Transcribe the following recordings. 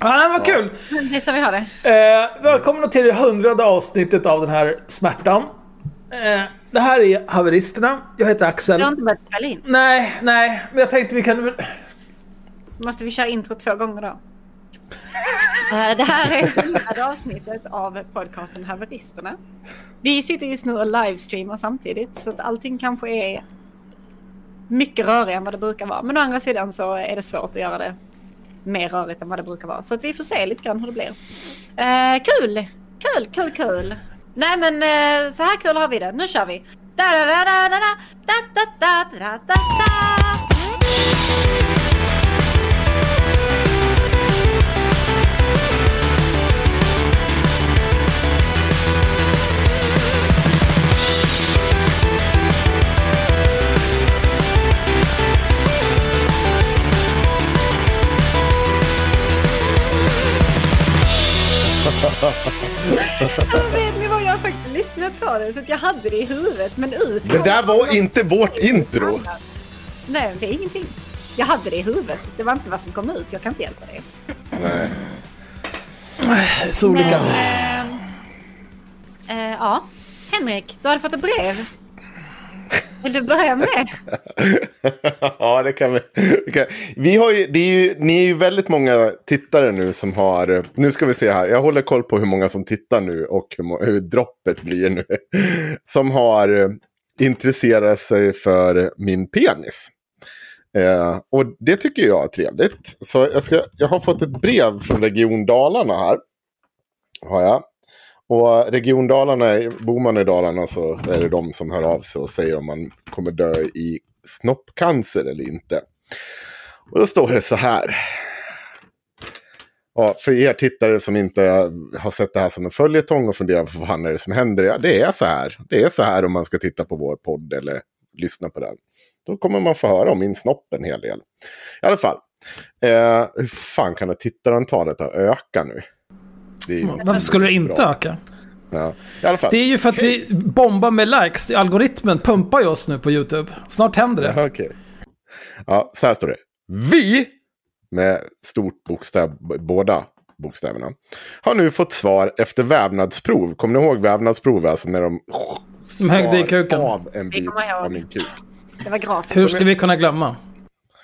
Ja, vad kul! Det är så vi har det. Eh, välkomna till det hundrade avsnittet av den här smärtan. Eh, det här är Haveristerna. Jag heter Axel. Du har inte börjat spela in. Nej, nej, men jag tänkte vi kan... Måste vi köra intro två gånger då? Eh, Det här är hundrade avsnittet av podcasten Haveristerna. Vi sitter just nu och livestreamar samtidigt så att allting kanske är mycket rörigare än vad det brukar vara. Men å andra sidan så är det svårt att göra det mer rörigt än vad det brukar vara. Så att vi får se lite grann hur det blir. Eh, kul! Kul, kul, kul! Nej men eh, så här kul har vi det. Nu kör vi! Da, da, da, da, da, da, da, da, da, da, Vet ni vad, jag har faktiskt lyssnat på det så att jag hade det i huvudet men ut Det där var inte vårt intro. Nej, det är ingenting. Jag hade det i huvudet. Det var inte vad som kom ut. Jag kan inte hjälpa det. Så olika. Men, eh, eh, ja, Henrik, du hade fått ett brev. Vill du börja med det? ja, det kan vi. vi, kan. vi har ju, det är ju, ni är ju väldigt många tittare nu som har... Nu ska vi se här. Jag håller koll på hur många som tittar nu och hur, hur droppet blir nu. Som har eh, intresserat sig för min penis. Eh, och det tycker jag är trevligt. Så jag, ska, jag har fått ett brev från Region Dalarna här. Har jag. Och Region Dalarna, bor man i Dalarna så är det de som hör av sig och säger om man kommer dö i snoppcancer eller inte. Och då står det så här. Ja, för er tittare som inte har sett det här som en följetong och funderar på vad fan är det som händer. Ja, det är så här. Det är så här om man ska titta på vår podd eller lyssna på den. Då kommer man få höra om min snopp en hel del. I alla fall. Eh, hur fan kan det tittarantalet ha ökat nu? Ju Varför skulle det inte bra. öka? Ja. I alla fall. Det är ju för att vi bombar med likes. Algoritmen pumpar ju oss nu på YouTube. Snart händer det. Jaha, Okej. Ja, så här står det. Vi, med stort bokstäv, b- båda bokstäverna, har nu fått svar efter vävnadsprov. Kommer ni ihåg vävnadsprov? Alltså när de De högde i kuken. av en bit av min kuk. Det var gratis. Hur ska vi kunna glömma?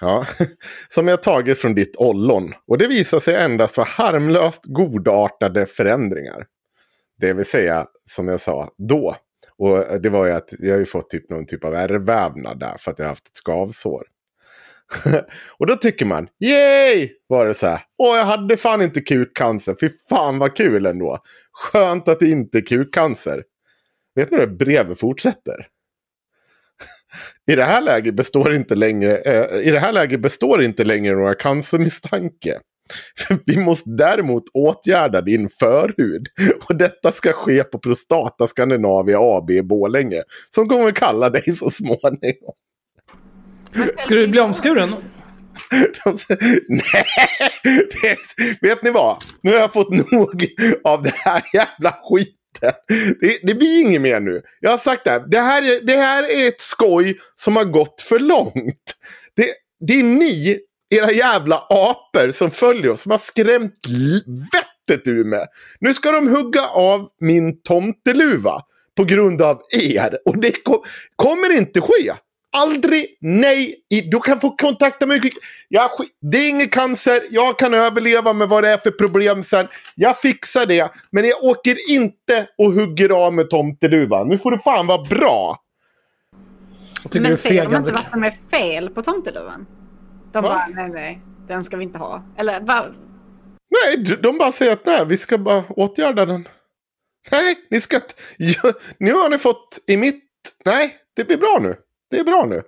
Ja, som jag tagit från ditt ollon. Och det visar sig endast vara harmlöst godartade förändringar. Det vill säga, som jag sa då. Och det var ju att jag har ju fått typ någon typ av ärrvävnad där för att jag har haft ett skavsår. och då tycker man, yay! Var det så här, åh jag hade fan inte kukcancer, fy fan vad kul ändå. Skönt att det inte är kukcancer. Vet ni hur det brevet fortsätter? I det här läget består inte längre, eh, i det här läget består inte längre några cancermisstanke. Vi måste däremot åtgärda din förhud. Och detta ska ske på Prostata Scandinavia AB i Borlänge. Som kommer kalla dig så småningom. Ska du bli omskuren? Nej, det, vet ni vad? Nu har jag fått nog av det här jävla skiten. Det, det blir inget mer nu. Jag har sagt det här. Det här, är, det här är ett skoj som har gått för långt. Det, det är ni, era jävla apor som följer oss, som har skrämt vettet ur mig. Nu ska de hugga av min tomteluva på grund av er. Och det kom, kommer inte ske. Aldrig, nej. Du kan få kontakta mig. Jag, det är ingen cancer. Jag kan överleva med vad det är för problem sen. Jag fixar det. Men jag åker inte och hugger av med tomteluvan. Nu får det fan vara bra. Men säger de inte vad som är fel på tomteluvan? De Va? bara, nej, nej, den ska vi inte ha. Eller va? Nej, de bara säger att nej, vi ska bara åtgärda den. Nej, ni ska inte... Nu har ni fått i mitt... Nej, det blir bra nu. Det är bra nu.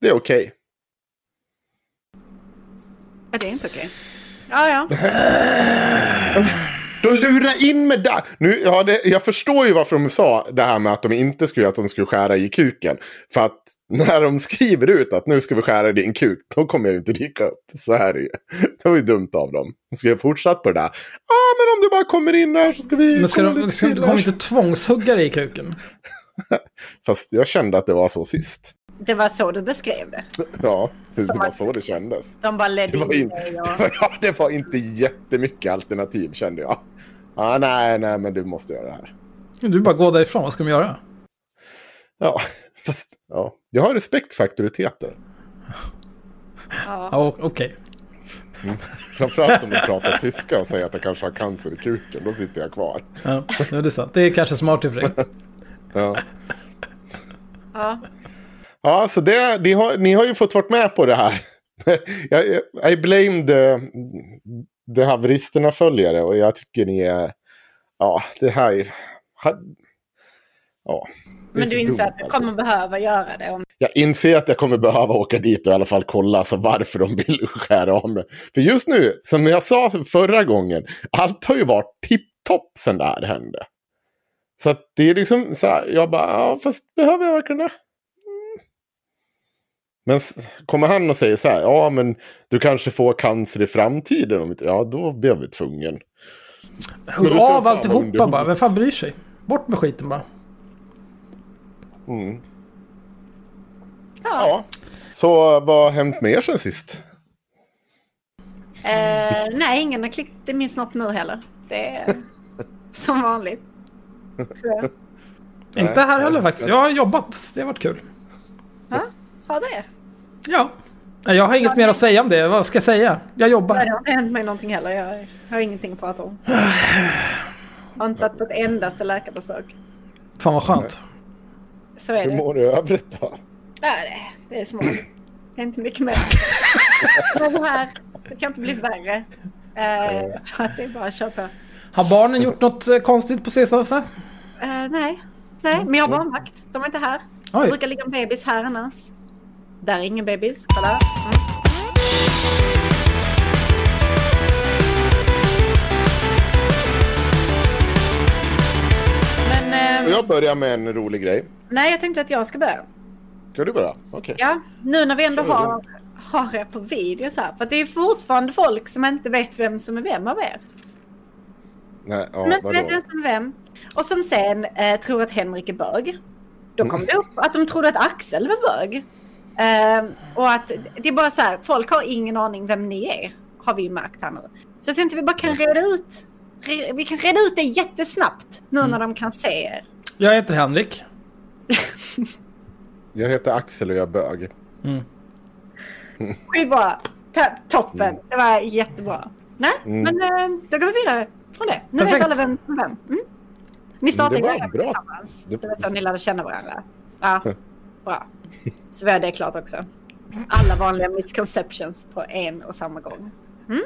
Det är okej. Okay. Är det inte okej? Okay? Ja, ja. De lurar in med där. Nu, ja, det, jag förstår ju varför de sa det här med att de inte skulle, att de skulle skära i kuken. För att när de skriver ut att nu ska vi skära i din kuk, då kommer jag ju inte dyka upp. Så är det ju. Det var ju dumt av dem. Ska jag fortsätta på det där? Ja, ah, men om du bara kommer in här så ska vi... Men ska de, ska, du kommer inte tvångshugga dig i kuken? Fast jag kände att det var så sist. Det var så du beskrev det? Ja, det, det var så det kändes. De bara ledde in in dig och... Ja, det var inte jättemycket alternativ kände jag. Ah, nej, nej, men du måste göra det här. Du bara gå därifrån, vad ska de göra? Ja, fast ja. jag har respekt för auktoriteter. Ja, ja okej. Okay. Mm. Framförallt om du pratar tyska och säger att jag kanske har cancer i kuken, då sitter jag kvar. Ja, det är sant. Det är kanske smart i för dig. Ja. ja. Ja, så det, ni, har, ni har ju fått vara med på det här. I blame the, the haveristerna följare och jag tycker ni är... Ja, det här är... Ja. Men du inser att du kommer alltså. behöva göra det? Om... Jag inser att jag kommer behöva åka dit och i alla fall kolla alltså varför de vill skära av mig. För just nu, som jag sa förra gången, allt har ju varit tipptopp sen det här hände. Så att det är liksom så här, jag bara, ja fast behöver jag verkligen det? Men kommer han och säger så här, ja men du kanske får cancer i framtiden. Ja, då blir vi tvungen. Hugg av alltihopa bara, vem fan bryr sig? Bort med skiten bara. Mm. Ja. ja. Så vad har hänt med er sen sist? Eh, nej, ingen har klippt i min snopp nu heller. Det är som vanligt. Inte här heller faktiskt. Jag har jobbat. Det har varit kul. Ja, har det? Ja. Jag har inget ja, mer att säga om det. Vad ska jag säga? Jag jobbar. Nej, det har inte hänt mig någonting heller. Jag har ingenting att prata om. Jag har inte varit på ett endaste läkarbesök. Fan vad skönt. Så är det. Hur mår du i övrigt då? Ja, det, det är små. Det är inte mycket mer. det här, det kan inte bli värre. Eh, så att det är bara att köra på. Har barnen gjort något eh, konstigt på Cesarsa? Uh, nej. nej, men jag har barnvakt. De är inte här. Oj. Det brukar ligga en bebis här annars. Där är ingen bebis. Kolla. Mm. Men, eh, jag börjar med en rolig grej. Nej, jag tänkte att jag ska börja. Ska du börja? Okej. Okay. Ja, nu när vi ändå har, har er på video så här. För det är fortfarande folk som inte vet vem som är vem av er. Nej, ja, inte vet vem som är vem. Och som sen eh, tror att Henrik är bög. Då kom mm. det upp att de trodde att Axel var bög. Uh, och att det är bara så här, folk har ingen aning vem ni är. Har vi märkt här nu. Så jag tänkte vi bara kan reda ut. vi kan reda ut det jättesnabbt nu mm. när de kan se er. Jag heter Henrik. jag heter Axel och jag är bög. Mm. Skitbra. Toppen. Mm. Det var jättebra. Nej, mm. men uh, då går vi vidare från det. Nu Perfekt. vet alla vem som vem. Mm. Ni startade igång tillsammans. Det var så ni lärde känna varandra. Ja, bra. Så vi har det klart också. Alla vanliga misconceptions på en och samma gång. Mm?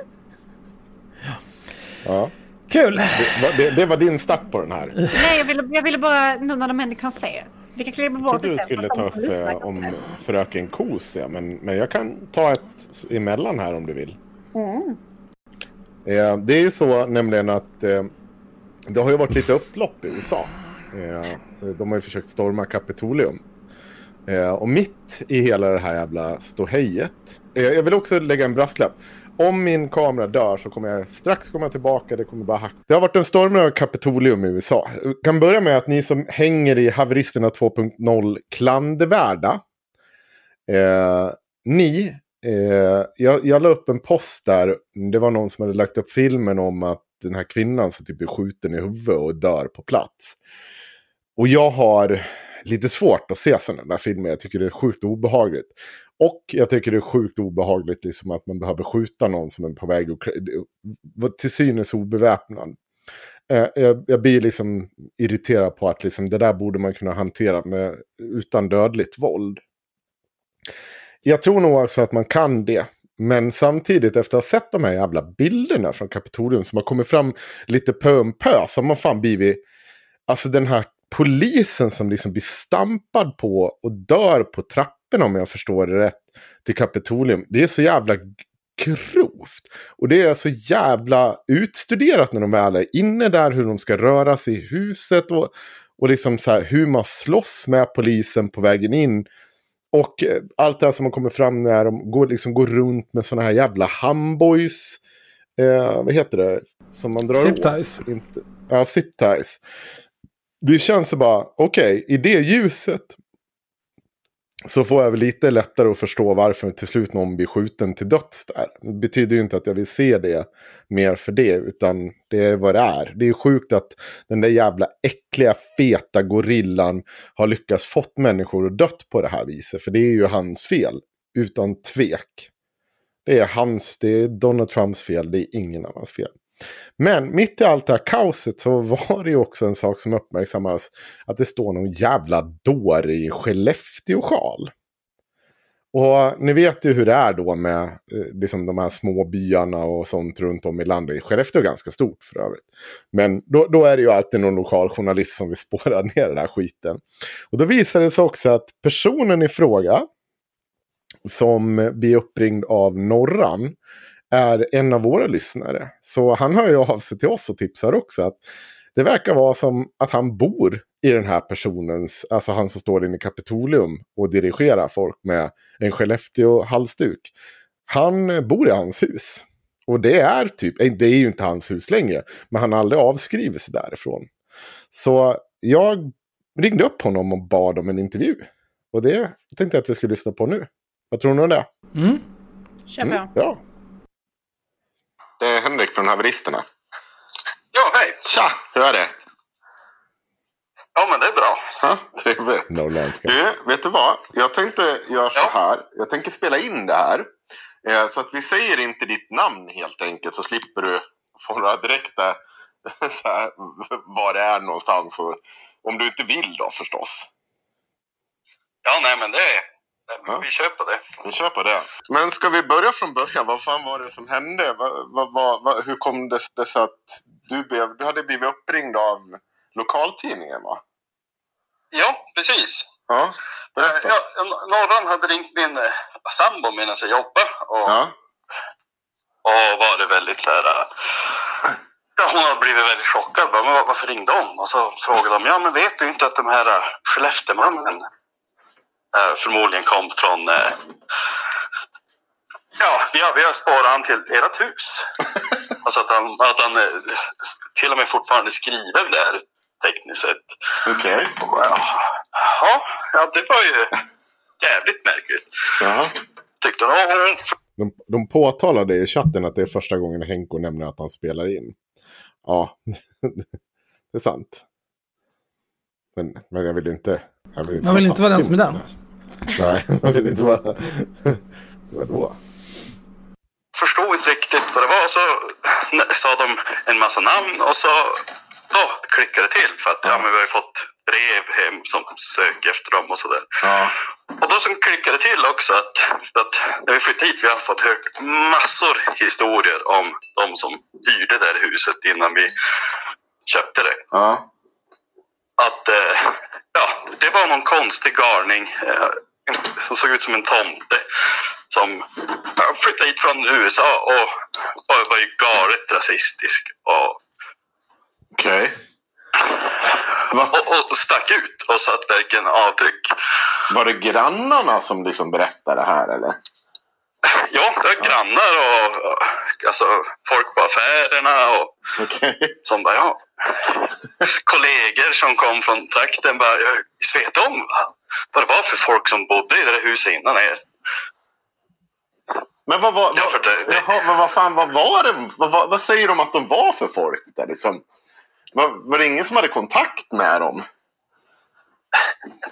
Ja. Kul! Det, det, det, var din start på den här. Nej, jag ville, jag ville bara, nu när de ändå kan se. Vi kan klippa bort Jag trodde du skulle ta upp eh, om fröken Kos, ja, men, men jag kan ta ett emellan här om du vill. Mm. Eh, det är ju så nämligen att eh, det har ju varit lite upplopp i USA. Eh, de har ju försökt storma Kapitolium. Eh, och mitt i hela det här jävla ståhejet. Eh, jag vill också lägga en brasklapp. Om min kamera dör så kommer jag strax komma tillbaka. Det kommer bara hacka. Det har varit en stormning av Kapitolium i USA. Jag kan börja med att ni som hänger i haveristerna 2.0 klandervärda. Eh, ni, eh, jag, jag la upp en post där. Det var någon som hade lagt upp filmen om att den här kvinnan som typ blir skjuten i huvudet och dör på plats. Och jag har lite svårt att se sådana där filmer. Jag tycker det är sjukt obehagligt. Och jag tycker det är sjukt obehagligt liksom att man behöver skjuta någon som är på väg att till synes obeväpnad. Eh, jag, jag blir liksom irriterad på att liksom det där borde man kunna hantera med, utan dödligt våld. Jag tror nog också att man kan det. Men samtidigt efter att ha sett de här jävla bilderna från Kapitolium som har kommit fram lite pö om pö så har man fan blivit... Alltså den här polisen som liksom blir stampad på och dör på trapporna om jag förstår det rätt till Kapitolium. Det är så jävla grovt. Och det är så jävla utstuderat när de väl är inne där hur de ska röra sig i huset och, och liksom så här, hur man slåss med polisen på vägen in. Och eh, allt det här som har kommit fram när de går, liksom, går runt med sådana här jävla handboys. Eh, vad heter det? Som man drar Zip ties. Inte, ja, zip ties. Det känns så bara, okej, okay, i det ljuset så får jag väl lite lättare att förstå varför till slut någon blir skjuten till döds där. Det betyder ju inte att jag vill se det mer för det, utan det är vad det är. Det är sjukt att den där jävla äckliga feta gorillan har lyckats fått människor att dött på det här viset, för det är ju hans fel, utan tvek. Det är hans, det är Donald Trumps fel, det är ingen annans fel. Men mitt i allt det här kaoset så var det ju också en sak som uppmärksammades. Att det står någon jävla dåre i Skellefteå-sjal. Och ni vet ju hur det är då med eh, liksom de här små byarna och sånt runt om i landet. Skellefteå är ganska stort för övrigt. Men då, då är det ju alltid någon lokal journalist som vill spåra ner den här skiten. Och då visade det sig också att personen i fråga som blir uppringd av Norran är en av våra lyssnare. Så han hör ju av sig till oss och tipsar också. att Det verkar vara som att han bor i den här personens, alltså han som står inne i Kapitolium och dirigerar folk med en Skellefteå-halsduk. Han bor i hans hus. Och det är typ, eh, det är ju inte hans hus längre, men han har aldrig avskrivit sig därifrån. Så jag ringde upp honom och bad om en intervju. Och det tänkte jag att vi skulle lyssna på nu. Vad tror ni om det? Mm. Kör på. Mm, ja. Är Henrik från Haveristerna. Ja, hej! Tja, hur är det? Ja, men det är bra. Ja, trevligt. Norrländska. Du, vet du vad? Jag tänkte göra så Ja. här. Jag tänker spela in det här. Eh, så att vi säger inte ditt namn helt enkelt. Så slipper du få några direkta så här, var det är någonstans. Och, om du inte vill då förstås. Ja, nej, men det är... Ja. Vi kör på det. Vi kör på det. Men ska vi börja från början? Vad fan var det som hände? Vad, vad, vad, hur kom det, det sig att du, blev, du hade blivit uppringd av lokaltidningen va? Ja, precis. Ja, Eh, berätta. Ja, Norran hade ringt min eh, sambo medan jag jobbade och, Ja, och varit väldigt så här... eh, Ja, hon hade blivit väldigt chockad. Men var- varför ringde hon? Och så frågade de, ja men vet du inte att de här Skellefteåmannen förmodligen kom från... eh, ja, vi har, vi har spårat han till ert hus. alltså att han, att han eh, till och med fortfarande skriven där tekniskt sett. okej. Ja, ja, det var ju jävligt märkligt. Jaha. Tyckte hon. De, de påtalade i chatten att det är första gången Henko nämner att han spelar in. Ja, det är sant. Men, men jag vill inte... Jag vill inte Man vill inte vara den som är den. Nej, man vill inte vara... Vadå? förstod inte riktigt vad det var. Så sa de en massa namn och så då klickade det till. För att ja, men vi har ju fått brev hem som söker efter dem och sådär. Ja. Och då så klickade det till också att, att när vi flyttade hit vi har fått hört massor historier om de som hyrde det här huset innan vi köpte det. Ja. Att eh, ja, det var någon konstig galning eh, som såg ut som en tomte som flyttade hit från USA och, och var ju galet rasistisk och, Okej. och, och stack ut och satt verkligen avtryck. Var det grannarna som liksom berättade det här eller? Ja, det var grannar och alltså, folk på affärerna och Okej. som bara, ja. Kollegor som kom från trakten bara, jag vet om va? vad det var för folk som bodde i det där huset innan er. Men vad var, vad, det- det- jaha, men vad fan, vad var det? Vad, vad, vad säger de att de var för folk där liksom? Var, var det ingen som hade kontakt med dem?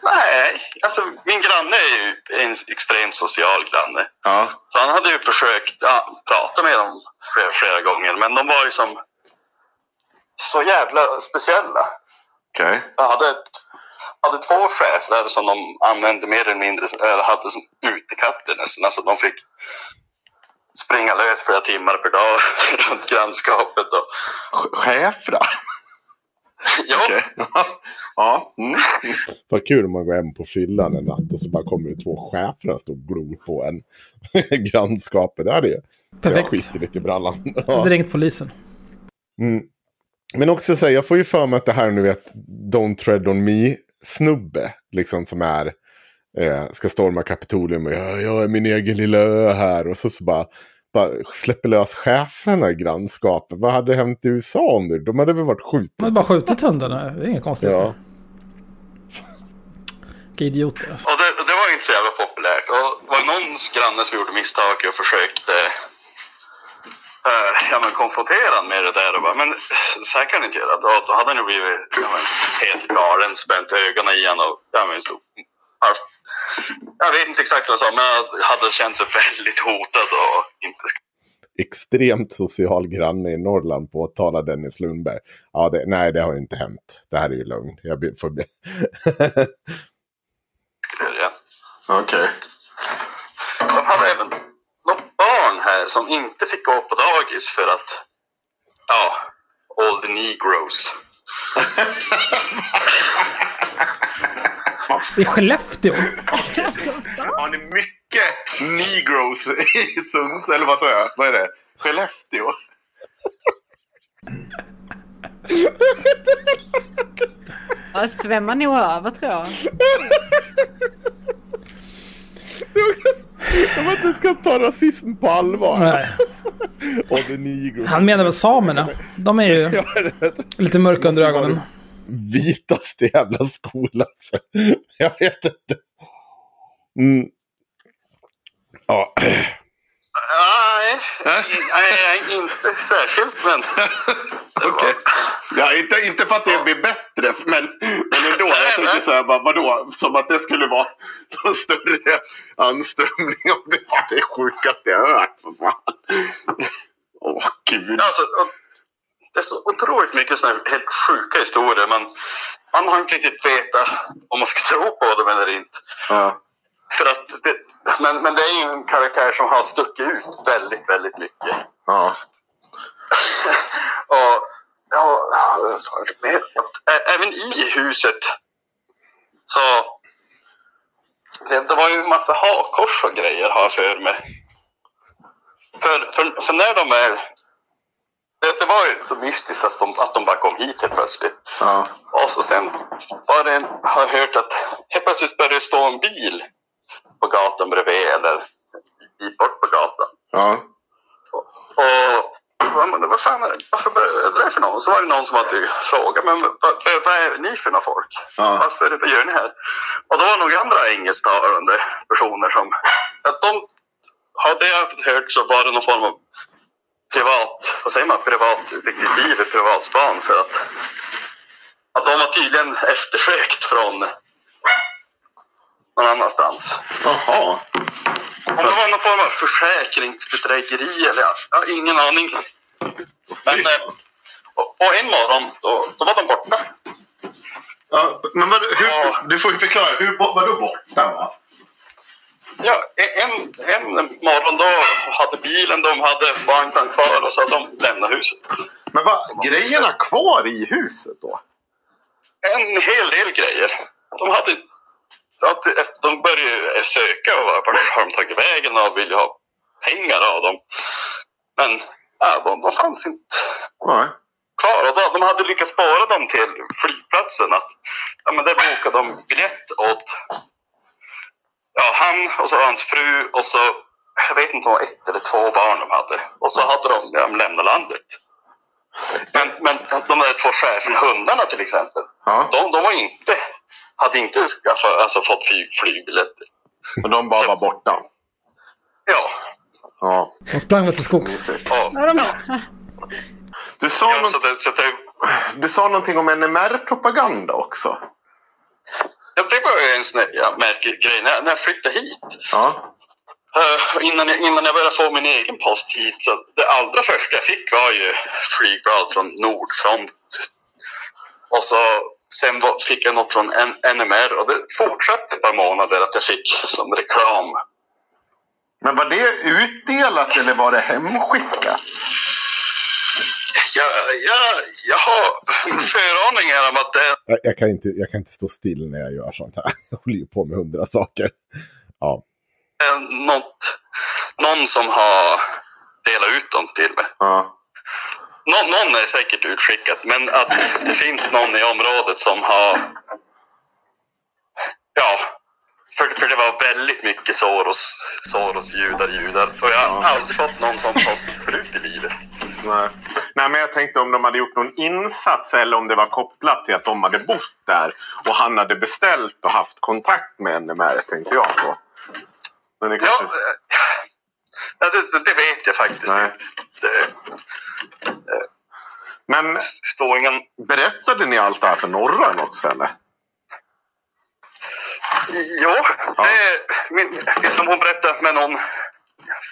Nej, alltså min granne är ju en extremt social granne. Ja. Så han hade ju försökt ja, prata med dem flera, flera gånger, men de var ju som så jävla speciella. Okej. Jag hade, hade två chefer som de använde mer eller mindre, eller hade som utekatter nästan. Alltså de fick springa lös flera timmar per dag runt grannskapet. Och, Schäfrar? Ja, Okej. ja. Mm. Vad kul om man går hem på fyllan en natt och så bara kommer det två schäfrar och står och glor på en. Grannskapet, det hade ju. Perfekt. Jag skiter lite i brallan. Ja. hade ringt polisen. Mm. Men också säga, jag får ju för mig att det här nu vet Don't Tread On Me-snubbe, liksom som är, eh, ska storma Kapitolium och jag, jag är min egen lilla ö här och så, så bara, släpper lös schäfrarna i grannskapet. Vad hade hänt i USA nu? De hade väl varit De skjutna? hade bara skjutit hundarna. Det är inga konstigheter. Ja. Vilka idioter alltså. och det, det var inte så jävla populärt. Och det var någon granne som gjorde misstag och försökte eh, ja, men konfrontera han med det där. Och bara, men så här kan ni inte göra. Då, då hade han ju blivit ja, men, helt galen, spänt ögonen i honom och ja, men, så, halvt- jag vet inte exakt vad jag sa, men jag hade känt sig väldigt hotad och inte Extremt social granne i Norrland påtalar Dennis Lundberg. Ja, det, nej, det har ju inte hänt. Det här är ju lugn. Jag be- får be... Okej. De hade även något barn här som inte fick gå på dagis för att, ja, all the negroes. I Skellefteå? Har ni mycket negros i Sunds, eller vad sa jag? Vad är det? Skellefteå? Jag svämmar nog över tror jag. Jag vet inte ska ta rasism på allvar. Nej. Och. Han menar väl samerna? De är ju lite mörka under ögonen. Vitaste jävla skola. alltså. Jag vet inte. Mm. Ja. Nej, nej, inte särskilt, men... Okej. Ja, inte, inte för att det blir bättre, men, men ändå. Jag tänkte så här, bara, vadå? Som att det skulle vara någon större anströmning. Om det var det sjukaste jag har hört. För fan. Åh, gud. Alltså, och det är så otroligt mycket här helt sjuka historier, men man har inte riktigt vetat om man ska tro på dem eller inte. Ja. För att det, men, men det är ju en karaktär som har stuckit ut väldigt, väldigt mycket. Ja. och ja? Att, även i huset så det, det var ju en massa hakkors och grejer har jag för mig. För, för, för när de är det, det var ju så mystiskt att de, att de bara kom hit helt plötsligt. Ja. Och så sen var det en, har jag hört att helt plötsligt började det stå en bil på gatan bredvid eller bit bort på gatan. Ja. Och vad, men vad fan, är det- varför började det för någon? Så var det någon som hade frågat, men vad, vad, är ni för några folk? Ja. Varför vad gör ni här? Och då var det nog andra engelsktalande personer som, att de hade jag hört så var det någon form av privat, vad säger man, privat detektiv, privatspan för att, att de var tydligen eftersökt från någon annanstans. Jaha. Om det var någon form av försäkringsbedrägeri eller jag jag har ingen aning. Men eh, och, och en morgon då, då var de borta. Ja, men vad, hur, Ja. Du får ju förklara. Hur, vadå borta? Va? Ja, en, en morgon då hade bilen, de hade vagnen kvar och så hade de lämnat huset. Men vad, grejerna kvar i huset då? En hel del grejer. De hade att de började söka och vart har de tagit vägen och ville ha pengar av dem. Men ja, de, de fanns inte Nej. kvar. Och då, de hade lyckats spåra dem till flygplatsen. Att, ja, men där bokade de biljett åt ja, han och så hans fru och så, jag vet inte om det var ett eller två barn de hade. Och så hade de, de lämnat landet. Men, men de där två cheferna, hundarna till exempel, Ja. de, de var inte, hade inte skaffat, alltså, fått flyg, flygbiljetter. Och de bara var borta. Ja. Ja. De sprang väl till skogs. ja. Du, sa ja något, så det, så det, du sa någonting om NMR-propaganda också. Ja, det var en sån ja, märklig grej. När, när jag flyttade hit, Ja. eh, innan, jag, innan jag började få min egen post hit, så det allra första jag fick var ju flygblad från Nordfront. Och så sen fick jag något från NMR och det fortsatte ett par månader att jag fick som reklam. Men var det utdelat eller var det hemskickat? Jag, jag, jag har föraningar om att det Jag, jag, kan inte, jag kan inte stå still när jag gör sånt här. Jag håller ju på med hundra saker. Ja. är något, någon som har delat ut dem till mig. ja. Nå, någon är säkert utskickat, men att det finns någon i området som har... Ja, för, för det var väldigt mycket Soros, Soros judar, judar. Och jag har aldrig fått någon sån post förut i livet. Nej. Nej, men jag tänkte om de hade gjort någon insats eller om det var kopplat till att de hade bott där och han hade beställt och haft kontakt med NMR, tänkte jag på. Men det Ja, kanske... eh, ja det, det- det vet jag faktiskt Nej. inte. Det Men står ingen... berättade ni allt det här för Norran också eller? Jo, det, min, som hon berättade med någon,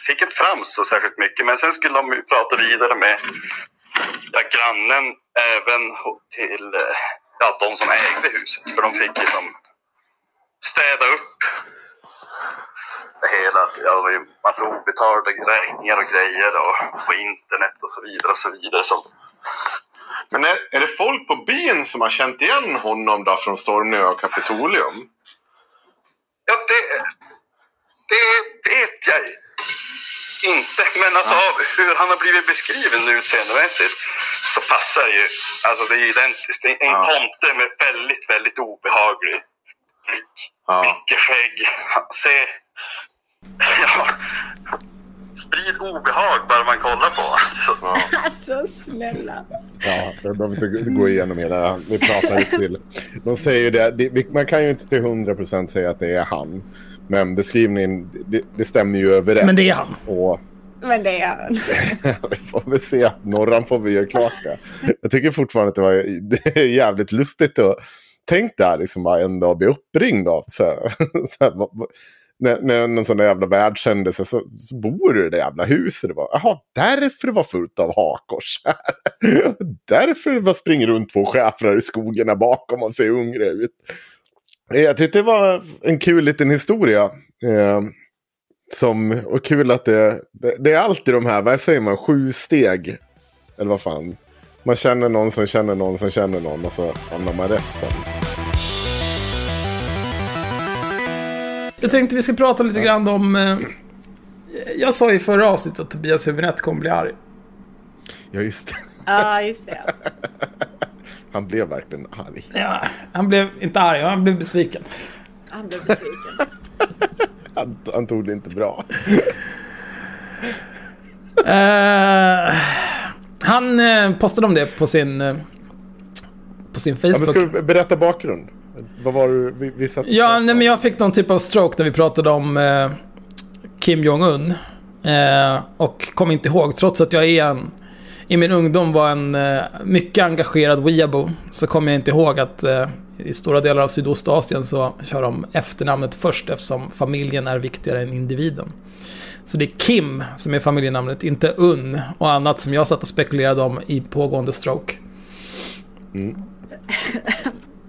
fick inte fram så särskilt mycket, men sen skulle de prata vidare med ja, grannen även till eh, ja, de som ägde huset, för de fick ju som städa upp det hela. Ja, det var ju massa obetalda räkningar och grejer och på internet och så vidare och så vidare. Så, Men är, är det folk på byn som har känt igen honom då från Stormnö och Kapitolium? ja, det, det vet jag inte, men alltså hur han har blivit beskriven utseendemässigt så passar ju, alltså det är ju identiskt. Det är en Ja. tomte med väldigt, väldigt obehaglig blick. Ja. Mycket skägg. Ser, ja, sprid obehag bara man kollar på honom. Så, alltså snälla. Ja, jag behöver inte gå igenom hela. Vi pratar ju till. De säger ju det, det, man kan ju inte till 100% säga att det är han. Men beskrivningen, det, det stämmer ju överens. Men det är han. Och Men det är han. vi får väl se. Norran får vi göra klart det. Jag tycker fortfarande att det var det är jävligt lustigt att tänk där liksom bara en dag bli uppringd av så här, så här, när, när någon sån där jävla världshändelse så, så bor du i det jävla huset. Det var, Jaha, därför det var fullt av hakors här. därför det var springer runt två schäfrar i skogen där bakom och ser hungriga ut. Jag tyckte det var en kul liten historia. Eh, som, och kul att det, det, det är alltid de här, vad säger man, sju steg. Eller vad fan. Man känner någon som känner någon som känner någon och så hamnar man rätt sen. Jag tänkte vi ska prata lite grann om... Eh, jag sa i förra avsnittet att Tobias Hübinette kommer bli arg. Ja, just det. Ja, just det. Han blev verkligen arg. Ja, han blev inte arg, han blev besviken. Han blev besviken. Han, han tog det inte bra. Eh, han eh, postade om det på sin, eh, på sin Ja, men Facebook. ska du berätta bakgrund? Vad var det vi, vi satt Ja, nej, men jag fick någon typ av stroke när vi pratade om eh, Kim Jong-Un. Eh, och kom inte ihåg, trots att jag är en... I min ungdom var en eh, mycket engagerad weeabo. Så kommer jag inte ihåg att eh, i stora delar av Sydostasien så kör de efternamnet först eftersom familjen är viktigare än individen. Så det är Kim som är familjenamnet, inte Un och annat som jag satt och spekulerade om i pågående stroke.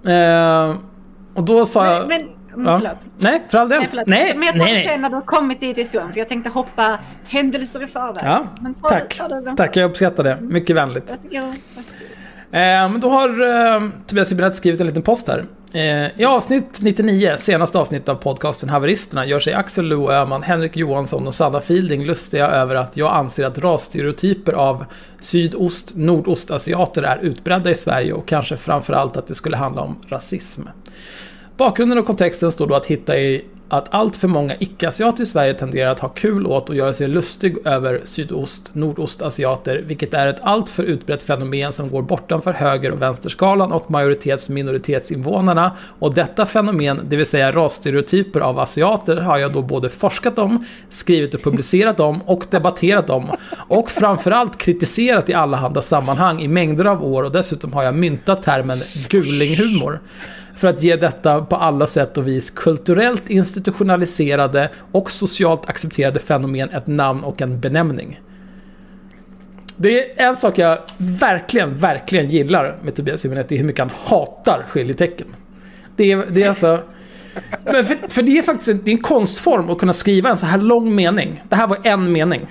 Eh, och då sa jag... Men, men Ja. förlåt. Nej, för all del. Nej, förlåt. Nej, men jag nej, tänkte nej. sen när du har kommit dit i historien, för jag tänkte hoppa händelser i förväg. Ja, Men ta- tack. ta det- Tack, jag uppskattar det. Mycket vänligt. Varsågod. varsågod. Eh, men då har eh, Tobias Hübinette skrivit en liten post här. Eh, I avsnitt 99, senaste avsnitt av podcasten Haveristerna, gör sig Axel Lo Öhman, Henrik Johansson och Sanna Fielding lustiga över att jag anser att rasstereotyper av sydost nordostasiater är utbredda i Sverige och kanske framförallt att det skulle handla om rasism. Bakgrunden och kontexten står då att hitta i att allt för många icke-asiater i Sverige tenderar att ha kul åt och göra sig lustig över sydost, nordostasiater, vilket är ett alltför utbrett fenomen som går bortanför höger och vänsterskalan och majoritets minoritetsinvånarna. Och detta fenomen, det vill säga rasstereotyper av asiater, har jag då både forskat om, skrivit och publicerat om och debatterat om. Och framförallt kritiserat i allehanda sammanhang i mängder av år och dessutom har jag myntat termen gulinghumor för att ge detta på alla sätt och vis kulturellt institutionaliserade och socialt accepterade fenomen ett namn och en benämning. Det är en sak jag verkligen, verkligen gillar med Tobias Hübinette, det är hur mycket han hatar skiljetecken. Det är, det är alltså... Men för, för det är faktiskt en, det är en konstform att kunna skriva en så här lång mening. Det här var en mening.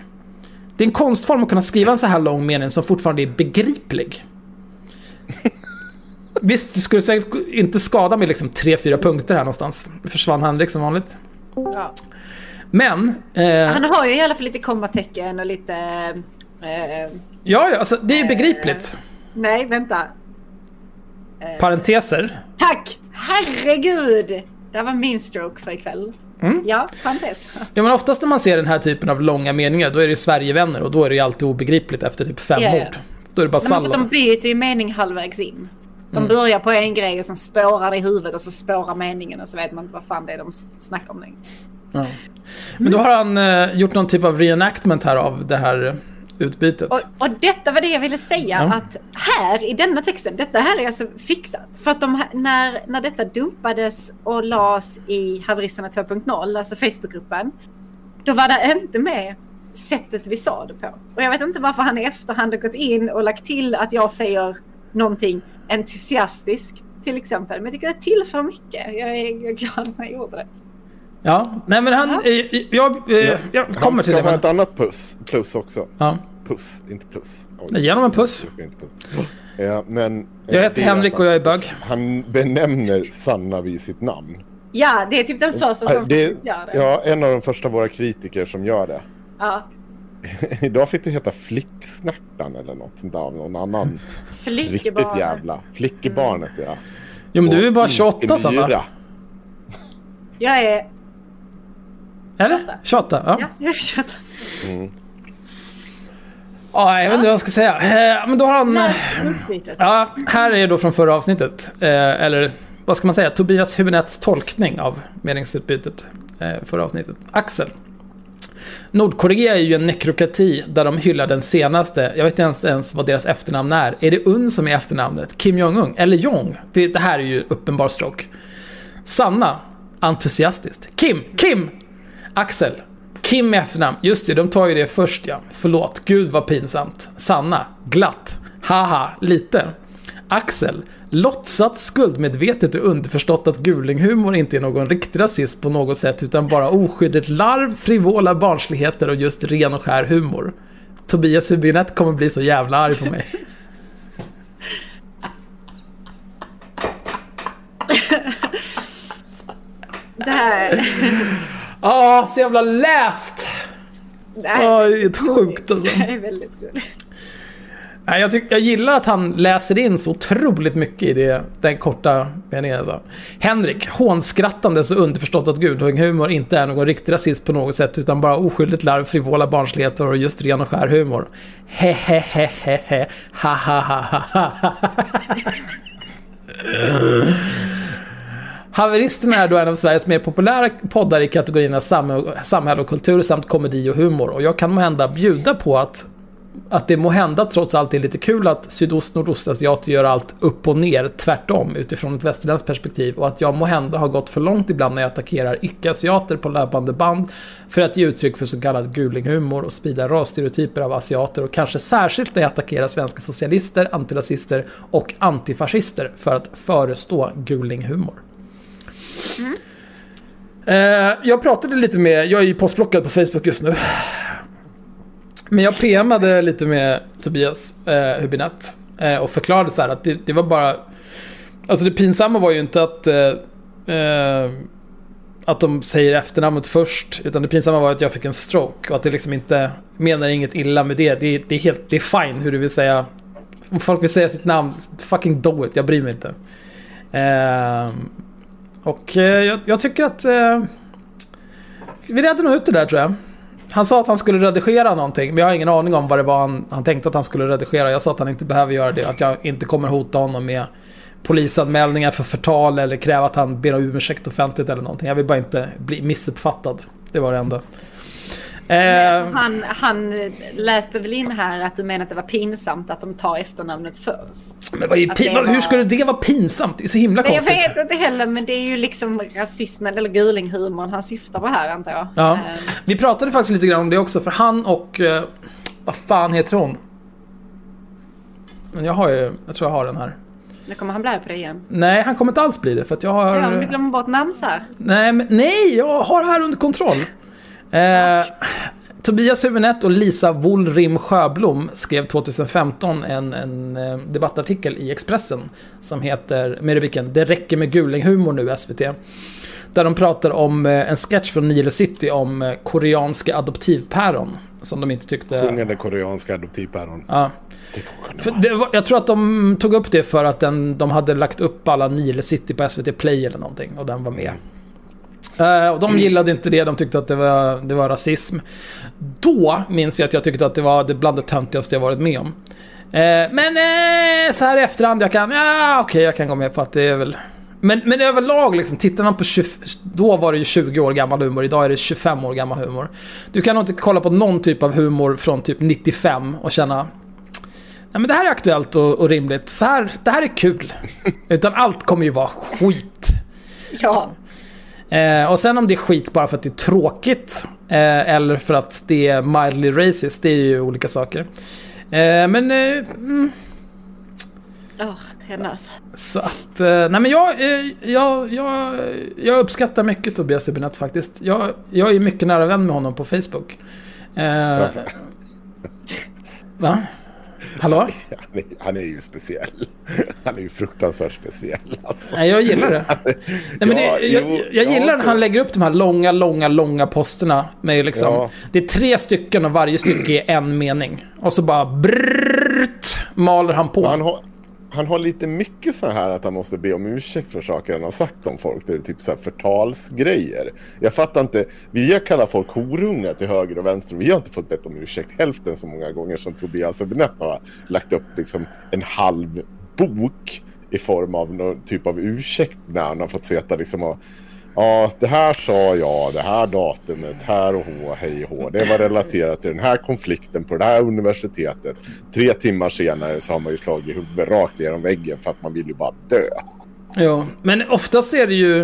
Det är en konstform att kunna skriva en så här lång mening som fortfarande är begriplig. Visst, det skulle säkert inte skada med liksom tre, fyra punkter här någonstans. Försvann Henrik som vanligt. Ja. Men... Eh, Han har ju i alla fall lite kommatecken och lite... Eh, ja, alltså det är begripligt. nej, vänta. Parenteser. Tack! Herregud! Det var min stroke för ikväll. Mm. Ja, parentes. Ja, men oftast när man ser den här typen av långa meningar, då är det ju Sverigevänner och då är det ju alltid obegripligt efter typ fem ja. ord. Då är det bara att de sallad. byter ju mening halvvägs in. De Mm. börjar på en grej och sen spårar det i huvudet och så spårar meningen och så vet man inte vad fan det är de snackar om längre. Ja. Men då har han eh, gjort någon typ av reenactment här av det här utbytet. Och, och detta var det jag ville säga Ja. att här i denna texten, detta här är alltså fixat. För att de, när, när detta dumpades och lades i Haveristerna 2.0, alltså Facebookgruppen, då var det inte med sättet vi sa det på. Och jag vet inte varför han i efterhand har gått in och lagt till att jag säger någonting entusiastiskt till exempel. Men jag tycker det tillför mycket. Jag är, jag är glad att han gjorde det. Ja, nej men han... Ja. eh, Jag, eh, jag kommer Han till ska det. ha Men, ett annat plus, plus också. ja. Puss, inte plus. Oj. Nej, Genom en puss. Jag ska inte puss. Ja, men, eh, Jag heter Henrik och jag är han- bög. Han benämner Sanna vid sitt namn. Ja, det är typ den första som det, gör det. ja, en av de första våra kritiker som gör det. Ja. Idag fick du heta Flicksnärtan eller något sånt där av någon annan. Riktigt jävla. Flickebarnet ja. Jo men du är ju bara Och 28 Sanna. Jag är... Eller? 28. 28? Ja. Ja, jag är 28. Ja, jag vet inte vad jag ska säga. Eh, Men då har han... Ja, här är då från förra avsnittet. Eh, eller vad ska man säga? Tobias Hübinettes tolkning av meningsutbytet. Eh, förra avsnittet. Axel. Nordkorea är ju en nekrokrati där de hyllar den senaste, jag vet inte ens vad deras efternamn är. Är det Un som är efternamnet? Kim Jong-Un? Eller Jong? Det, det här är ju uppenbar stroke. Sanna, entusiastiskt. Kim, Kim! Axel, Kim i efternamn. Just det, de tar ju det först ja. Förlåt, gud vad pinsamt. Sanna, glatt. Haha, lite. Axel, låtsat skuldmedvetet och underförstått att gulinghumor inte är någon riktig rasism på något sätt utan bara oskyldigt larv, frivola barnsligheter och just ren och skär humor. Tobias Hübinette kommer bli så jävla arg på mig. Det här... Ah, så jävla läst! Det här det är ett sjukt alltså. det är väldigt gulligt. Nej, jag, tyck, jag gillar att han läser in så otroligt mycket i det, den korta meningen. Alltså. Henrik, hånskrattandes och underförstått att gudhumor inte är någon riktig rasism på något sätt utan bara oskyldigt larv, frivola barnsligheter och just ren och skär humor. Hehehehehe, ha ha ha ha ha ha. Haveristerna är då en av Sveriges mer populära poddar i kategorierna samhälle samhälle och kultur samt komedi och humor. Och jag kan måhända bjuda på att att det må hända trots allt är lite kul att sydost nordostasiater gör allt upp och ner tvärtom utifrån ett västerländskt perspektiv och att jag må hända har gått för långt ibland när jag attackerar icke-asiater på löpande band för att ge uttryck för så kallad gulinghumor och sprida rasstereotyper av asiater och kanske särskilt när jag attackerar svenska socialister, antirasister och antifascister för att förestå gulinghumor. Eh, jag pratade lite med, jag är ju postblockad på Facebook just nu. Men jag PMade lite med Tobias eh, Hübinette eh, och förklarade så här att det, det var bara... Alltså det pinsamma var ju inte att... Eh, eh, att de säger efternamnet först, utan det pinsamma var att jag fick en stroke och att det liksom inte menar inget illa med det. Det, det är helt, det är fine hur du vill säga. Om folk vill säga sitt namn, fucking do it, jag bryr mig inte. Eh, Och eh, jag, jag tycker att... Eh, vi redde nog ut det där tror jag. Han sa att han skulle redigera någonting, men jag har ingen aning om vad det var han, han tänkte att han skulle redigera. Jag sa att han inte behöver göra det, att jag inte kommer hota honom med polisanmälningar för förtal eller kräva att han ber om ursäkt offentligt eller någonting. Jag vill bara inte bli missuppfattad. Det var det enda. Eh, han, han läste väl in här att du menar att det var pinsamt att de tar efternamnet först. Men vad är pin- var... hur skulle det vara pinsamt? Det är så himla Nej, konstigt. Jag vet inte heller men det är ju liksom rasismen eller gulinghumorn han syftar på här antar jag. Ja. Eh. Vi pratade faktiskt lite grann om det också för han och... Uh, vad fan heter hon? Men jag har ju... Jag tror jag har den här. Nu kommer han bli på det igen. Nej, han kommer inte alls bli det för att jag har... Ja, du glömmer bort namn så här. Nej, men, nej, jag har det här under kontroll. Eh, Tobias Hübinette och Lisa Wollrim Sjöblom skrev 2015 en, en eh, debattartikel i Expressen som heter med rubriken “Det räcker med gulinghumor nu SVT”. Där de pratar om eh, en sketch från Nile City om eh, koreanska adoptivpäron. Som de inte tyckte... Sjungande koreanska adoptivpäron. Ja. Det var, jag tror att de tog upp det för att den, de hade lagt upp alla Nile City på SVT Play eller någonting och den var med. Uh, och de gillade inte det, de tyckte att det var, det var rasism. Då minns jag att jag tyckte att det var bland det töntigaste jag varit med om. Uh, men uh, så här i efterhand, jag kan, ja okej okay, jag kan gå med på att det är väl... Men, men överlag, liksom, tittar man på 20, Då var det ju 20 år gammal humor, idag är det 25 år gammal humor. Du kan nog inte kolla på någon typ av humor från typ 95 och känna... Nej men det här är aktuellt och, och rimligt. Så här, det här är kul. Utan allt kommer ju vara skit. Ja. Eh, och sen om det är skit bara för att det är tråkigt eh, eller för att det är mildly racist, det är ju olika saker. Eh, men... Eh, mm. Oh, hennes. Så att, eh, nej men jag, eh, jag, jag, jag uppskattar mycket Tobias Hübinette faktiskt. Jag, jag är mycket nära vän med honom på Facebook. Eh, va? Hallå? Han är, han är ju speciell. Han är ju fruktansvärt speciell. Alltså. Nej, jag gillar det. Nej, men det jag, jag, jag gillar ja, när han lägger upp de här långa, långa, långa posterna. Med liksom, ja. Det är tre stycken och varje stycke är en mening. Och så bara brrrt, maler han på. Han har, han har lite mycket så här att han måste be om ursäkt för saker han har sagt om folk. Det är typ så här förtalsgrejer. Jag fattar inte. Vi har kallat folk horungar till höger och vänster. Vi har inte fått bett om ursäkt hälften så många gånger som Tobias Hübinette har lagt upp liksom en halv bok i form av någon typ av ursäkt när han har fått sitta liksom och Ja, det här sa jag, det här datumet, här och hå, hej och hå. Det var relaterat till den här konflikten på det här universitetet. Tre timmar senare så har man ju slagit huvudet rakt genom väggen för att man vill ju bara dö. Ja, men oftast är det ju...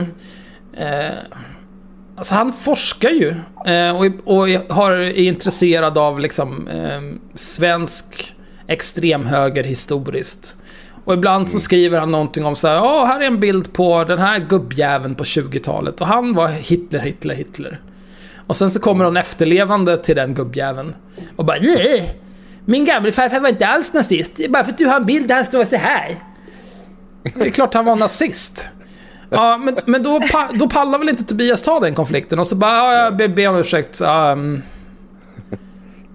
Eh, alltså han forskar ju eh, och, och har, är intresserad av liksom eh, svensk extremhöger historiskt. Och ibland så skriver han någonting om så här, ja här är en bild på den här gubbjäveln på 20-talet och han var Hitler, Hitler, Hitler. Och sen så kommer någon efterlevande till den gubbjäveln och bara nej, min gamle farfar var inte alls nazist, bara för att du har en bild där han står så här. Det är klart han var nazist. Ja, men, men då, då pallar väl inte Tobias ta den konflikten och så bara, ja, jag ber, ber om ursäkt. Um,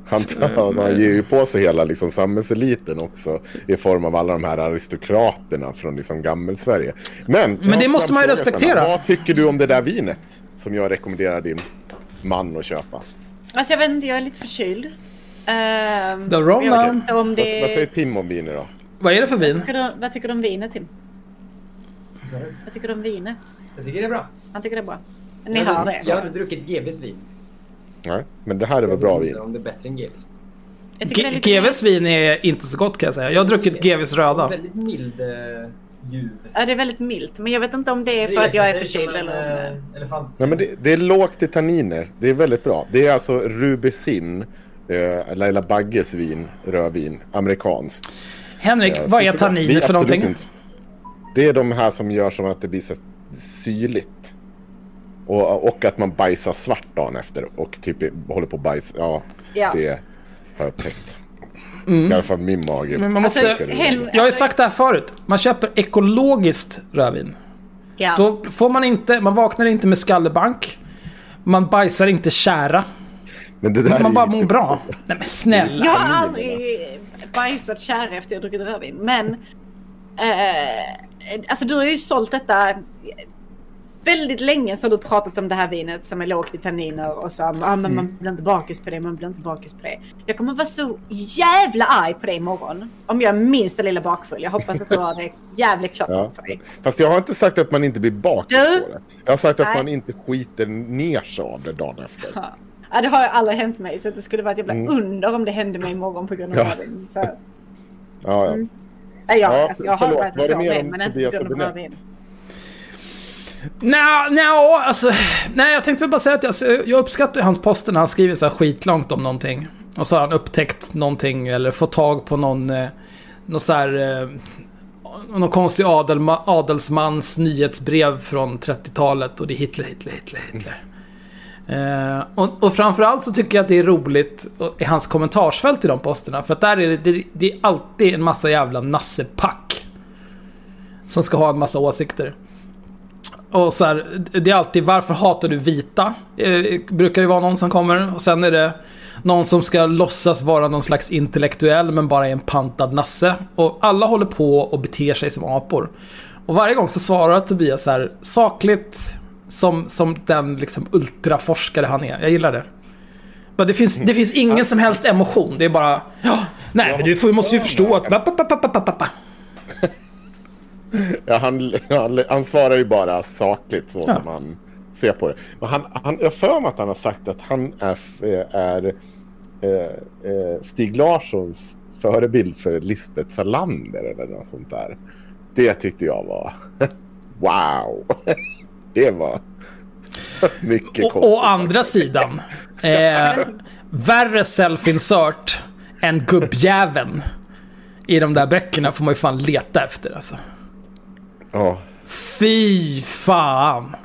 han, han ger ju på sig hela liksom, samhällseliten också i form av alla de här aristokraterna från liksom, gammelsverige. Men, Men det måste man ju respektera. Vad tycker du om det där vinet som jag rekommenderar din man att köpa? Alltså jag vet inte, jag är lite förkyld. Uh, The Rona. Om det... vad, vad säger Tim om vinet då? Vad är det för vin? Vad tycker du, vad tycker du om vinet Tim? Vad tycker du om vinet? Jag tycker det är bra. Han tycker det är bra. Ni hör det. Jag har druckit GVs vin. Nej, men det här är väl bra vin. Om det är bättre än GVs. GVs vin är inte så gott kan jag säga. Jag har druckit GVs röda. Väldigt mild eh, ljuv. Ja, det är väldigt milt. Men jag vet inte om det är för att jag är förkyld eller... Eh, Nej, men det, det, är lågt i tanniner. Det är väldigt bra. Det är alltså Rubicin, eh, Laila Bagges vin, rödvin, amerikanskt. Henrik, eh, vad är tanniner för någonting? Inte. Det är de här som gör som att det blir så syrligt. Och, och att man bajsar svart dagen efter och typ håller på att bajsa. Ja, ja. det har jag upptäckt. Mm. I alla fall min mage. Men man måste, alltså, jag har ju sagt det här förut. Man köper ekologiskt rödvin. Ja. Då får man inte, man vaknar inte med skallebank. Man bajsar inte kära. Men det där man bara mår bra. Nej men snälla. Jag har aldrig bajsat kära efter jag druckit rödvin. Men... Eh, alltså du har ju sålt detta väldigt länge så har du pratat om det här vinet som är lågt i tanniner och så, ah, men Mm. man blir inte bakis på det, man blir inte bakis på det. Jag kommer vara så jävla arg på dig imorgon. Om jag är minsta lilla bakfull. Jag hoppas att du har det jävligt klart Ja. för dig. Fast jag har inte sagt att man inte blir bakis Du? på det. Jag har sagt att Nej. man inte skiter ner sig av det dagen efter. Ja. Ja, det har ju aldrig hänt mig så att det skulle vara ett jävla Mm. under om det hände mig imorgon på grund av Ja. Så, Ja, ja. Mm. nej, jag, Ja, jag har förlåt. Var det mer om Tobias Hübinette? Nej, nej, alltså, nej, jag tänkte väl bara säga att jag, jag uppskattar ju hans poster när han skriver så här skitlångt om någonting. Och så har han upptäckt någonting eller fått tag på någon, eh, någon så här, eh, någon konstig adelma, adelsmans nyhetsbrev från 30-talet och det är Hitler, Hitler, Hitler, Hitler. Eh, och, och framförallt så tycker jag att det är roligt i hans kommentarsfält i de posterna. För att där är det, det, det är alltid en massa jävla nassepack. Som ska ha en massa åsikter. Och så här, det är alltid varför hatar du vita? Eh, brukar det vara någon som kommer. Och sen är det någon som ska låtsas vara någon slags intellektuell men bara är en pantad nasse. Och alla håller på och beter sig som apor. Och varje gång så svarar Tobias så här sakligt som, som den liksom ultraforskare han är. Jag gillar det. Men det finns, det finns ingen som helst emotion. Det är bara... Ja, nej, men du får, måste ju förstå att... Ja, han, han, han svarar ju bara sakligt så Ja. som han ser på det. Men han, han, jag för mig att han har sagt att han är, f- är eh, eh, Stig Larssons förebild för Lisbeth Salander eller något sånt där. Det tyckte jag var wow. Det var mycket Och, konstigt. å andra sidan, eh, värre self-insert än gubbjäveln i de där böckerna får man ju fan leta efter alltså. Ja. Fy fan.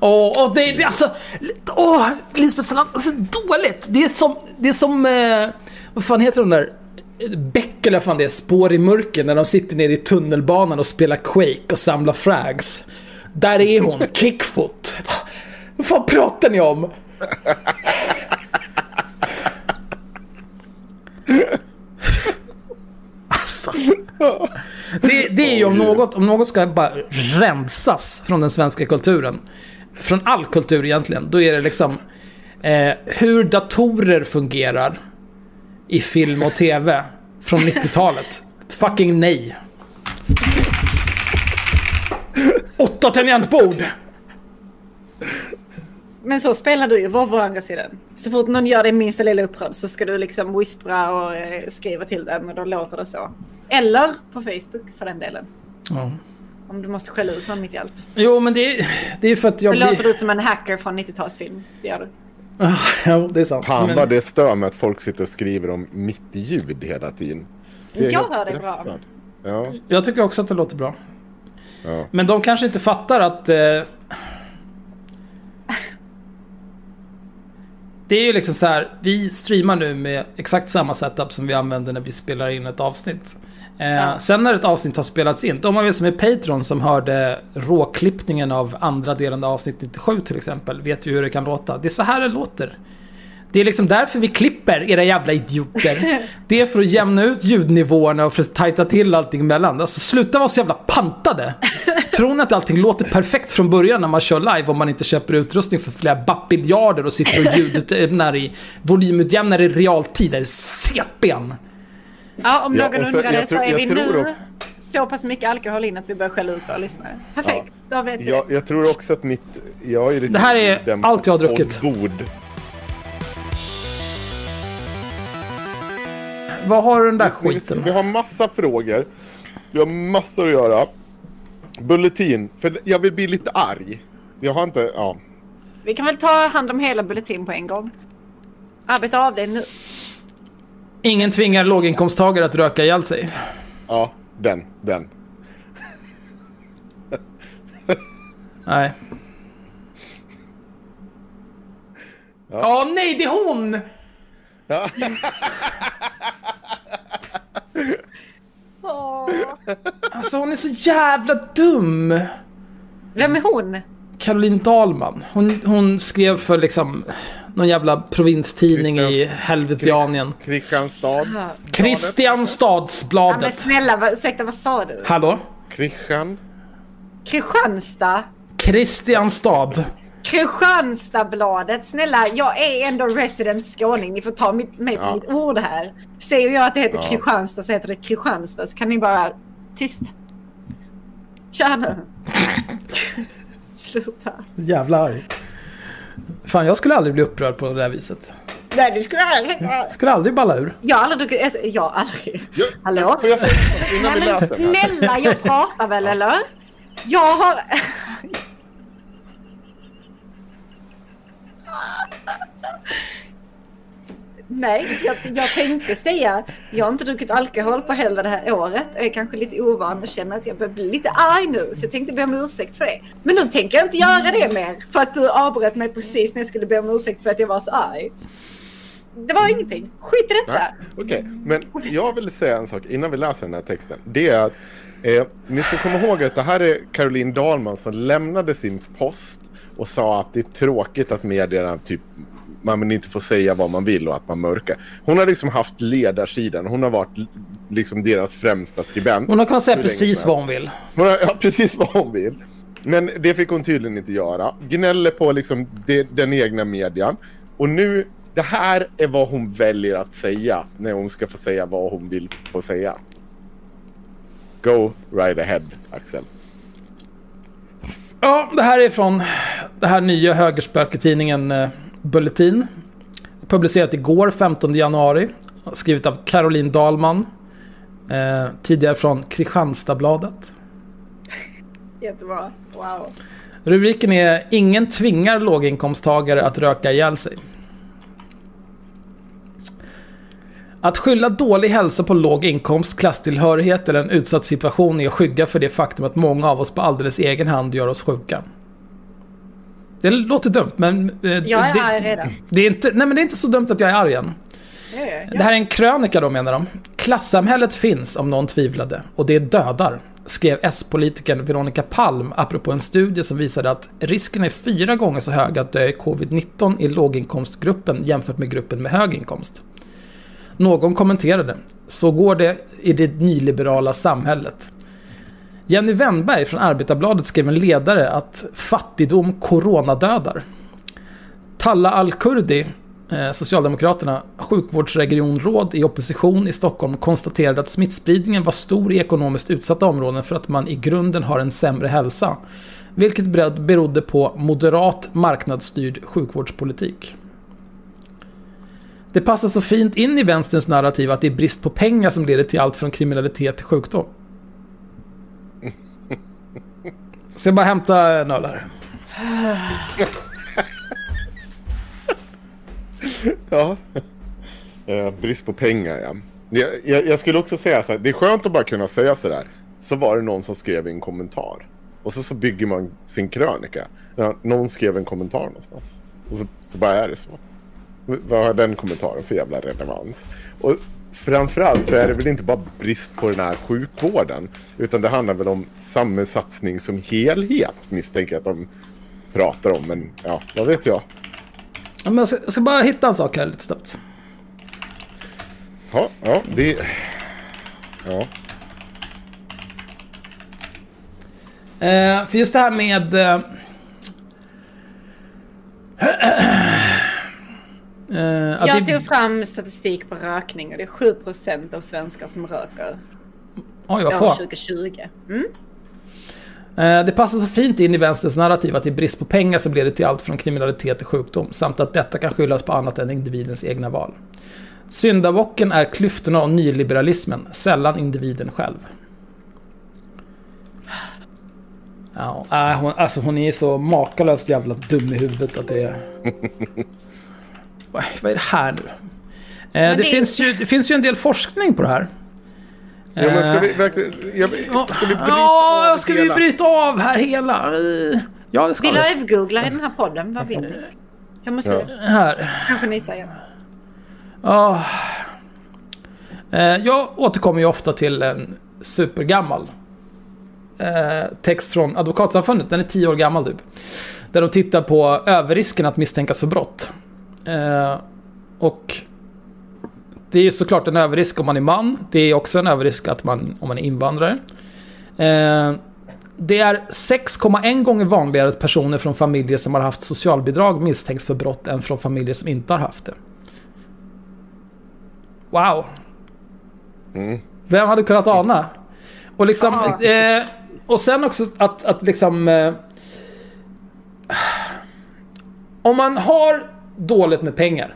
Åh, åh, det, det alltså... Åh, Lisbeth Salander, alltså dåligt. Det är som, det är som, eh, vad fan heter de där? Beck eller fan det är, Spår i mörker när de sitter nere i tunnelbanan och spelar Quake och samlar frags. Där är hon, kickfoot. Vad fan pratar ni om? Alltså. Det, det är ju om något, om något ska bara rensas från den svenska kulturen. Från all kultur egentligen. Då är det liksom eh, hur datorer fungerar i film och tv från 90-talet. Fucking nej. Åtta tangentbord! Men så spelar du ju var på andra sidan. Så fort någon gör dig minsta lilla upprörd så ska du liksom whispra och eh, skriva till dem och då låter det så. Eller på Facebook för den delen. Ja. Om du måste skälla ut någon mitt i allt. Jo, men det, är- det är för att Då jag låter blir... du ut som en hacker från 90-talsfilm. Det gör du. Ah, Jo, det är sant. Fan Men- vad det stör mig att folk sitter och skriver om mitt ljud hela tiden. Jag är Jag hör det bra. Ja, Jag tycker också att det låter bra. ja. Men de kanske inte fattar att... Eh, det är ju liksom så här, vi streamar nu med exakt samma setup som vi använder när vi spelar in ett avsnitt. Eh, Ja. Sen när ett avsnitt har spelats in, de av er som är Patreon som hörde råklippningen av andra delen av avsnitt 97 till exempel, vet ju hur det kan låta. Det är så här det låter. Det är liksom därför vi klipper, era jävla idioter. Det är för att jämna ut ljudnivåerna och för att tajta till allting emellan. Alltså sluta vara så jävla pantade. Tror ni att allting låter perfekt från början när man kör live om man inte köper utrustning för flera bappiljarder och sitter och ljudutjämnar i volymutjämnar i realtid? Det är CPn. Ja, om Ja, någon så- undrar det så är vi nu också- så pass mycket alkohol in att vi börjar skälla ut våra lyssnare. Perfekt, då vet vi Jag, jag tror också att mitt... Jag är lite Det här är allt jag har druckit. ombord. Vad har du den där Vi- skiten? Vi har massa frågor. Vi har massor att göra. Bulletin. För jag vill bli lite arg. Jag har inte... Ja. Vi kan väl ta hand om hela bulletin på en gång. Arbeta av det nu. Ingen tvingar låginkomsttagare att röka ihjäl sig. Ja, den. Den. Nej. Ja, nej, det är hon! Alltså hon är så jävla dum. Vem är hon? Caroline Dahlman. Hon, hon skrev för liksom någon jävla provinstidning i Kristians- Helvetianien. Kristianstad. Ja, men Kristianstadsbladet. snälla, vad, ursäkta vad sa du? Hallå? Kristian. Kristianstad. Kristianstad. Kristianstadsbladet. Snälla, jag är ändå resident skåning. Ni får ta mig på Ja. mitt ord här. Säger jag att det heter Ja. Kristianstad så heter det Kristianstad. Så kan ni bara... Tyst. Kör nu. Sluta. Jävla arg. Fan, jag skulle aldrig bli upprörd på det där viset. Nej, du skulle aldrig... Jag skulle aldrig balla ur. Jag har aldrig druckit... alltså, Jag aldrig... Jag, Hallå? Får jag säga innan vi läser? snälla, jag pratar väl eller? Jag har... Nej, jag, jag tänkte säga, jag har inte druckit alkohol på hela det här året. Jag är kanske lite ovan och känner att jag börjar bli lite arg nu. Så jag tänkte be om ursäkt för det. Men nu tänker jag inte göra det mer. För att du avbröt mig precis när jag skulle be om ursäkt för att jag var så arg. Det var ingenting. Skit i detta. Okej, Okej, men jag vill säga en sak innan vi läser den här texten. Det är att eh, ni ska komma ihåg att det här är Caroline Dahlman som lämnade sin post och sa att det är tråkigt att medierna typ man inte får säga vad man vill och att man mörkar. Hon har liksom haft ledarsidan. Hon har varit liksom deras främsta skribent. Hon har kunnat säga precis vad hon vill. Hon har, ja, precis vad hon vill. Men det fick hon tydligen inte göra. Gnäller på liksom det, den egna median. Och nu, det här är vad hon väljer att säga när hon ska få säga vad hon vill få säga. Go right ahead, Axel. Ja, det här är från det här nya högerspöketidningen eh, Bulletin. Publicerat igår, 15 januari. Skrivet av Caroline Dahlman. Eh, tidigare från Kristianstadsbladet. Jättebra. Wow. Rubriken är Ingen tvingar låginkomsttagare att röka ihjäl sig. Att skylla dålig hälsa på låg inkomst, klasstillhörighet eller en utsatt situation är att skygga för det faktum att många av oss på alldeles egen hand gör oss sjuka. Det låter dumt, men... eh, Jag är det, arg redan. Det är inte, nej men det är inte så dumt att jag är arg än. Det här är en krönika då menar de. Klassamhället finns om någon tvivlade och det dödar. Skrev S-politikern Veronica Palm apropå en studie som visade att risken är fyra gånger så hög att dö i covid-19 i låginkomstgruppen jämfört med gruppen med hög inkomst. Någon kommenterade, så går det i det nyliberala samhället. Jenny Wennberg från Arbetarbladet skrev en ledare att fattigdom coronadödar. Talla Al-Kurdi, eh, Socialdemokraterna, sjukvårdsregionråd i opposition i Stockholm, konstaterade att smittspridningen var stor i ekonomiskt utsatta områden för att man i grunden har en sämre hälsa. Vilket berodde på moderat marknadsstyrd sjukvårdspolitik. Det passar så fint in i vänsterns narrativ att det är brist på pengar som leder till allt från kriminalitet till sjukdom. Ska jag bara hämta en öl här? Ja. Eh, brist på pengar, ja. Jag, jag, jag skulle också säga så här, det är skönt att bara kunna säga så där. Så var det någon som skrev en kommentar. Och så, så bygger man sin krönika. Någon skrev en kommentar någonstans. Och så, så bara är det så. Vad har den kommentaren för jävla relevans? Och framförallt så är det väl inte bara brist på den här sjukvården. Utan det handlar väl om samhällssatsning som helhet misstänker jag att de pratar om. Men ja, vad vet jag. Ja, men jag, ska, jag ska bara hitta en sak här lite snabbt. Ja, ja, det... Ja. Eh, för just det här med... Eh, att Jag det, tog fram statistik på rökning och det är 7% av svenskar som röker oj, vad få. 2020. Mm. Eh, det passar så fint in i vänsterns narrativ att det är brist på pengar som leder till allt från kriminalitet till sjukdom. Samt att detta kan skyllas på annat än individens egna val. Syndabocken är klyftorna och nyliberalismen, sällan individen själv. Ja, äh, hon, alltså hon är så makalöst jävla dum i huvudet att det är... vad, är det här nu? Eh, det, det finns ju, det finns ju en del forskning på det här. Ja, men ska Eh, vi verkligen... Jag, ska vi bryta Ja, av ska vi bryta av här hela? Eh, Ja, det ska Vi vi. live-googlar i den här podden. Vad vill ni? Jag måste... Ja. Här. Kanske ni säger. Ja. Eh, Jag återkommer ju ofta till en supergammal eh, text från Advokatsamfundet. Den är tio år gammal typ. Där de tittar på överrisken att misstänkas för brott. Eh, Och det är ju såklart en överrisk om man är man. Det är också en överrisk att man, om man är invandrare. Eh, det är 6,1 gånger vanligare att personer från familjer som har haft socialbidrag misstänks för brott än från familjer som inte har haft det. Wow. Vem hade kunnat ana? Och liksom... Eh, och sen också att, att liksom... Eh, om man har dåligt med pengar.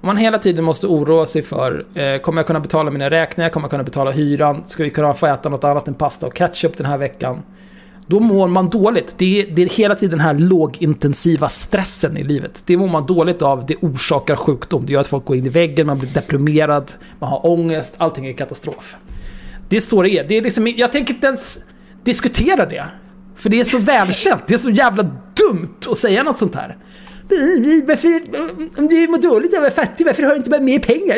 Om man hela tiden måste oroa sig för, eh, kommer jag kunna betala mina räkningar, kommer jag kunna betala hyran, ska vi kunna få äta något annat än pasta och ketchup den här veckan? Då mår man dåligt. Det är, det är hela tiden den här lågintensiva stressen i livet. Det mår man dåligt av, det orsakar sjukdom. Det gör att folk går in i väggen, man blir deprimerad, man har ångest, allting är katastrof. Det är så det är. Det är liksom, jag tänker inte ens diskutera det. För det är så välkänt, det är så jävla dumt att säga något sånt här. Varför, om du mår dåligt av att vara fattig, varför har du inte bara mer pengar?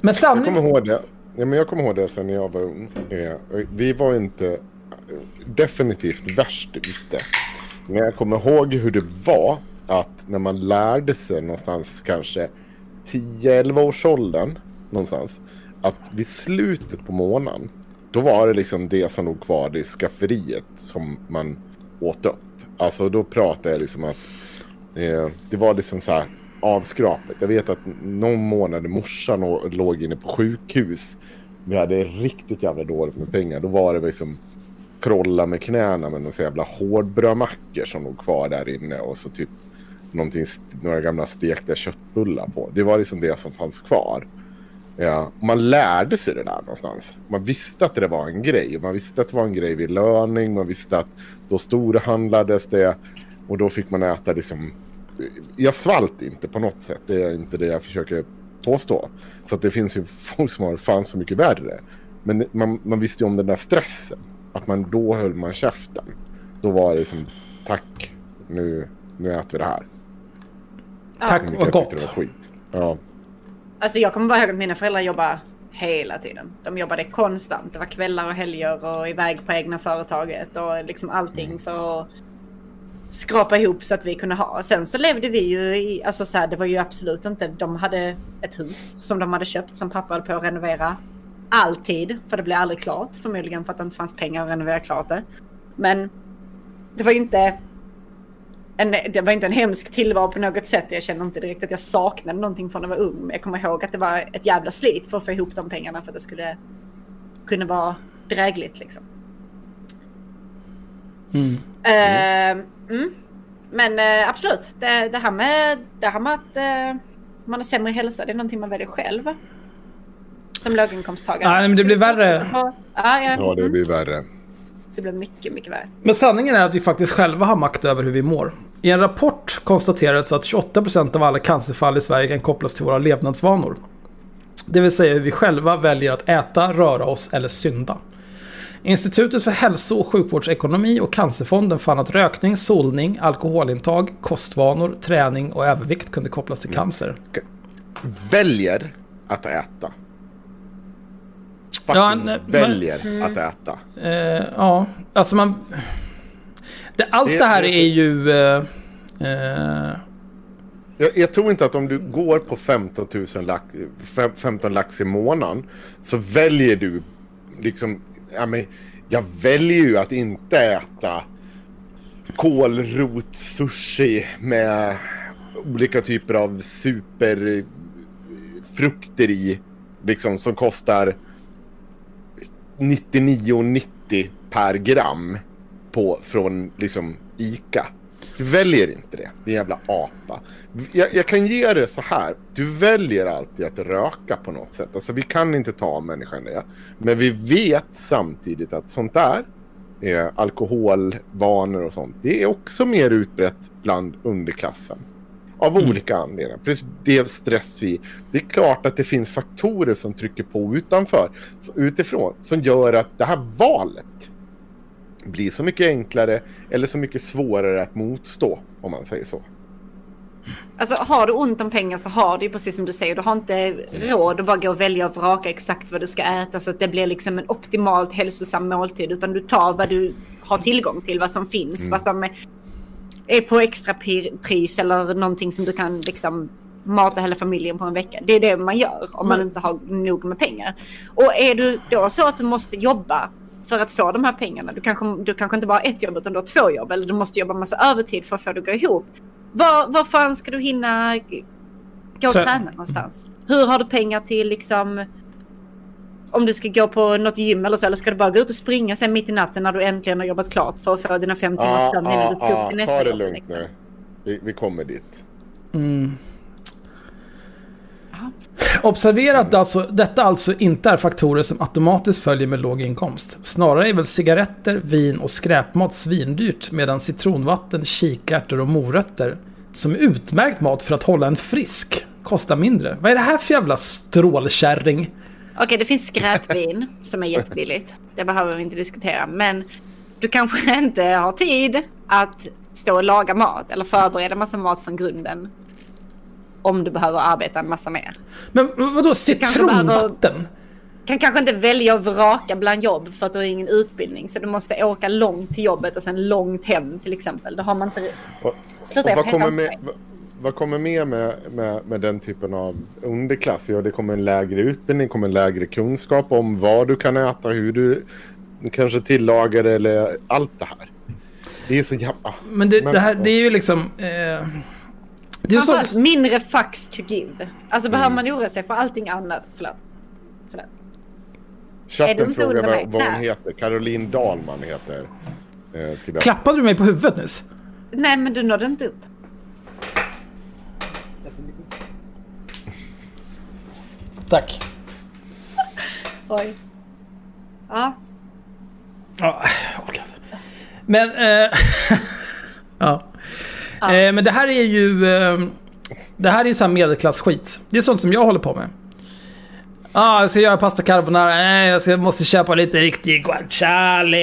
Men Jag sanningen... kommer ihåg det. Ja, men jag kommer ihåg det sen när jag var ung. Vi var inte definitivt värst ute. Men jag kommer ihåg hur det var att när man lärde sig någonstans kanske 10-11 års åldern någonstans. Att vid slutet på månaden då var det liksom det som låg kvar i skafferiet som man åt upp. Alltså då pratade jag liksom att eh, det var liksom så här avskrapet. Jag vet att någon månad morsan och låg inne på sjukhus. Vi hade riktigt jävla dåligt med pengar. Då var det liksom trolla med knäna med några så jävla hårdbrödmackor som låg kvar där inne och så typ några gamla stekta köttbullar på. Det var liksom det som fanns kvar. Ja, man lärde sig det där någonstans. Man visste att det var en grej. Man visste att det var en grej vid löning. Man visste att då storhandlades det. Och då fick man äta liksom... Jag svalt inte på något sätt. Det är inte det jag försöker påstå. Så att det finns ju folk som har fan så mycket värre. Men man, man visste ju om den där stressen. Att man då höll man käften. Då var det som tack, nu, nu äter vi det här. Tack, tyckte gott. Det var skit. Ja. Alltså jag kommer bara ihåg att mina föräldrar jobbade hela tiden. De jobbade konstant. Det var kvällar och helger och iväg på egna företaget och liksom allting för att skrapa ihop så att vi kunde ha. Sen så levde vi ju i, alltså så här, det var ju absolut inte, de hade ett hus som de hade köpt som pappa höll på att renovera. Alltid, för det blev aldrig klart. Förmodligen för att det inte fanns pengar att renovera klart det. Men det var ju inte en, det var inte en hemsk tillvaro på något sätt. Jag känner inte direkt att jag saknade någonting från när jag var ung. Men jag kommer ihåg att det var ett jävla slit för att få ihop de pengarna för att det skulle kunna vara drägligt liksom. Eh, mm. Men eh, absolut, det, det, här med, det här med att eh, man har sämre hälsa, det är någonting man väljer själv. Som låginkomsttagare. Nej, men det blir värre. Ja, ja, ja, det mm. blir värre. det blir mycket, mycket värre. Men sanningen är att vi faktiskt själva har makt över hur vi mår. I en rapport konstaterades att 28% av alla cancerfall i Sverige kan kopplas till våra levnadsvanor. Det vill säga hur vi själva väljer att äta, röra oss eller synda. Institutet för hälso och sjukvårdsekonomi och Cancerfonden fann att rökning, solning, alkoholintag, kostvanor, träning och övervikt kunde kopplas till cancer. Väljer att äta. Fucking Ja, men- väljer att äta. Eh, ja, alltså man... Det, allt det, Det- här är ju... Eh, eh, Jag, jag tror inte att om du går på 15, 000 lax, fem- 15 lax i månaden så väljer du liksom, ja men jag väljer ju att inte äta kålrotsushi med olika typer av superfrukter i, liksom som kostar 99,90 per gram på, från liksom ICA. Du väljer inte det, din jävla apa. Jag, jag kan ge det så här. Du väljer alltid att röka på något sätt. Alltså vi kan inte ta människan det. Men vi vet samtidigt att sånt där, eh, alkoholvanor och sånt, det är också mer utbrett bland underklassen. Av olika anledningar. Precis det stress vi... Det är klart att det finns faktorer som trycker på utanför, utifrån, som gör att det här valet blir så mycket enklare eller så mycket svårare att motstå, om man säger så. Alltså har du ont om pengar så har du precis som du säger, du har inte råd att bara gå och välja och vraka exakt vad du ska äta så att det blir liksom en optimalt hälsosam måltid utan du tar vad du har tillgång till, vad som finns, vad som är- på extra pris eller någonting som du kan liksom mata hela familjen på en vecka. Det är det man gör om man inte har nog med pengar. Och är du då så att du måste jobba för att få de här pengarna. Du kanske, du kanske inte bara har ett jobb utan du har två jobb. Eller du måste jobba massa övertid för att få det att gå ihop. Var, var fan ska du hinna gå och Trä- träna någonstans? Hur har du pengar till liksom om du ska gå på något gym eller så, eller ska du bara gå ut och springa sen mitt i natten när du äntligen har jobbat klart för att få dina fem timmar sömn innan ja, du ska upp till nästa ta det jobb, lugnt liksom. nu. Vi, vi kommer dit. Observera att alltså, detta alltså inte är faktorer som automatiskt följer med låg inkomst. Snarare är väl cigaretter, vin och skräpmat svindyrt medan citronvatten, kikärtor och morötter, som är utmärkt mat för att hålla en frisk, kostar mindre. Vad är det här för jävla strålkärring? Okej, det finns skräpvin som är jättebilligt. Det behöver vi inte diskutera. Men du kanske inte har tid att stå och laga mat eller förbereda massa mat från grunden. Om du behöver arbeta en massa mer. Men vadå citronvatten? Kan kanske inte välja att vraka bland jobb för att du har ingen utbildning. Så du måste åka långt till jobbet och sen långt hem till exempel. Då har man inte... Och, Sluta, och vad, kommer med, vad- vad kommer med med, med med den typen av underklass? Ja, det kommer en lägre utbildning, kommer en lägre kunskap om vad du kan äta, hur du kanske tillagar det eller allt det här. Det är så jävla... Men det, det här, det är ju liksom... Eh, är så, mindre fucks to give. Alltså behöver man oroa sig för allting annat. Förlåt. Förlåt. Är Chatten du frågar vad, vad hon heter. Caroline Dahlman heter eh, klappade du mig på huvudet nyss? Nej, men du nådde inte upp. Tack. Oj. Ja. Ja, jag orkar inte. Men... Eh, ja. Eh, men det här är ju... Eh, det här är ju sån här medelklassskit. Det är sånt som jag håller på med. Ja, ah, jag ska göra pasta carbonara. Nej, eh, jag ska, måste köpa lite riktig guanciale.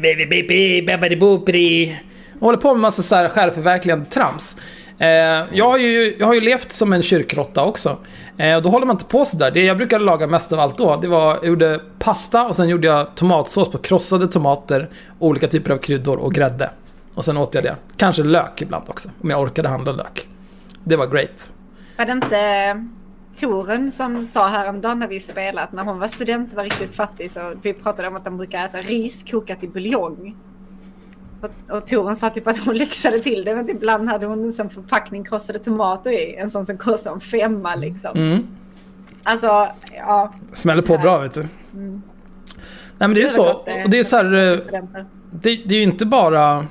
Baby. Jag håller på med massa så här självförverkligande trams. Eh, jag, har ju, jag har ju levt som en kyrkråtta också. Eh, och då håller man inte på sådär. Det jag brukade laga mest av allt då, det var jag gjorde pasta och sen gjorde jag tomatsås på krossade tomater, olika typer av kryddor och grädde. Och sen åt jag det. Kanske lök ibland också, om jag orkade handla lök. Det var great. Var det inte Torun som sa häromdagen när vi spelade att när hon var student och var riktigt fattig så vi pratade om att de brukar äta ris kokat i buljong. Och, och Torun sa typ att hon lyxade till det men ibland hade hon en sån förpackning krossade tomater i. En sån som kostar en femma liksom. Mm. Alltså, ja. Smäller på bra vet du. Nej men det är ju så. eh, Och det är så här... eh, studenter. Det, det är ju inte bara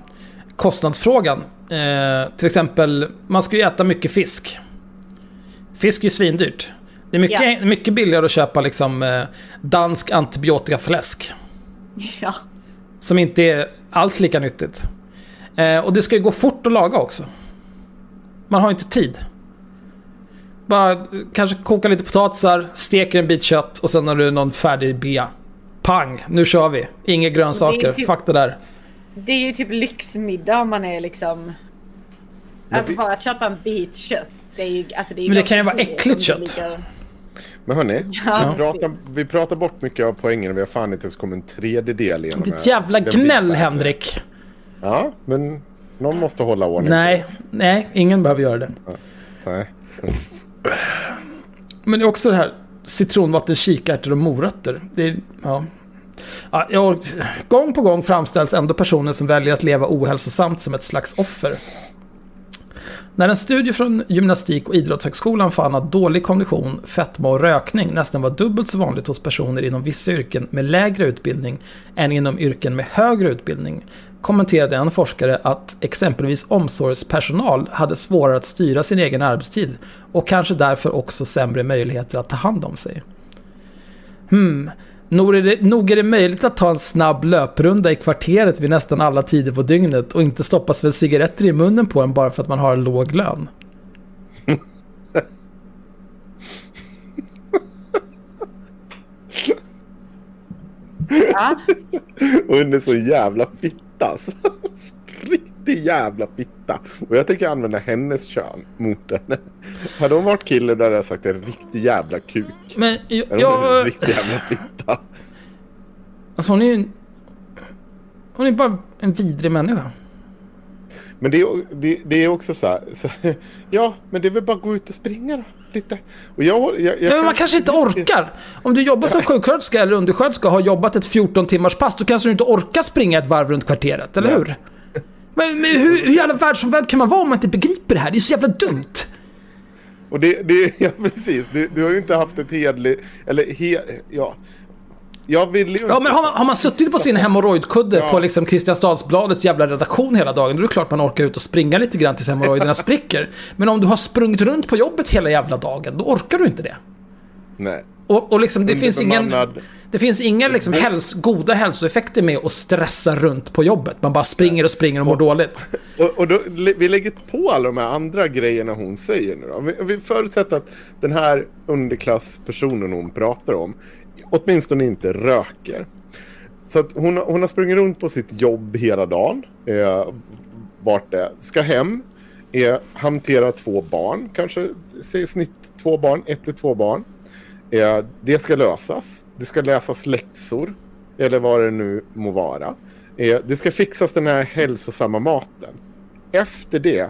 kostnadsfrågan. Eh, till exempel, man ska ju äta mycket fisk. Fisk är ju svindyrt. Det är mycket, Ja. mycket billigare att köpa liksom eh, dansk antibiotikafläsk. Ja. Som inte är alls lika nyttigt. Eh, och det ska ju gå fort att laga också. Man har inte tid. Bara kanske koka lite potatisar, steker en bit kött och sen har du någon färdig bea. Pang, nu kör vi. Inga grönsaker, typ- fuck det där. Det är ju typ lyxmiddag om man är liksom... Att vi- bara köpa en bit kött. Det är ju, alltså det är Men det kan ju vara äckligt det kött. ligger- Men hörni, Ja. vi, pratar, vi pratar bort mycket av poängen och vi har fan inte ens kommit en tredjedel igenom. Ditt här. jävla gnäll. Henrik. Ja, men någon måste hålla ordning. Nej, nej, ingen behöver göra det. Nej. Men det är också det här citronvatten, kikärtor och morötter. Det är, ja. Ja, gång på gång framställs ändå personer som väljer att leva ohälsosamt som ett slags offer. När en studie från Gymnastik och idrottshögskolan fann att dålig kondition, fetma och rökning nästan var dubbelt så vanligt hos personer inom vissa yrken med lägre utbildning än inom yrken med högre utbildning kommenterade en forskare att exempelvis omsorgspersonal hade svårare att styra sin egen arbetstid och kanske därför också sämre möjligheter att ta hand om sig. Hmm, nog är, det, nog är det möjligt att ta en snabb löprunda i kvarteret vid nästan alla tider på dygnet och inte stoppas väl cigaretter i munnen på en bara för att man har en låg lön. Ja. Och hon är så jävla fitta alltså. Riktig jävla fitta. Och jag tänker använda hennes kön mot henne. Hade hon varit kille då hade jag sagt en riktig jävla kuk. Men jag... Hon är en jag riktig jävla fitta. alltså hon är ju... Hon är bara en vidrig människa. Men det är, det, det är också så här, så, ja, men det är väl bara att gå ut och springa då, lite. Och jag, jag, jag, Ja, men man kanske inte orkar. Om du jobbar som sjuksköterska eller undersköterska och har jobbat ett 14 timmars pass, då kanske du inte orkar springa ett varv runt kvarteret, eller Nej. hur? Men, men hur, hur jävla världsomvänd kan man vara om man inte begriper det här? Det är så jävla dumt. Och det, det ja precis, du, du har ju inte haft ett hedligt, eller he, ja. Jag vill ju Ja, men har man, har man suttit på sin hemorrojdkudde Ja. på liksom Kristianstadsbladets jävla redaktion hela dagen, då är det klart man orkar ut och springa lite grann tills hemorrojderna spricker. Men om du har sprungit runt på jobbet hela jävla dagen, då orkar du inte det. Nej. Och, och liksom, det finns ingen... Det finns inga liksom häls, goda hälsoeffekter med att stressa runt på jobbet. Man bara springer och springer och mår dåligt. Och, och då, vi lägger på alla de här andra grejerna hon säger nu då. Vi, vi förutsätter att den här underklasspersonen hon pratar om åtminstone inte röker. Så att hon, har- hon har sprungit runt på sitt jobb hela dagen. Eh, vart det. Ska hem. Eh, hantera två barn. Kanske säg snitt två barn. Ett till två barn. Eh, det ska lösas. Det ska läsas läxor. Eller vad det nu må vara. Eh, det ska fixas den här hälsosamma maten. Efter det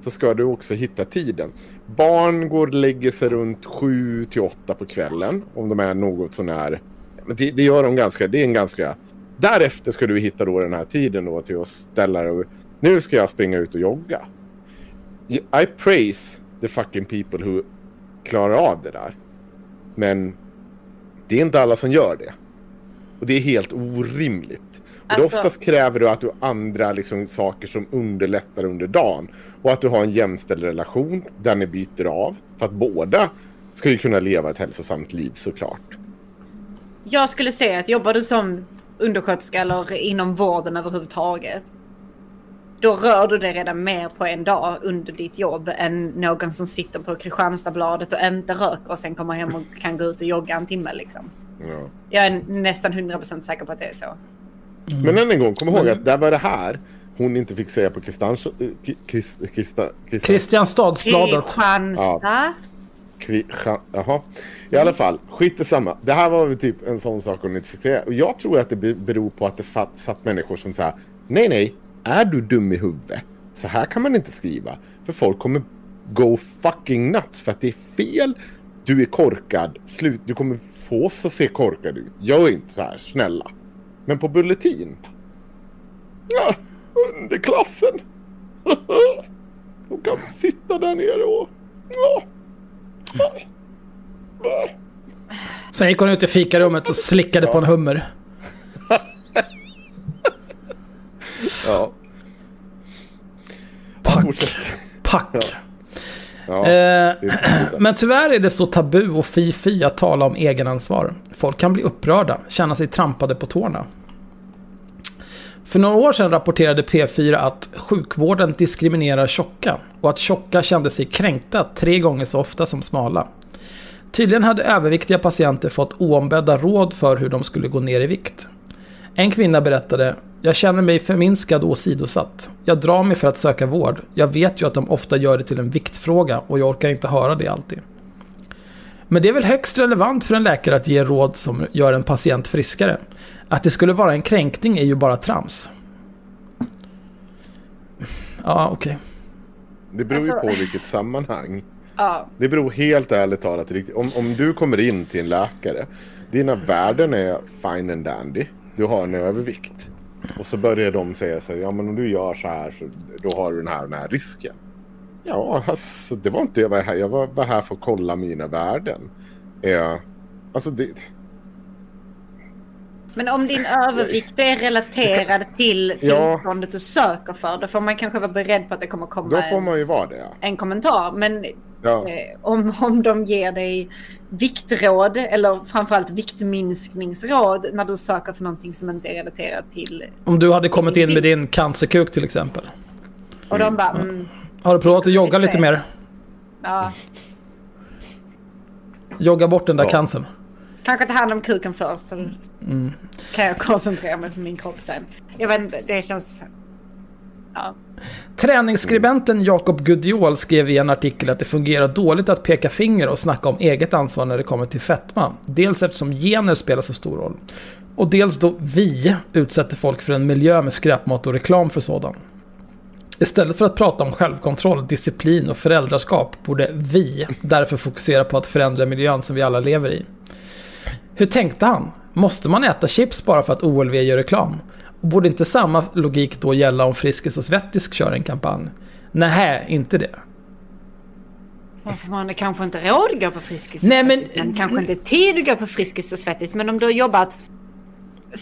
så ska du också hitta tiden. Barn går och lägger sig runt 7 till 8 på kvällen. Om de är något sånär. Men det, det gör de ganska. Det är en ganska. Därefter ska du hitta då den här tiden då till att ställa dig. Nu ska jag springa ut och jogga. I praise the fucking people who klarar av det där. Men det är inte alla som gör det. Och det är helt orimligt. Och Alltså- oftast kräver du att du har andra liksom, saker som underlättar under dagen. Och att du har en jämställd relation där ni byter av. För att båda ska ju kunna leva ett hälsosamt liv såklart. Jag skulle säga att jobbar du som undersköterska eller inom vården överhuvudtaget. Då rör du dig redan mer på en dag under ditt jobb än någon som sitter på Kristianstadsbladet och inte röker och sen kommer hem och kan gå ut och jogga en timme liksom. Ja. Jag är nästan 100% säker på att det är så. Men än en gång, kom ihåg att där var det här hon inte fick säga på Kristianstad... eh, Kristianstadsbladet. Kristianstad. Kri, ja, jaha. I alla fall, skit i samma. Det här var väl typ en sån sak hon inte fick säga. Och jag tror att det be- beror på att det satt människor som sa Nej, nej, är du dum i huvudet? Så här kan man inte skriva. För folk kommer go fucking nuts för att det är fel. Du är korkad. Slut. Du kommer få oss att se korkad ut. Gör inte så här, snälla. Men på Bulletin. Ja, underklassen. De kan sitta där nere och... Ja. Sen gick hon ut i fikarummet och slickade på en hummer. Ja. Fortsätt. Pack. Ja. Eh, det är men tyvärr är det så tabu och fy-fy att tala om egenansvar. Folk kan bli upprörda, känna sig trampade på tårna. För några år sedan rapporterade P4 att sjukvården diskriminerar tjocka och att tjocka kände sig kränkta tre gånger så ofta som smala. Tydligen hade överviktiga patienter fått oombedda råd för hur de skulle gå ner i vikt. En kvinna berättade Jag känner mig förminskad och åsidosatt. Jag drar mig för att söka vård. Jag vet ju att de ofta gör det till en viktfråga och jag orkar inte höra det alltid. Men det är väl högst relevant för en läkare att ge råd som gör en patient friskare. Att det skulle vara en kränkning är ju bara trams. Ja, okej. Det beror ju Alltså- på vilket sammanhang. Ja. Det beror helt ärligt talat riktigt. Om, om du kommer in till en läkare. Dina värden är fine and dandy. Du har en övervikt. Och så börjar de säga så här, ja men om du gör så här så då har du den här den här risken. Ja, alltså det var inte jag var här. Jag var bara här för att kolla mina värden. Eh, alltså det, Men om din övervikt är relaterad till Ja. tillståndet du söker för, då får man kanske vara beredd på att det kommer komma då får man ju vara det. Ja. en kommentar. Men Ja. eh, om, om de ger dig viktråd eller framförallt viktminskningsråd när du söker för någonting som inte är relaterat till... Om du hade kommit in med din cancerkuk till exempel. Och de bara, mm, Har du provat att jogga lite mer? ja, Jogga bort den där Ja. cancern. kanske ta hand om kuken först. Så Mm. kan jag koncentrera mig på min kropp sen. Jag vet inte, det känns... Ja. Träningsskribenten Jakob Gudiol skrev i en artikel att det fungerar dåligt att peka finger och snacka om eget ansvar när det kommer till fetma. Dels eftersom gener spelar så stor roll. Och dels då vi utsätter folk för en miljö med skräpmat och reklam för sådan. Istället för att prata om självkontroll, disciplin och föräldraskap borde vi därför fokusera på att förändra miljön som vi alla lever i. Hur tänkte han? Måste man äta chips bara för att OLV gör reklam? Och borde inte samma logik då gälla om Friskis och Svettis kör en kampanj? Nej, inte det. Varför man har kanske inte råd att gå på Friskis och Nej, men- Svettis, men kanske inte tid att gå på Friskis och Svettis. Men om du har jobbat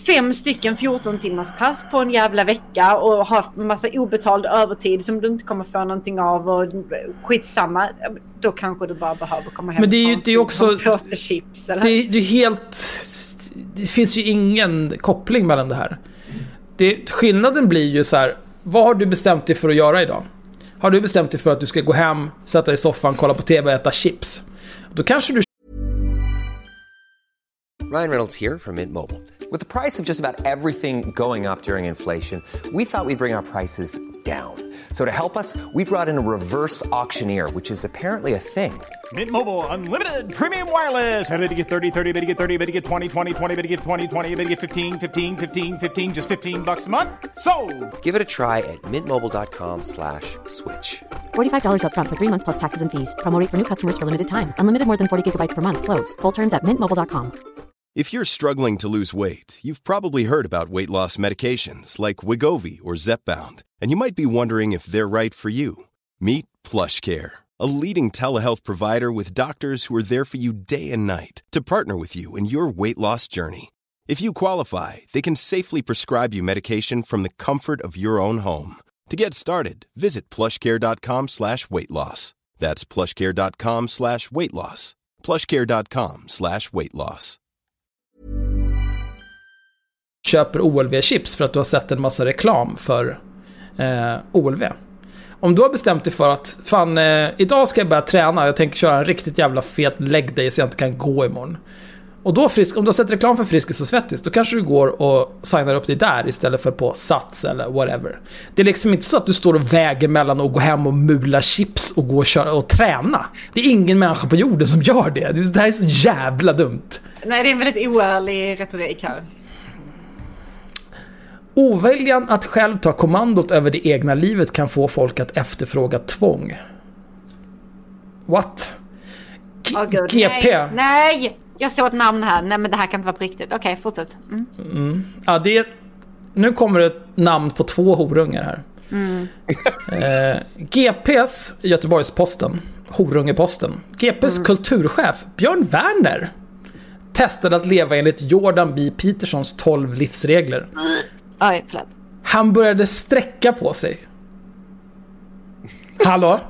fem stycken 14 timmars pass på en jävla vecka och har massa obetald övertid som du inte kommer få någonting av och skitsamma. Då kanske du bara behöver komma hem Men det är ju- det är också- chips eller? Det, det är helt... Det finns ju ingen koppling mellan det här. Det, skillnaden blir ju så här. Vad har du bestämt dig för att göra idag? Har du bestämt dig för att du ska gå hem, sätta dig i soffan, kolla på TV och äta chips? Då kanske du Ryan Reynolds här från Mint Mobile. priset på nästan allt som går upp under inflationen, trodde vi att vi skulle bring våra priser down. So to help us, we brought in a reverse auctioneer, which is apparently a thing. Mint Mobile unlimited premium wireless. Ready to get 30, 30, bit to get 30, bit to get 20, 20, 20, bit to get 20, 20, bit to get 15, 15, 15, 15 just 15 bucks a month. So, Give it a try at mintmobile.com slash switch. $45 upfront for three months plus taxes and fees. Promo rate for new customers for limited time. Unlimited more than 40 gigabytes per month. Slows. Full terms at mintmobile.com. If you're struggling to lose weight, you've probably heard about weight loss medications like Wigovi or Zepbound, and you might be wondering if they're right for you. Meet PlushCare, a leading telehealth provider with doctors who are there for you day and night to partner with you in your weight loss journey. If you qualify, they can safely prescribe you medication from the comfort of your own home. To get started, visit plushcare.com slash weight loss. That's plushcare.com slash weight loss. plushcare.com slash weight loss. köper OLV-chips för att du har sett en massa reklam för eh, OLV. Om du har bestämt dig för att fan, eh, idag ska jag börja träna, jag tänker köra en riktigt jävla fet leg day så jag inte kan gå imorgon. Och då frisk, om du har sett reklam för Friskis och Svettis, då kanske du går och signar upp dig där istället för på Sats eller whatever. Det är liksom inte så att du står och väger mellan att gå hem och mula chips och gå och köra och träna. Det är ingen människa på jorden som gör det. Det här är så jävla dumt. Nej, det är en väldigt oärlig retorik här. Oviljan att själv ta kommandot över det egna livet kan få folk att efterfråga tvång. What? G- Åh, gud. GP? Nej, nej! Jag såg ett namn här. Nej, men det här kan inte vara på riktigt. Okej, fortsätt. Mm. Ja, det är, nu kommer det ett namn på två horungar här. Eh, GPs Göteborgs-Posten, Horungeposten. GPs kulturchef Björn Werner testade att leva enligt Jordan B. Petersons 12 livsregler. Oj, förlåt. Han började sträcka på sig. Hallå?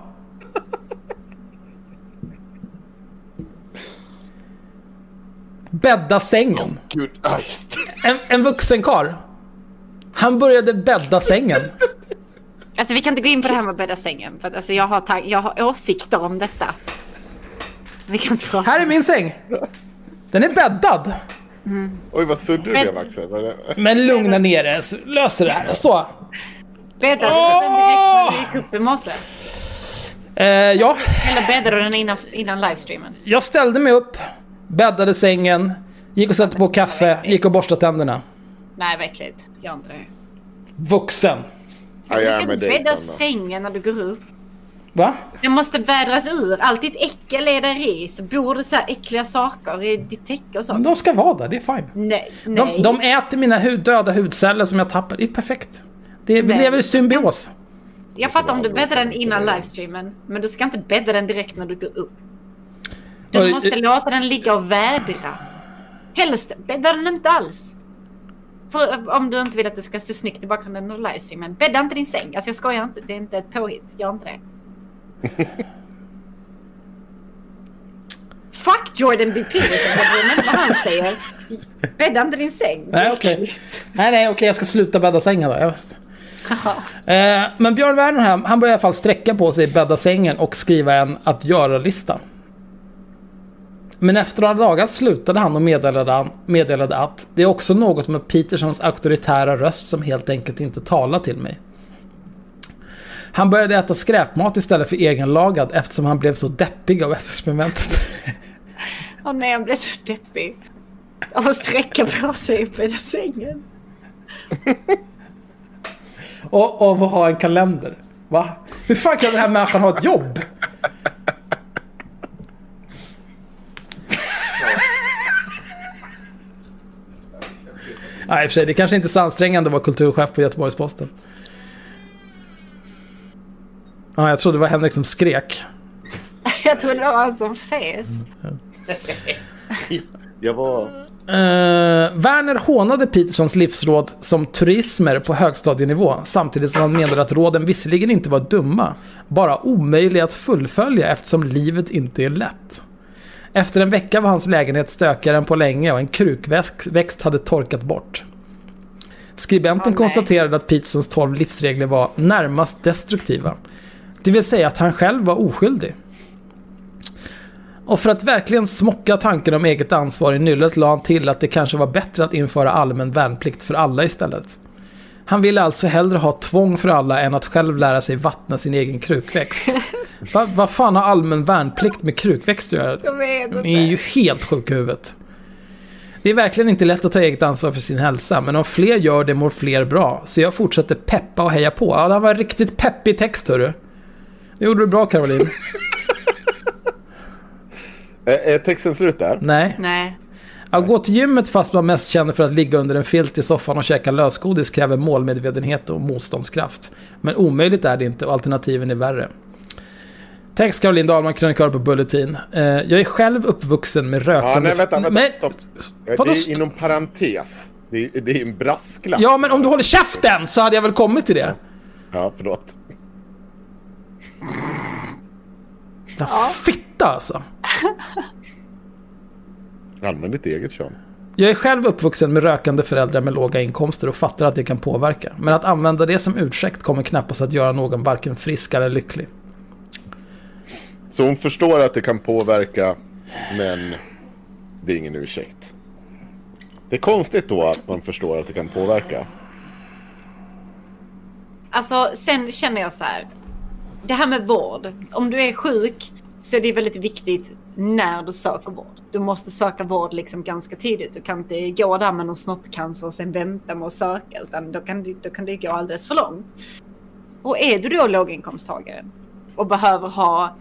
Bädda sängen. En, en vuxen karl. Han började bädda sängen. Alltså vi kan inte gå in på det här med att bädda sängen. För att, alltså, jag, har jag har åsikter om detta. Vi kan inte prata Här är min säng. Den är bäddad. Oj, vad suddig du Men- blev Axel. Men lugna ner dig, löser det här. Så. Bäddade du den direkt när du gick upp i morse? Eh, ja, Eller bäddade du den innan, innan livestreamen? jag ställde mig upp, bäddade sängen, gick och satte på kaffe, gick och borstade tänderna. Nej, vad äckligt. Gör inte det. Vuxen. Ja, Du jag ska är inte bädda sängen när du går upp. Va? Det måste vädras ur. Allt ditt äckel är där i. Så bor det så här äckliga saker i ditt täcke och Men sånt. de ska vara där, det är fine. Nej, nej. De, de äter mina hud, döda hudceller som jag tappar. Det är perfekt. Det, vi lever i symbios. Jag fattar om du bäddar den innan livestreamen. Men du ska inte bädda den direkt när du går upp. Du måste eh. låta den ligga och vädra. Helst bädda den inte alls. För om du inte vill att det ska se snyggt i bakgrunden under livestreamen. Bädda inte din säng. Alltså jag skojar inte. Det är inte ett påhitt. Gör inte det. Fuck Jordan B. Peterson. Jag vad han säger. Bädda inte din säng. Nej, okej. Nej, nej, okej, jag ska sluta bädda sängen då. Eh, men Björn Werner här, han började i alla fall sträcka på sig, bädda sängen och skriva en att göra-lista. Men efter några dagar slutade han och meddelade, han, meddelade att det är också något med Petersons auktoritära röst som helt enkelt inte talar till mig. Han började äta skräpmat istället för egenlagad eftersom han blev så deppig av experimentet. Åh nej, han blev så deppig. Av att sträcka på sig uppe i sängen. och av att ha en kalender. Va? Hur fan kan den här människan ha ett jobb? Nej, i och för sig, det kanske inte är så ansträngande att vara kulturchef på Göteborgs-Posten. Ja, jag trodde det var Henrik som skrek. Jag trodde det var han som fes. Jag var... Eh, Werner hånade Petersons livsråd som turismer på högstadienivå samtidigt som han menade att råden visserligen inte var dumma, bara omöjliga att fullfölja eftersom livet inte är lätt. Efter en vecka var hans lägenhet stökigare än på länge och en krukväxt hade torkat bort. Skribenten nej. konstaterade att Petersons 12 livsregler var närmast destruktiva. Det vill säga att han själv var oskyldig. Och för att verkligen smocka tanken om eget ansvar i nyllet la han till att det kanske var bättre att införa allmän värnplikt för alla istället. Han ville alltså hellre ha tvång för alla än att själv lära sig vattna sin egen krukväxt. Va- Vad fan har allmän värnplikt med krukväxter att göra? Jag vet De är ju inte. helt sjuka i huvudet. Det är verkligen inte lätt att ta eget ansvar för sin hälsa, men om fler gör det mår fler bra. Så jag fortsätter peppa och heja på. Ja, det här var en riktigt peppig text hörru. Det gjorde du bra Caroline. Är, texten slut där? Nej. Nej. Att gå till gymmet fast man mest känner för att ligga under en filt i soffan och käka lösgodis kräver målmedvetenhet och motståndskraft. Men omöjligt är det inte och alternativen är värre. Text Caroline Dahlman, krönikör på Bulletin. Eh, Jag är själv uppvuxen med rökande... Ja, nej vänta, vänta. Men- Stopp. Vadå Det är inom parentes. Det är, det är en brasklapp. Ja, men om du håller käften så hade jag väl kommit till det. Ja, förlåt. Ja. Fitta alltså. Använd ditt eget kön. Jag är själv uppvuxen med rökande föräldrar med låga inkomster och fattar att det kan påverka. Men att använda det som ursäkt kommer knappast att göra någon varken frisk eller lycklig. Så hon förstår att det kan påverka, men det är ingen ursäkt. Det är konstigt då att man förstår att det kan påverka. Alltså sen känner jag så här. Det här med vård. Om du är sjuk så är det väldigt viktigt när du söker vård. Du måste söka vård liksom ganska tidigt. Du kan inte gå där med någon snoppcancer och sen vänta med att söka. Utan då kan, det, då kan det gå alldeles för långt. Och är du då låginkomsttagare och behöver ha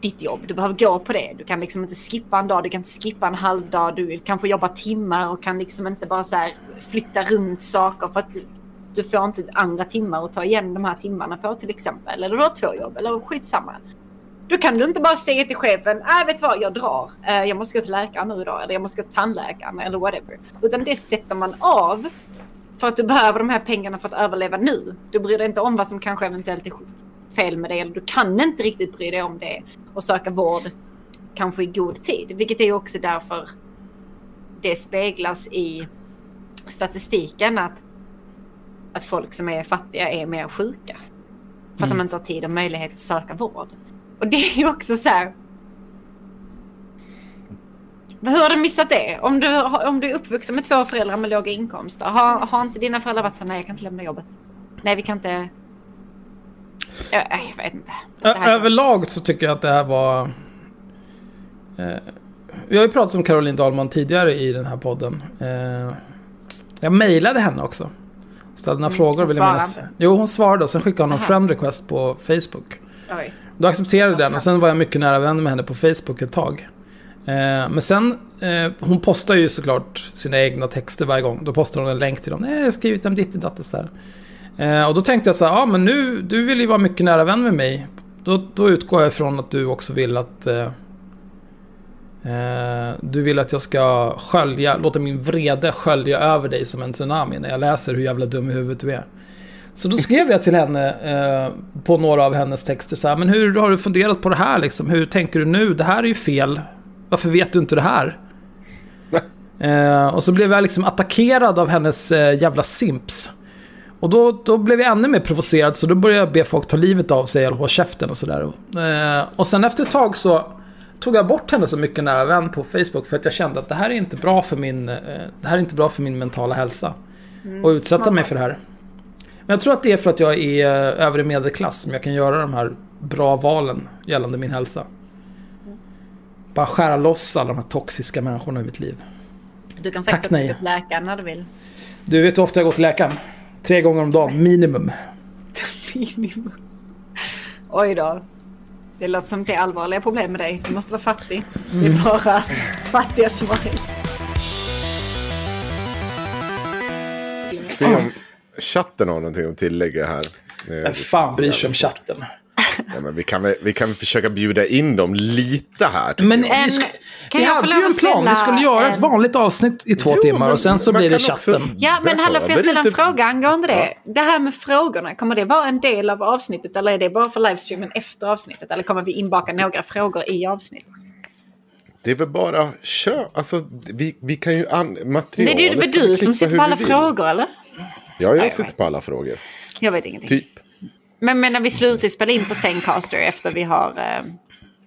ditt jobb, du behöver gå på det. Du kan liksom inte skippa en dag, du kan inte skippa en halv dag. Du kanske jobbar timmar och kan liksom inte bara så här flytta runt saker för att du, får inte andra timmar att ta igen de här timmarna på till exempel. Eller du har två jobb eller skitsamma. Då kan du inte bara säga till chefen, äh, vet du vad, jag drar. Eh, jag måste gå till läkaren nu idag eller jag måste gå till tandläkaren eller whatever. Utan det sätter man av för att du behöver de här pengarna för att överleva nu. Du bryr dig inte om vad som kanske eventuellt är fel med det eller du kan inte riktigt bry dig om det och söka vård kanske i god tid. Vilket är också därför det speglas i statistiken att, att folk som är fattiga är mer sjuka. För att de inte har tid och möjlighet att söka vård. Och det är ju också så här. Men hur har du missat det? Om du, om du är uppvuxen med två föräldrar med låga inkomster. Har, har inte dina föräldrar varit så nej jag kan inte lämna jobbet. Nej vi kan inte. Jag, jag vet inte. Överlag så tycker jag att det här var... Eh, vi har ju pratat om Caroline Dahlman tidigare i den här podden. Eh, jag mejlade henne också. Ställde några frågor. vill jag minnas. Jo, hon svarade och sen skickade hon en friend request på Facebook. Oj. Då accepterade jag den och sen var jag mycket nära vän med henne på Facebook ett tag. Eh, men sen, eh, hon postar ju såklart sina egna texter varje gång. Då postar hon en länk till dem. Nej, jag har skrivit om ditt och datt så. Eh, och då tänkte jag så här, ja men nu, du vill ju vara mycket nära vän med mig. Då, då utgår jag ifrån att du också vill att... Eh, du vill att jag ska skölja, låta min vrede skölja över dig som en tsunami när jag läser hur jävla dum i huvudet du är. Så då skrev jag till henne eh, på några av hennes texter så här, men hur har du funderat på det här liksom? Hur tänker du nu? Det här är ju fel. Varför vet du inte det här? eh, och så blev jag liksom attackerad av hennes eh, jävla simps. Och då, då blev jag ännu mer provocerad så då började jag be folk ta livet av sig eller hålla käften och sådär. Eh, och sen efter ett tag så tog jag bort henne som mycket nära vän på Facebook för att jag kände att det här är inte bra för min, eh, det här är inte bra för min mentala hälsa. och utsätta mig för det här. Men jag tror att det är för att jag är eh, övre medelklass som jag kan göra de här bra valen gällande min hälsa. Bara skära loss alla de här toxiska människorna i mitt liv. Du kan säkert uppsöka upp läkaren när du vill. Du vet hur ofta jag går till läkaren? Tre gånger om dagen, minimum. Minimum. Oj då. Det låter som det är allvarliga problem med dig. Du måste vara fattig. Det är bara fattiga smiles. Se om chatten har någonting att tillägga här. Vem fan bryr sig om chatten? Ja, men vi, kan väl, vi kan väl försöka bjuda in dem lite här. Men jag. kan vi hade ju en plan. Vi skulle göra ett en- vanligt avsnitt i två Jo, timmar men och sen så blir det kan också- chatten. Ja, men hallå, får jag ställa en inte- fråga angående det? Det här med frågorna, kommer det vara en del av avsnittet eller är det bara för livestreamen efter avsnittet? Eller kommer vi inbaka några frågor i avsnittet? Det är väl bara kör. Alltså, vi, vi kan ju an- materialet. Nej, det är väl du som sitter på alla frågor, eller? Ja, jag sitter på alla frågor. Jag vet ingenting. Typ. Men, men när vi slutar spela in på Zencaster efter vi har eh,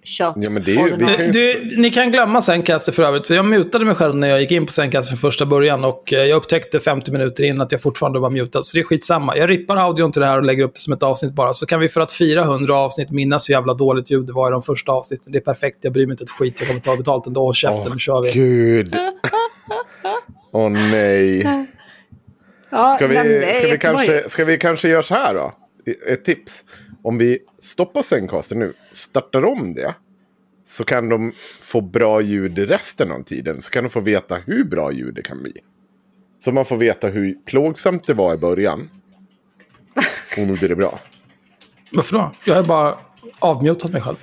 kört Ja, men det är ju- vi kan ju- du, ni kan glömma Zencaster för övrigt. För jag mutade mig själv när jag gick in på Zencaster från första början. Och eh, jag upptäckte 50 minuter in att jag fortfarande var mutad. Så det är skitsamma. Jag rippar audion till det här och lägger upp det som ett avsnitt bara. Så kan vi för att 400 avsnitt minnas hur jävla dåligt ljud det var i de första avsnitten. Det är perfekt. Jag bryr mig inte ett skit. Jag kommer ta betalt ändå. Håll käften, nu kör vi. Gud. Åh nej. Ja, Ska vi, nej, ska, vi kanske, ska vi kanske göra så här då? Ett tips. Om vi stoppar Zencaster nu, startar om det. Så kan de få bra ljud resten av tiden. Så kan de få veta hur bra ljud det kan bli. Så man får veta hur plågsamt det var i början. Och nu blir det bra. Varför då? Jag har bara avmutat mig själv.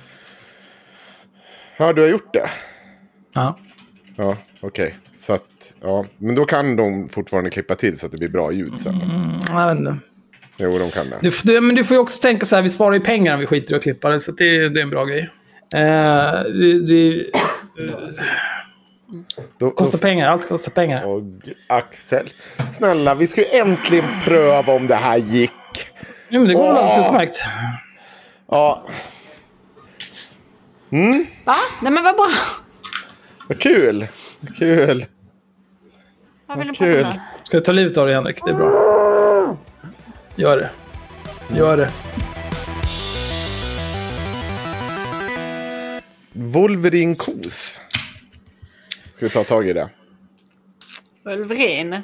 Ja, du har gjort det. Ja. Ja, okej. Så att, ja. Men då kan de fortfarande klippa till så att det blir bra ljud sen. Jag vet inte. Jo, de kan det. Du, du, men du får ju också tänka så här, vi sparar ju pengar om vi skiter i att klippa det. Så det, det är en bra grej. Eh, det, det Då, kostar pengar, allt kostar pengar. Och Axel, snälla, vi ska ju äntligen pröva om det här gick. Ja, men det går väl alldeles utmärkt. Ja, Va? Nej men vad bra. vad kul. Kul. Vad vill du Kul. prata med? Ska du ta livet av dig Henrik? Det är bra. Gör det. Gör det. Wolverine Kos. Ska vi ta tag i det? Wolverine.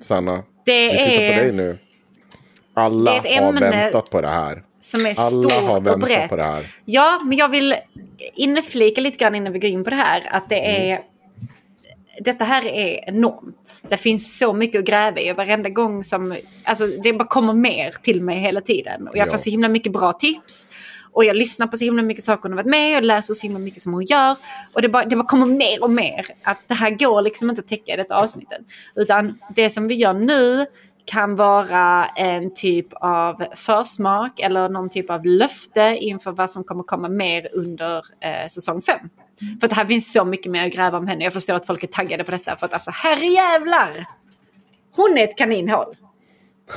Sanna, Det vi tittar på dig är nu. Alla Det är ett har ämne väntat på det här. som är Alla stort har och väntat brett. på det här. Ja, men jag vill inflika lite grann innan vi går in på det här. Att det är... Detta här är enormt. Det finns så mycket att gräva i. Och varenda gång som... Alltså det bara kommer mer till mig hela tiden. Och jag Ja. får så himla mycket bra tips. Och jag lyssnar på så himla mycket saker hon har varit med och läser så himla mycket som hon gör. Och det bara, det bara kommer mer och mer. Att det här går liksom inte att täcka i detta avsnittet. Utan det som vi gör nu kan vara en typ av försmak eller någon typ av löfte inför vad som kommer komma mer under eh, säsong 5. För att det här finns så mycket mer att gräva om henne. Jag förstår att folk är taggade på detta för att alltså herrejävlar! Hon är ett kaninhål.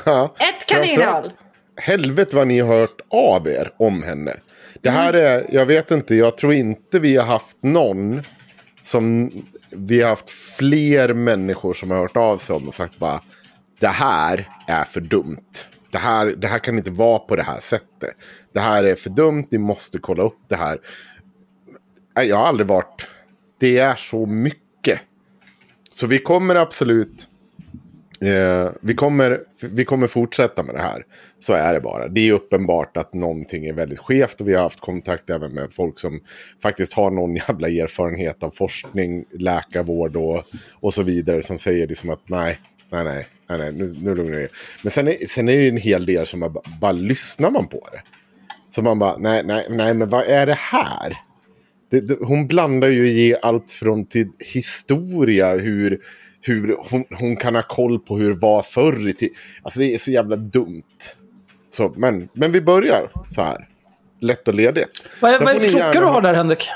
Ja. Ett kaninhål! Helvete vad ni har hört av er om henne. Det här är, jag vet inte, jag tror inte vi har haft någon som vi har haft fler människor som har hört av sig om och sagt bara det här är för dumt. Det här, det här kan inte vara på det här sättet. Det här är för dumt, ni måste kolla upp det här. Nej, Jag har aldrig varit... Det är så mycket. Så vi kommer absolut... Eh, vi, kommer, vi kommer fortsätta med det här. Så är det bara. Det är uppenbart att någonting är väldigt skevt. Och vi har haft kontakt även med folk som faktiskt har någon jävla erfarenhet av forskning, läkarvård och, och så vidare. Som säger liksom att nej, nej, nej, nej, nej nu, nu lugnar ner. Men sen är, sen är det en hel del som bara, bara lyssnar man på det. Så man bara, nej, nej, nej, men vad är det här? Det, det, hon blandar ju i allt från till historia, hur, hur hon, hon kan ha koll på hur det var förr i tiden. Alltså det är så jävla dumt. Så, men, men vi börjar så här. Lätt och ledigt. Vad är, vad är det för klocka gärna du har ha- där Henrik?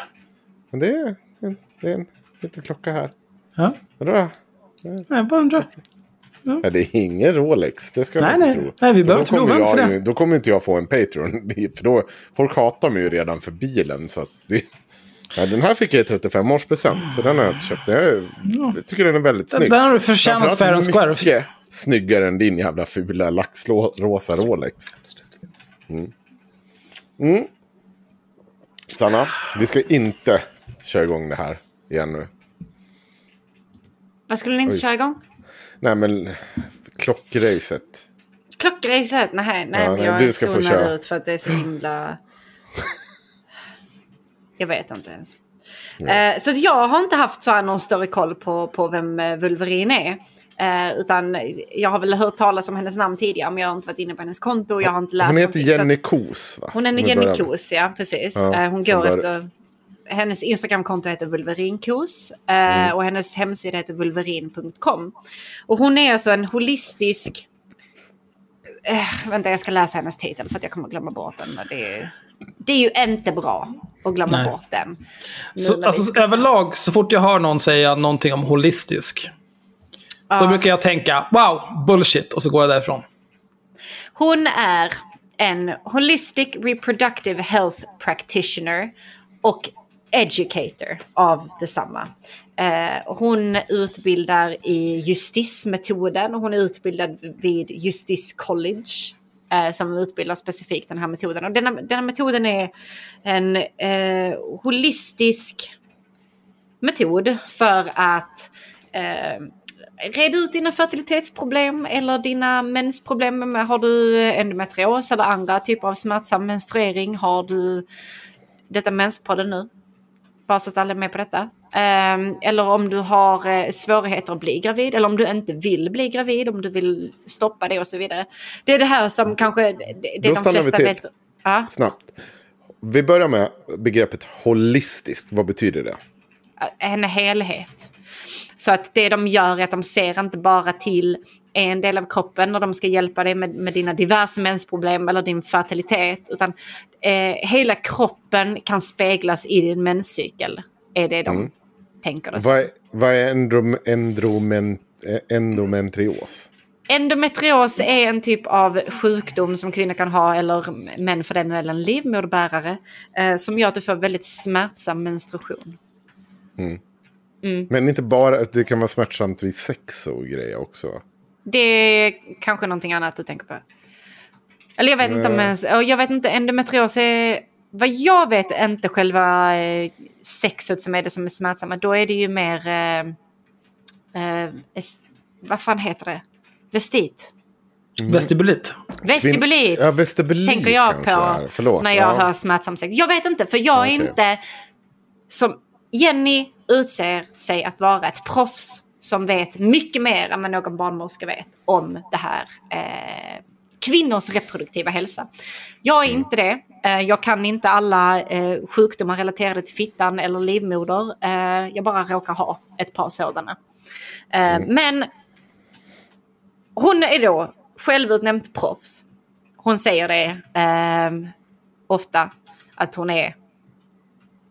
Det är en, det är en liten klocka här. Ja. Vadå? då? Jag bara undrar. Ja, det är ingen Rolex, det ska Nej, inte nej. tro. Nej, vi behöver inte bli ovän för jag det. ju- Då kommer inte jag få en Patreon. För då, folk hatar mig ju redan för bilen. Så det, ja, den här fick jag i 35-årspresent. Så den har jag inte köpt. Jag, jag tycker den är väldigt snygg. den har du förtjänat fair and square. Mycket snyggare än din jävla fula laxrosa Rolex. Mm. Mm. Sanna, vi ska inte köra igång det här igen nu. Vad skulle ni inte Oj. köra igång? Nej men klockracet. Klockracet, nej, nej Ja, men nej, jag du ska köra. ut för att det är så himla... jag vet inte ens. Eh, så jag har inte haft så här någon större koll på, på vem eh, Wolverine är. Eh, utan jag har väl hört talas om hennes namn tidigare men jag har inte varit inne på hennes konto. Jag har inte läst Hon heter Jenny Kos va? Hon är Jenny Kos, ja precis. Ja, Eh, hon går efter... Hennes Instagramkonto heter Wolverinkos eh, Mm. och hennes hemsida heter wolverin.com. Och hon är alltså en holistisk... Eh, vänta, jag ska läsa hennes titel för att jag kommer glömma bort den. Det är, det är ju inte bra att glömma Nej. bort den. Så, alltså, överlag, så fort jag hör någon säga någonting om holistisk. Då brukar jag tänka, wow, bullshit. Och så går jag därifrån. Hon är en holistic reproductive health practitioner och educator av detsamma. Eh, hon utbildar i justismetoden och hon är utbildad vid Justice College eh, som utbildar specifikt den här metoden. Och denna, denna metoden är en eh, holistisk metod för att eh, reda ut dina fertilitetsproblem eller dina mensproblem. Har du endometrios eller andra typer av smärtsam menstruering? Har du detta menspodden nu? Bara så att alla är med på detta. Ehm, eller om du har eh, svårigheter att bli gravid eller om du inte vill bli gravid, om du vill stoppa det och så vidare. Det är det här som kanske det, det Då de stannar vi flesta till. vet. Ja. Snabbt. Vi börjar med begreppet holistiskt. Vad betyder det? en helhet. Så att det de gör är att de ser inte bara till en del av kroppen när de ska hjälpa dig med, med dina diverse mensproblem eller din fertilitet. Utan eh, hela kroppen kan speglas i din menscykel. Är det de tänker som. Vad är, vad är endrom, endromen, eh, endometrios? Endometrios är en typ av sjukdom som kvinnor kan ha, eller män för den delen, livmoderbärare, eh, som gör att du får väldigt smärtsam menstruation. Men inte bara, det kan vara smärtsamt vid sex och grejer också. Det är kanske någonting annat du tänker på. Eller jag vet inte om ens, och jag vet inte, endometrios är, vad jag vet är inte själva eh, sexet som är det som är smärtsamma. Då är det ju mer, eh, eh, vad fan heter det? Vestit. Vestibulit. Vestibulit. Ja, vestibulit tänker jag på när jag ja. hör smärtsam sex. Jag vet inte, för jag är Okej. inte som Jenny utser sig att vara ett proffs som vet mycket mer än vad någon barnmorska vet om det här eh, kvinnors reproduktiva hälsa. Jag är inte det. Eh, jag kan inte alla eh, sjukdomar relaterade till fittan eller livmoder. Eh, jag bara råkar ha ett par sådana. Eh, Men hon är då självutnämnt proffs. Hon säger det ofta att hon är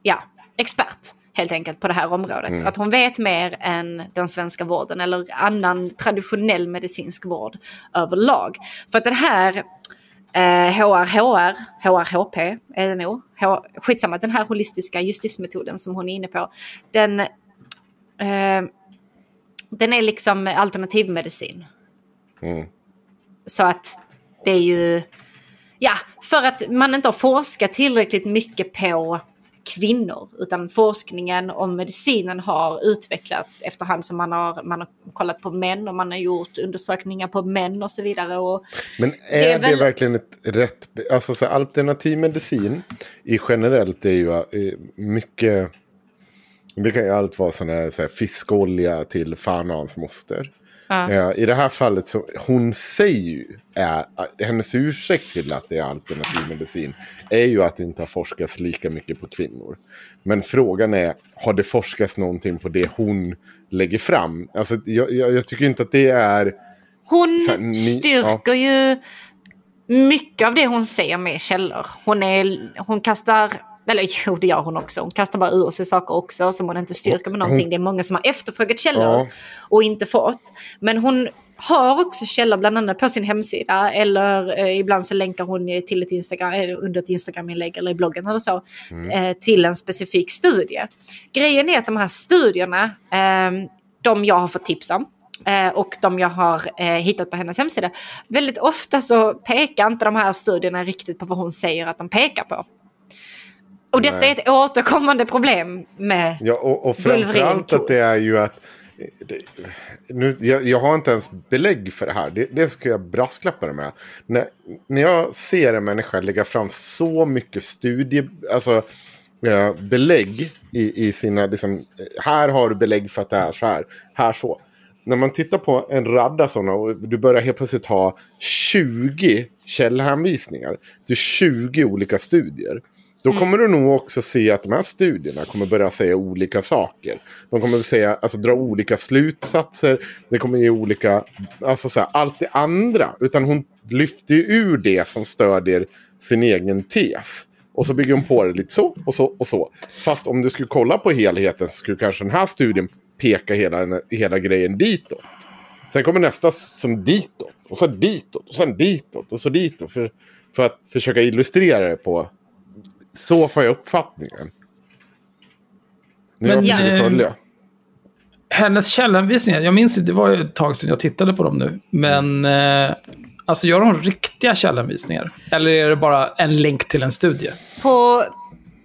ja, expert helt enkelt på det här området. Att hon vet mer än den svenska vården eller annan traditionell medicinsk vård överlag. För att den här eh, HRHR, HRHP är det nog, H- skitsamma, den här holistiska justismetoden som hon är inne på, den, eh, den är liksom alternativmedicin. Så att det är ju... Ja, för att man inte har forskat tillräckligt mycket på kvinnor. Utan forskningen om medicinen har utvecklats efterhand som man har, man har kollat på män och man har gjort undersökningar på män och så vidare. Och Men Det är är det, väl- verkligen ett rätt... Alltså så alternativ medicin i generellt är ju eh, mycket... Det kan ju allt vara sån här, så här fiskolja till fan och moster. Eh, I det här fallet så, hon säger ju, är, hennes ursäkt till att det är alternativ medicin är ju att det inte har forskats lika mycket på kvinnor. Men frågan är, har det forskats någonting på det hon lägger fram? Alltså, jag, jag, jag tycker inte att det är... hon här, ni- styrker ju mycket av det hon säger med källor. Hon, är, hon kastar, eller jo det gör hon också, hon kastar bara ur sig saker också som hon inte styrker med någonting. Det är många som har efterfrågat källor Ja. och inte fått. Men hon har också källor bland annat på sin hemsida eller eh, ibland så länkar hon till ett Instagram, eh, under ett Instagram-inlägg eller i bloggen eller så eh, till en specifik studie. Grejen är att de här studierna, eh, de jag har fått tips om eh, och de jag har eh, hittat på hennes hemsida, väldigt ofta så pekar inte de här studierna riktigt på vad hon säger att de pekar på. Och detta är ett återkommande problem med Ja, och, och framförallt att det är ju att det, nu, jag, jag har inte ens belägg för det här. Det, det ska jag brasklappa det med. När, när jag ser en människa lägga fram så mycket studie... Alltså, eh, belägg i, i sina... Liksom, här har du belägg för att det är så här. Här så. När man tittar på en radda sådana och du börjar helt plötsligt ha 20 källhänvisningar till 20 olika studier. Då kommer du nog också se att de här studierna kommer börja säga olika saker. De kommer säga, alltså, dra olika slutsatser. Det kommer ge olika, alltså så här, allt det andra. Utan hon lyfter ju ur det som stödjer sin egen tes. Och så bygger hon på det lite så och så och så. Fast om du skulle kolla på helheten så skulle kanske den här studien peka hela, hela grejen ditåt. Sen kommer nästa som ditåt. Och så ditåt. Och sen ditåt. Och så ditåt. För, för att försöka illustrera det på så får jag uppfattningen. Nu Men, jag försöker eh, följa. Hennes källhänvisningar, jag minns inte, det var ett tag sedan jag tittade på dem nu. Men eh, alltså gör hon riktiga källhänvisningar? Eller är det bara en länk till en studie? På,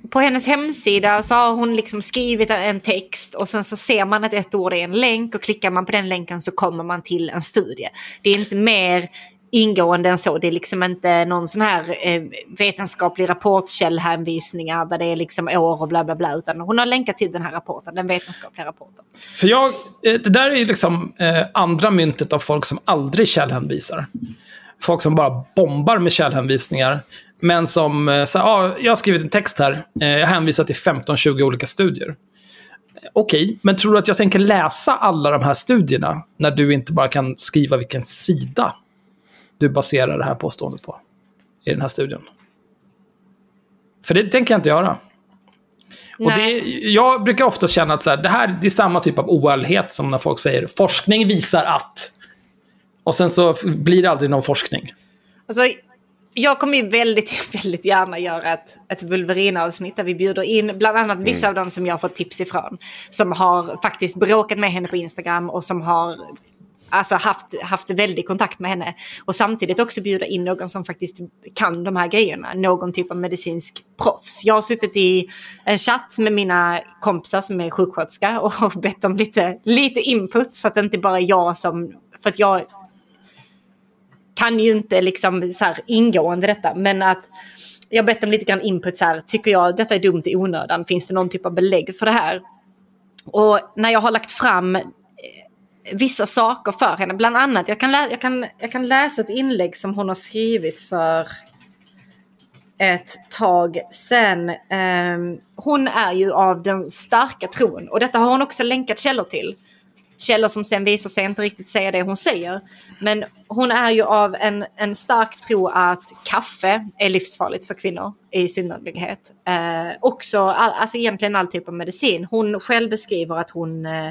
på hennes hemsida så har hon liksom skrivit en text och sen så ser man att ett ord är en länk och klickar man på den länken så kommer man till en studie. Det är inte mer ingående än så. Det är liksom inte någon sån här eh, vetenskaplig rapportkällhänvisningar där det är liksom år och bla bla bla. Utan hon har länkat till den här rapporten, den vetenskapliga rapporten. För jag, eh, det där är ju liksom eh, andra myntet av folk som aldrig källhänvisar. Folk som bara bombar med källhänvisningar. Men som, eh, så, ah, jag har skrivit en text här, eh, jag hänvisar till 15-20 olika studier. Okej, Okej, men tror du att jag tänker läsa alla de här studierna när du inte bara kan skriva vilken sida du baserar det här påståendet på i den här studien? För det tänker jag inte göra. Och det, jag brukar ofta känna att så här, det här det är samma typ av oärlighet som när folk säger forskning visar att. Och sen så blir det aldrig någon forskning. Alltså, jag kommer ju väldigt, väldigt gärna göra ett, ett Wolverine-avsnitt där vi bjuder in bland annat vissa av dem som jag har fått tips ifrån. Som har faktiskt bråkat med henne på Instagram och som har alltså, haft, haft väldig kontakt med henne. Och samtidigt också bjuda in någon som faktiskt kan de här grejerna. Någon typ av medicinsk proffs. Jag har suttit i en chatt med mina kompisar som är sjuksköterska och bett om lite, lite input så att det inte bara är jag som... För att jag kan ju inte liksom så här ingående detta, men att jag har bett om lite grann input så här, tycker jag detta är dumt i onödan, finns det någon typ av belägg för det här? Och när jag har lagt fram vissa saker för henne, bland annat, jag kan, lä- jag kan, jag kan läsa ett inlägg som hon har skrivit för ett tag sen. Ehm, hon är ju av den starka tron och detta har hon också länkat källor till. Källor som sen visar sig inte riktigt säga det hon säger. Men hon är ju av en, en stark tro att kaffe är livsfarligt för kvinnor i synnerlighet. Eh, också, all, alltså egentligen all typ av medicin. Hon själv beskriver att hon eh,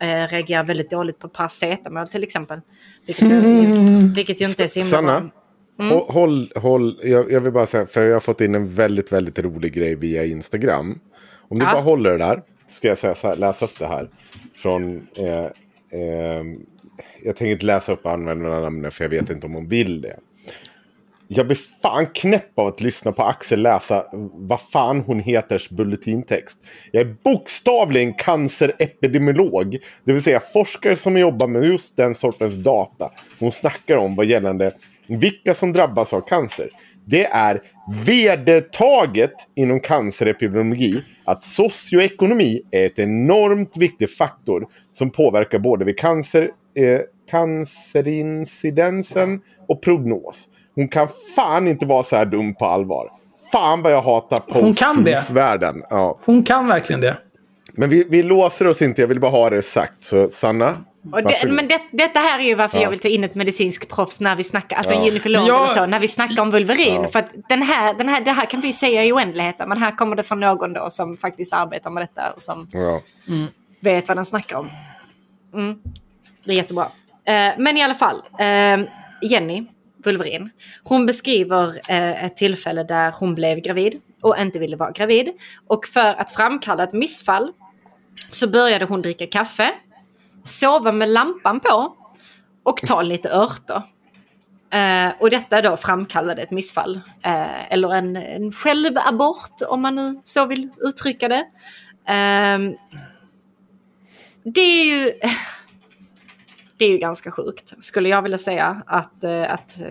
eh, reagerar väldigt dåligt på paracetamol till exempel. Vilket, ju, vilket ju inte är så himla. Sanna, hå- håll, håll, jag, jag vill bara säga, för jag har fått in en väldigt, väldigt rolig grej via Instagram. Om du Ja. bara håller det där, ska jag säga så här, läsa upp det här. Från, eh, eh, jag tänker inte läsa upp användarnamnet för jag vet inte om hon vill det. Jag blir fan knäpp av att lyssna på Axel läsa vad fan hon heters bulletintext. Jag är bokstavligen cancerepidemiolog. Det vill säga forskare som jobbar med just den sortens data. Hon snackar om vad gällande vilka som drabbas av cancer. Det är vedertaget inom cancerepidemiologi att socioekonomi är ett enormt viktig faktor som påverkar både vid cancer, eh, cancerincidensen och prognos. Hon kan fan inte vara så här dum på allvar. Fan vad jag hatar Hon kan det. världen Ja. Hon kan verkligen det. Men vi, vi låser oss inte, jag vill bara ha det sagt. Så Sanna, Och det, men det, detta här är ju varför Ja. jag vill ta in ett medicinskt proffs när vi snackar, alltså en Ja. gynekolog Men jag- eller så, när vi snackar om vulverin. Ja. För att den här, den här, det här kan vi säga i oändligheten, men här kommer det från någon då som faktiskt arbetar med detta och som Ja. vet vad den snackar om. Mm. Det är jättebra. Eh, men i alla fall, eh, Jenny Wolverine. hon beskriver eh, ett tillfälle där hon blev gravid och inte ville vara gravid. Och för att framkalla ett missfall så började hon dricka kaffe, sova med lampan på och ta lite örter. Eh, och detta då framkallade ett missfall. Eh, eller en, en självabort om man nu så vill uttrycka det. Ehm, det är ju... Det är ju ganska sjukt, skulle jag vilja säga. Att, eh, att eh,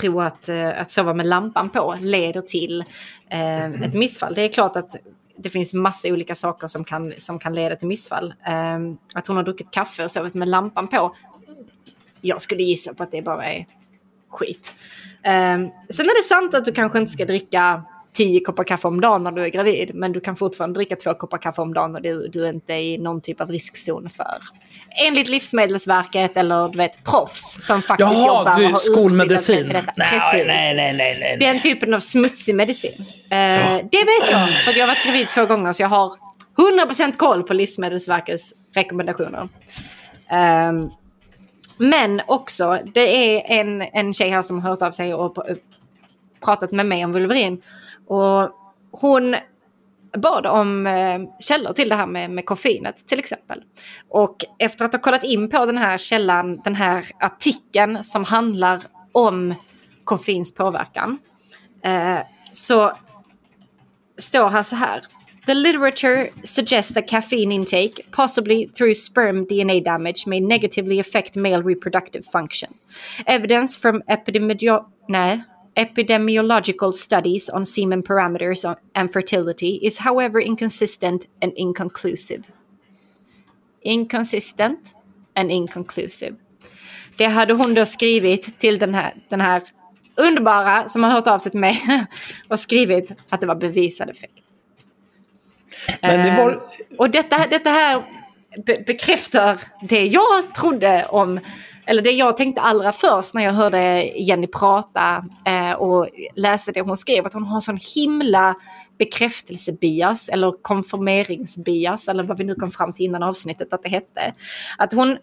tro att, eh, att sova med lampan på leder till eh, ett missfall. Det är klart att det finns massa olika saker som kan, som kan leda till missfall. Eh, att hon har druckit kaffe och sovit med lampan på. Jag skulle gissa på att det bara är skit. Eh, sen är det sant att du kanske inte ska dricka tio koppar kaffe om dagen när du är gravid. Men du kan fortfarande dricka två koppar kaffe om dagen och du, du är inte i någon typ av riskzon för. Enligt Livsmedelsverket eller du vet proffs som faktiskt Jaha, jobbar du, och har skolmedicin. detta. Nej, Precis. nej, nej, nej, nej. Den typen av smutsig medicin. Eh, Det vet jag, för jag har varit gravid två gånger så jag har 100% koll på Livsmedelsverkets rekommendationer. Ehm, men också, det är en, en tjej här som har hört av sig och pr- pratat med mig om Vulverin. Och hon bad om eh, källor till det här med, med koffeinet till exempel. Och efter att ha kollat in på den här källan, den här artikeln som handlar om koffeins påverkan. Eh, så står här så här. The literature suggests that caffeine intake, possibly through sperm DNA damage, may negatively affect male reproductive function. Evidence from epidemio- nej, epidemiological studies on semen parameters and fertility is however inconsistent and inconclusive. Inconsistent and inconclusive. Det hade hon då skrivit till den här, den här underbara som har hört av sig till mig och skrivit att det var bevisad effekt. Men det var... Eh, och detta, detta här be bekräftar det jag trodde om, eller det jag tänkte allra först när jag hörde Jenny prata eh, och läste det hon skrev, att hon har sån himla bekräftelsebias eller konfirmeringsbias eller vad vi nu kom fram till innan avsnittet att det hette. Att hon,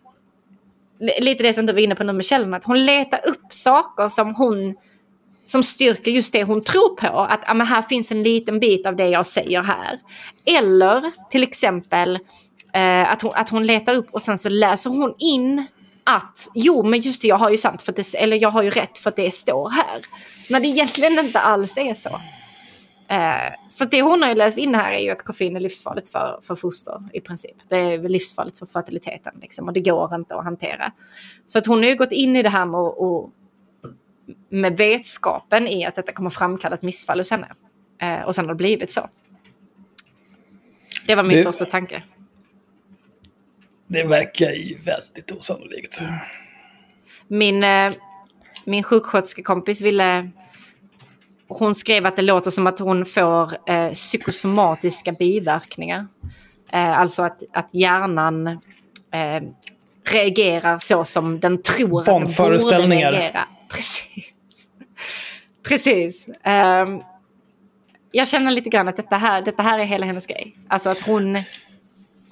lite det som du var inne på nu med källan, att hon letar upp saker som hon som styrker just det hon tror på. Att ah, men här finns en liten bit av det jag säger här. Eller till exempel eh, att, hon, att hon letar upp och sen så läser hon in att jo men just det jag har ju sant för det, eller jag har ju rätt för att det står här. När det egentligen inte alls är så. Eh, så det hon har ju läst in här är ju att koffein är livsfarligt för, för foster i princip. Det är livsfarligt för fertiliteten liksom, och det går inte att hantera. Så att hon har ju gått in i det här med och, med vetskapen i att detta kommer framkalla ett missfall hos henne. Eh, och sen har det blivit så. Det var min Det- första tanke. Det verkar ju väldigt osannolikt. Min, eh, min sjuksköterskekompis ville... Hon skrev att det låter som att hon får eh, psykosomatiska biverkningar. Eh, alltså att, att hjärnan eh, reagerar så som den tror att den borde reagera. Precis. Precis. Ehm, jag känner lite grann att detta här, detta här är hela hennes grej. Alltså att hon,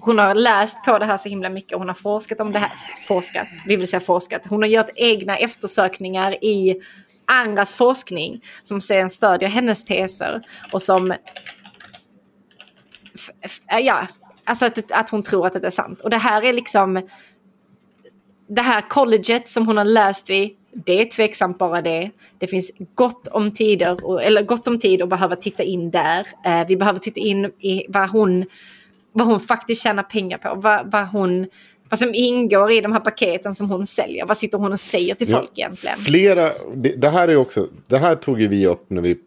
hon har läst på det här så himla mycket. Hon har forskat om det här. Forskat, vi vill säga forskat. Hon har gjort egna eftersökningar i andras forskning som sen stödjer hennes teser och som... Äh, ja, alltså att, att hon tror att det är sant. Och det här är liksom... Det här colleget som hon har läst vid, det är tveksamt bara det. Det finns gott om tider, eller gott om tid att behöva titta in där. Eh, vi behöver titta in i vad hon, vad hon faktiskt tjänar pengar på. Vad, vad, hon, vad som ingår i de här paketen som hon säljer. Vad sitter hon och säger till Ja. folk egentligen? Flera, det, det här är också, det här tog ju vi upp när vi,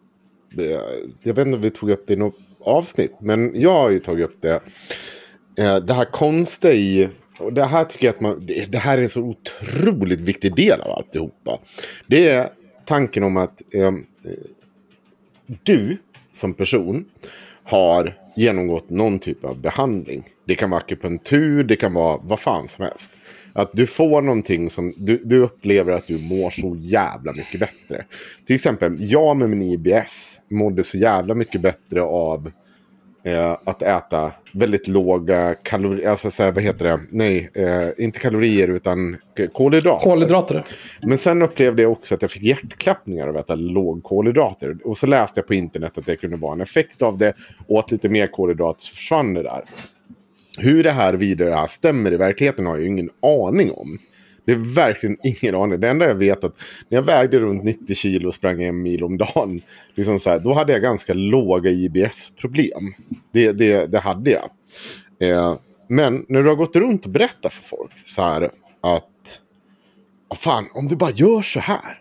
jag vet inte om vi tog upp det i något avsnitt, men jag har ju tagit upp det. Eh, Det här konstiga i, och det här tycker jag att man, det här är en så otroligt viktig del av alltihopa. Det är tanken om att eh, du som person har genomgått någon typ av behandling. Det kan vara akupunktur, det kan vara vad fan som helst. Att du får någonting som du, du upplever att du mår så jävla mycket bättre. Till exempel, jag med min IBS mådde så jävla mycket bättre av eh, att äta väldigt låga kalorier, alltså så här, vad heter det, nej, eh, inte kalorier utan kolhydrater. Kolhydrater. Men sen upplevde jag också att jag fick hjärtklappningar av att äta lågkolhydrater. Och så läste jag på internet att det kunde vara en effekt av det. Åt lite mer kolhydrater så försvann det där. Hur det här vidare stämmer i verkligheten har jag ju ingen aning om. Det är verkligen ingen aning. Det enda jag vet är att när jag vägde runt 90 kilo och sprang en mil om dagen. Liksom så här, då hade jag ganska låga IBS-problem. Det, det, det hade jag. Eh, Men när du har gått runt och berättat för folk så här att "Ah, fan, om du bara gör så här.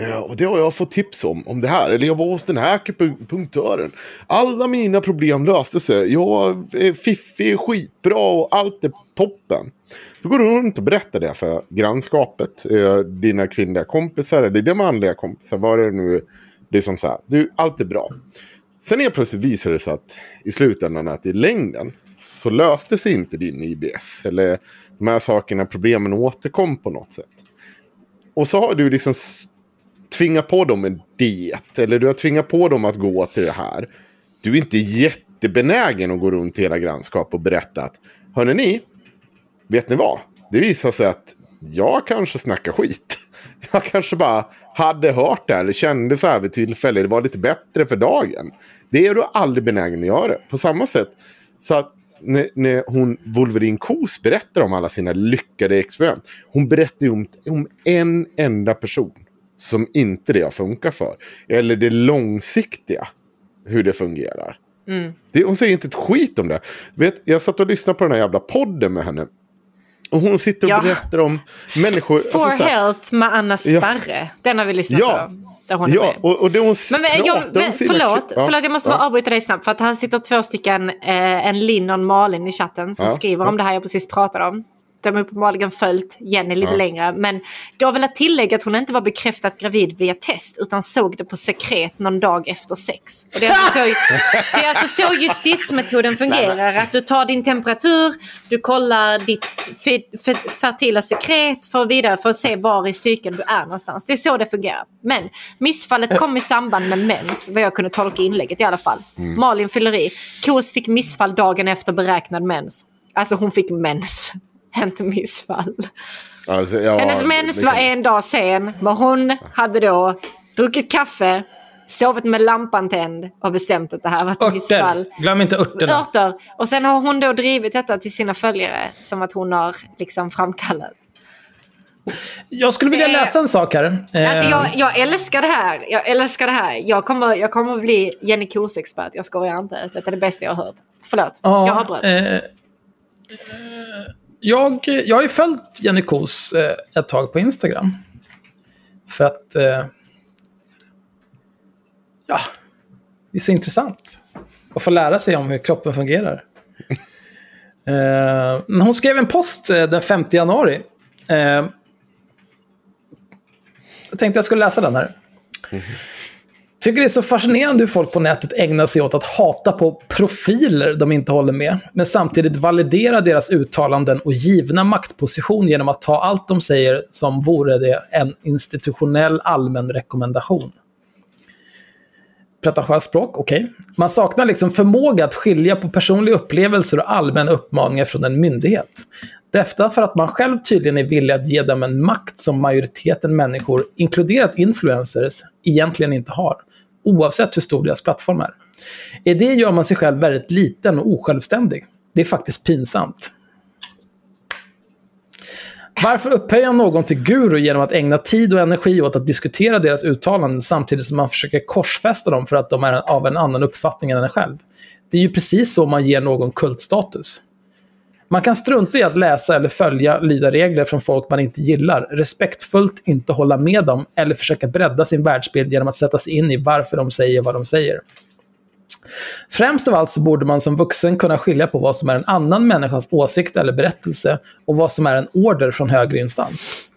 Eh, och det har jag fått tips om, om det här. Eller jag var hos den här akupunktören. Alla mina problem löste sig. Jag är fiffig, skitbra och allt är toppen. Så går du runt och berättar det för grannskapet. Eh, dina kvinnliga kompisar eller dina manliga kompisar. Vad det nu är. Det är som så här, du, allt är bra. Sen är plötsligt visar det sig att i slutändan att i längden så löste sig inte din IBS. Eller de här sakerna, problemen återkom på något sätt. Och så har du liksom tvingat på dem en diet. Eller du har tvingat på dem att gå till det här. Du är inte jättebenägen att gå runt i hela grannskap och berätta att hörrni ni, vet ni vad? Det visar sig att jag kanske snackar skit. Jag kanske bara hade hört det här eller kände så här vid tillfälle. Det var lite bättre för dagen. Det är du aldrig benägen att göra. På samma sätt så att när, när hon Wolverine Kos berättar om alla sina lyckade experiment. Hon berättar ju om, om en enda person som inte det har funkat för. Eller det långsiktiga. Hur det fungerar. Mm. Det, hon säger inte ett skit om det. Vet, jag satt och lyssnade på den här jävla podden med henne. Och hon sitter och Ja. berättar om människor. For alltså Health med Anna Ja. Sparre. Den har vi lyssnat Ja. på. Där hon Ja, och, och det hon Men, men, jag, men, förlåt, Ja, förlåt, jag måste ja. bara avbryta dig snabbt. För att här sitter två stycken, eh, en Linn och en Malin i chatten som Ja, skriver ja. om det här jag precis pratade om. De har uppenbarligen följt Jenny lite Ja. längre. Men jag vill tillägga att hon inte var bekräftat gravid via test utan såg det på sekret någon dag efter sex. Och det, är alltså så, det är alltså så justismetoden fungerar. Att du tar din temperatur, du kollar ditt fe- fe- fertila sekret för vidare för att se var i cykeln du är någonstans. Det är så det fungerar. Men missfallet kom i samband med mens, vad jag kunde tolka inlägget i alla fall. Mm. Malin fyller i. Kos fick missfall dagen efter beräknad mens. Alltså hon fick mens. Inte missfall. Alltså, ja, Hennes mens var en dag sen. Men hon hade då druckit kaffe, sovit med lampan tänd och bestämt att det här var ett missfall. Örter. Glöm inte örterna. Örter. Och sen har hon då drivit detta till sina följare som att hon har liksom framkallat. Jag skulle vilja läsa en sak här. Eh, Alltså jag, jag älskar det här. Jag älskar det här. Jag kommer, jag kommer bli Jenny Kos-expert. Jag skojar inte. Detta är det bästa jag har hört. Förlåt, Ja, jag avbröt. eh, eh, jag, jag har ju följt Jenny Kos eh, ett tag på Instagram. För att... Eh, ja, det är så intressant. Att få lära sig om hur kroppen fungerar. Eh, men hon skrev en post eh, den 5 januari. Eh, jag tänkte jag skulle läsa den här. Tycker det är så fascinerande hur folk på nätet ägnar sig åt att hata på profiler de inte håller med, men samtidigt validera deras uttalanden och givna maktposition genom att ta allt de säger som vore det en institutionell allmän rekommendation. Pretentiöst språk, okej. Man saknar liksom förmåga att skilja på personliga upplevelser och allmänna uppmaningar från en myndighet. Detta för att man själv tydligen är villig att ge dem en makt som majoriteten människor, inkluderat influencers, egentligen inte har. Oavsett hur stor deras plattform är. I det gör man sig själv väldigt liten och osjälvständig. Det är faktiskt pinsamt. Varför upphöja någon till guru genom att ägna tid och energi åt att diskutera deras uttalanden samtidigt som man försöker korsfästa dem för att de är av en annan uppfattning än en själv? Det är ju precis så man ger någon kultstatus. Man kan strunta i att läsa eller följa lyda regler från folk man inte gillar, respektfullt inte hålla med dem eller försöka bredda sin världsbild genom att sätta sig in i varför de säger vad de säger. Främst av allt så borde man som vuxen kunna skilja på vad som är en annan människas åsikt eller berättelse och vad som är en order från högre instans.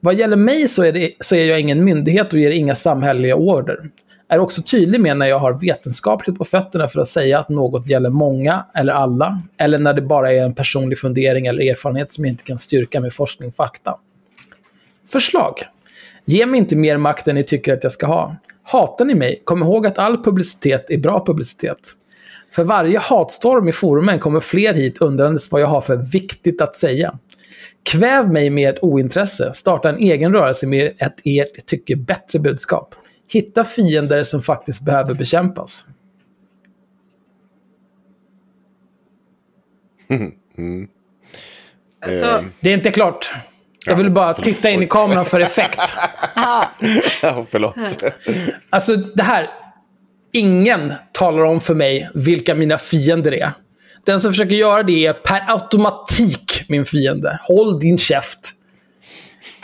Vad gäller mig så är, det, så är jag ingen myndighet och ger inga samhälleliga order. Är också tydlig med när jag har vetenskapligt på fötterna för att säga att något gäller många eller alla, eller när det bara är en personlig fundering eller erfarenhet som jag inte kan styrka med forskning och fakta. Förslag. Ge mig inte mer makt än ni tycker att jag ska ha. Hatar ni mig, kom ihåg att all publicitet är bra publicitet. För varje hatstorm i forumen kommer fler hit undrandes vad jag har för viktigt att säga. Kväv mig med ett ointresse, starta en egen rörelse med ett ert tycke bättre budskap. Hitta fiender som faktiskt behöver bekämpas. Mm. Alltså, Eh, Det är inte klart. Jag vill bara titta in i kameran för effekt. ja. ja, förlåt. Alltså det här, ingen talar om för mig vilka mina fiender är. Den som försöker göra det är per automatik min fiende. Håll din käft.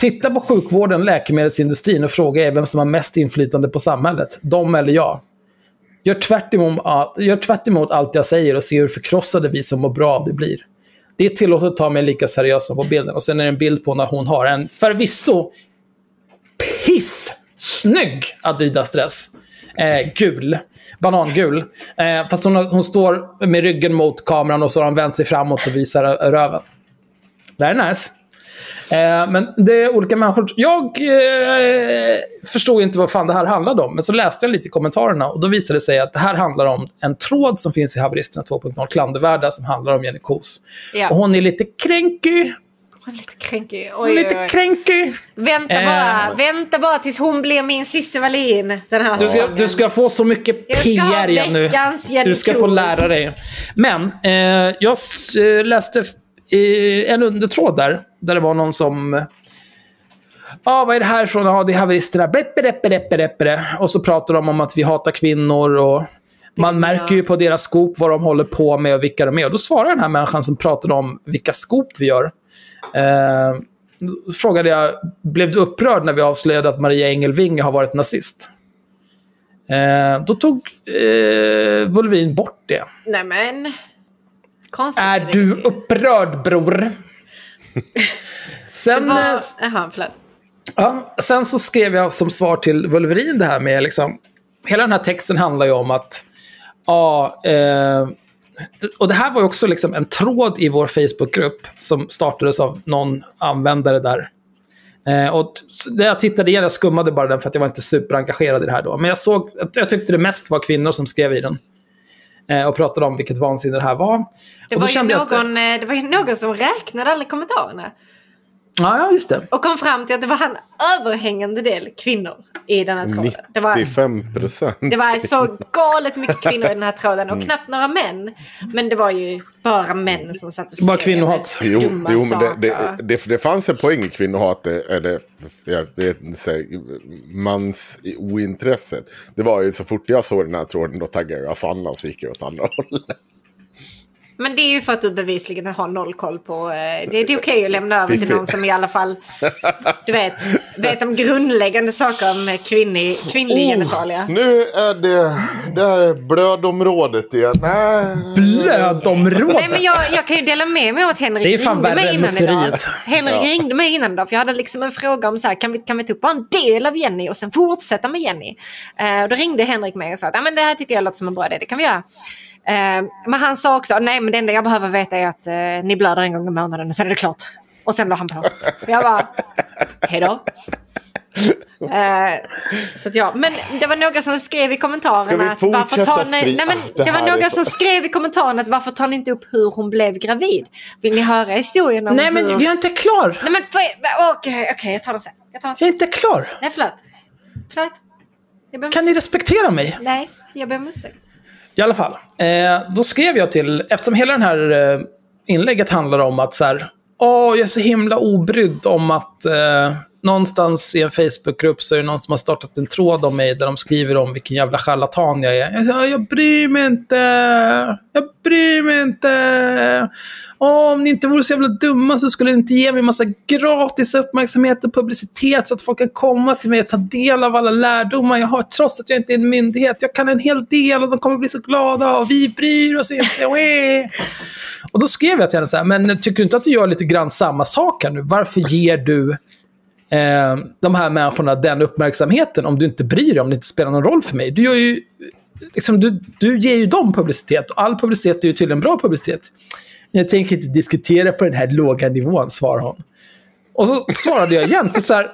Titta på sjukvården, läkemedelsindustrin och fråga er vem som har mest inflytande på samhället. De eller jag. Gör tvärt, emot, gör tvärt emot allt jag säger och se hur förkrossade vi som mår bra av det blir. Det är tillåtet att ta mig lika seriöst som på bilden. Och sen är det en bild på när hon har en förvisso piss-snygg Adidas-dress. Eh, gul. Banangul. Eh, fast hon, hon står med ryggen mot kameran och så har hon vänt sig framåt och visar röven. Det här är nice. Eh, men det är olika människor. Jag eh, förstod inte vad fan det här handlade om, men så läste jag lite i kommentarerna och då visade det sig att det här handlar om en tråd som finns i Haveristerna 2.0, Klandervärda, som handlar om Jenny Kos. Ja. Och hon är lite kränky. Hon är lite kränkig. Oj, lite oj, oj. kränky. Vänta Eh. bara, vänta bara tills hon blir min Cissi Wallin den här Du ska, du ska få så mycket PR igen nu. Du ska få lära dig. Men eh, jag eh, läste eh, en undertråd där, där det var någon som... Ja, vad är det här från? Ja, det är haveristerna. Beppe, deppe, deppe. Och så pratar de om att vi hatar kvinnor och man märker ju på deras skop vad de håller på med och vilka de är. Och då svarar den här människan som pratade om vilka skop vi gör. Eh, då frågade jag, blev du upprörd när vi avslöjade att Maria Engelvinge har varit nazist? Eh, då tog eh, Wolverin bort det. Nej men. Konstigt. Är du upprörd bror? Sen, var... eh, Jaha, förlåt. ja, sen så skrev jag som svar till Wolverin det här med liksom, hela den här texten handlar ju om att, ja, eh, och det här var ju också liksom en tråd i vår Facebookgrupp som startades av någon användare där. Eh, och när jag tittade igen, jag skummade bara den för att jag var inte superengagerad i det här då. Men jag såg, jag tyckte det mest var kvinnor som skrev i den. Eh, och pratade om vilket vansinne det här var. Det och var, ju jag... någon, eh, det var någon som räknade alla kommentarerna. Ja, just det. Och kom fram till att det var en överhängande del kvinnor i den här tråden. Det var, 95 procent. det var så galet mycket kvinnor i den här tråden och Mm. knappt några män. Men det var ju bara män som satt och skrev. Bara kvinnohat. Jo, dumma jo men det, det, det, det fanns en poäng i kvinnohat, eller jag vet inte, mans ointresset. Det var ju så fort jag såg den här tråden då taggade jag Sanna och så gick jag åt andra hållet. Men det är ju för att du bevisligen har noll koll på... eh, Det, det är okej att lämna över till någon som i alla fall... Du vet, vet om grundläggande saker om kvinnlig, kvinnlig genitalia. Nu är det, det är blödområdet igen. Nej. Blödområdet. Nej, men jag, jag kan ju dela med mig av att Henrik Det är fan ringde mig innan idag. Henrik Ja. ringde mig innan idag för jag hade liksom en fråga om så här, kan vi, kan vi ta upp bara en del av Jenny och sen fortsätta med Jenny? Och då ringde Henrik mig och sa att ah, men det här tycker jag låter som en bra idé, det kan vi göra. Eh, men han sa också, nej men det enda jag behöver veta är att eh, ni blöder en gång i månaden och sen är det klart. Och sen la han på. Jag bara, hejdå. Eh, så att ja, men det var några som skrev i kommentarerna Ska vi att varför tar ni, nej, men Ah, det det var några som skrev i kommentarerna att varför tar ni inte upp hur hon blev gravid? Vill ni höra historien om Nej, men hur... vi är inte klar. Nej men för... Okej, okej, jag tar den sen. Jag tar den Jag sen. är inte klar. Nej, förlåt. Förlåt. Jag Kan ni respektera mig? Nej, jag ber om ursäkt. I alla fall. Eh, då skrev jag till, eftersom hela den här eh, inlägget handlar om att så här, åh, jag är så himla obrydd om att eh, någonstans i en Facebookgrupp så är det någon som har startat en tråd om mig där de skriver om vilken jävla charlatan jag är. Jag, säger, jag bryr mig inte. Jag bryr mig inte. Åh, om ni inte vore så jävla dumma så skulle ni inte ge mig massa gratis uppmärksamhet och publicitet så att folk kan komma till mig och ta del av alla lärdomar jag har trots att jag inte är en myndighet. Jag kan en hel del och de kommer bli så glada och vi bryr oss inte. Och då skrev jag till henne så här, men tycker du inte att du gör lite grann samma sak här nu? Varför ger du eh, de här människorna den uppmärksamheten om du inte bryr dig, om det inte spelar någon roll för mig? Du, gör ju, liksom, du, du ger ju dem publicitet och all publicitet är ju tydligen bra publicitet. Jag tänker inte diskutera på den här låga nivån, svarar hon. Och så svarade jag igen, för så här,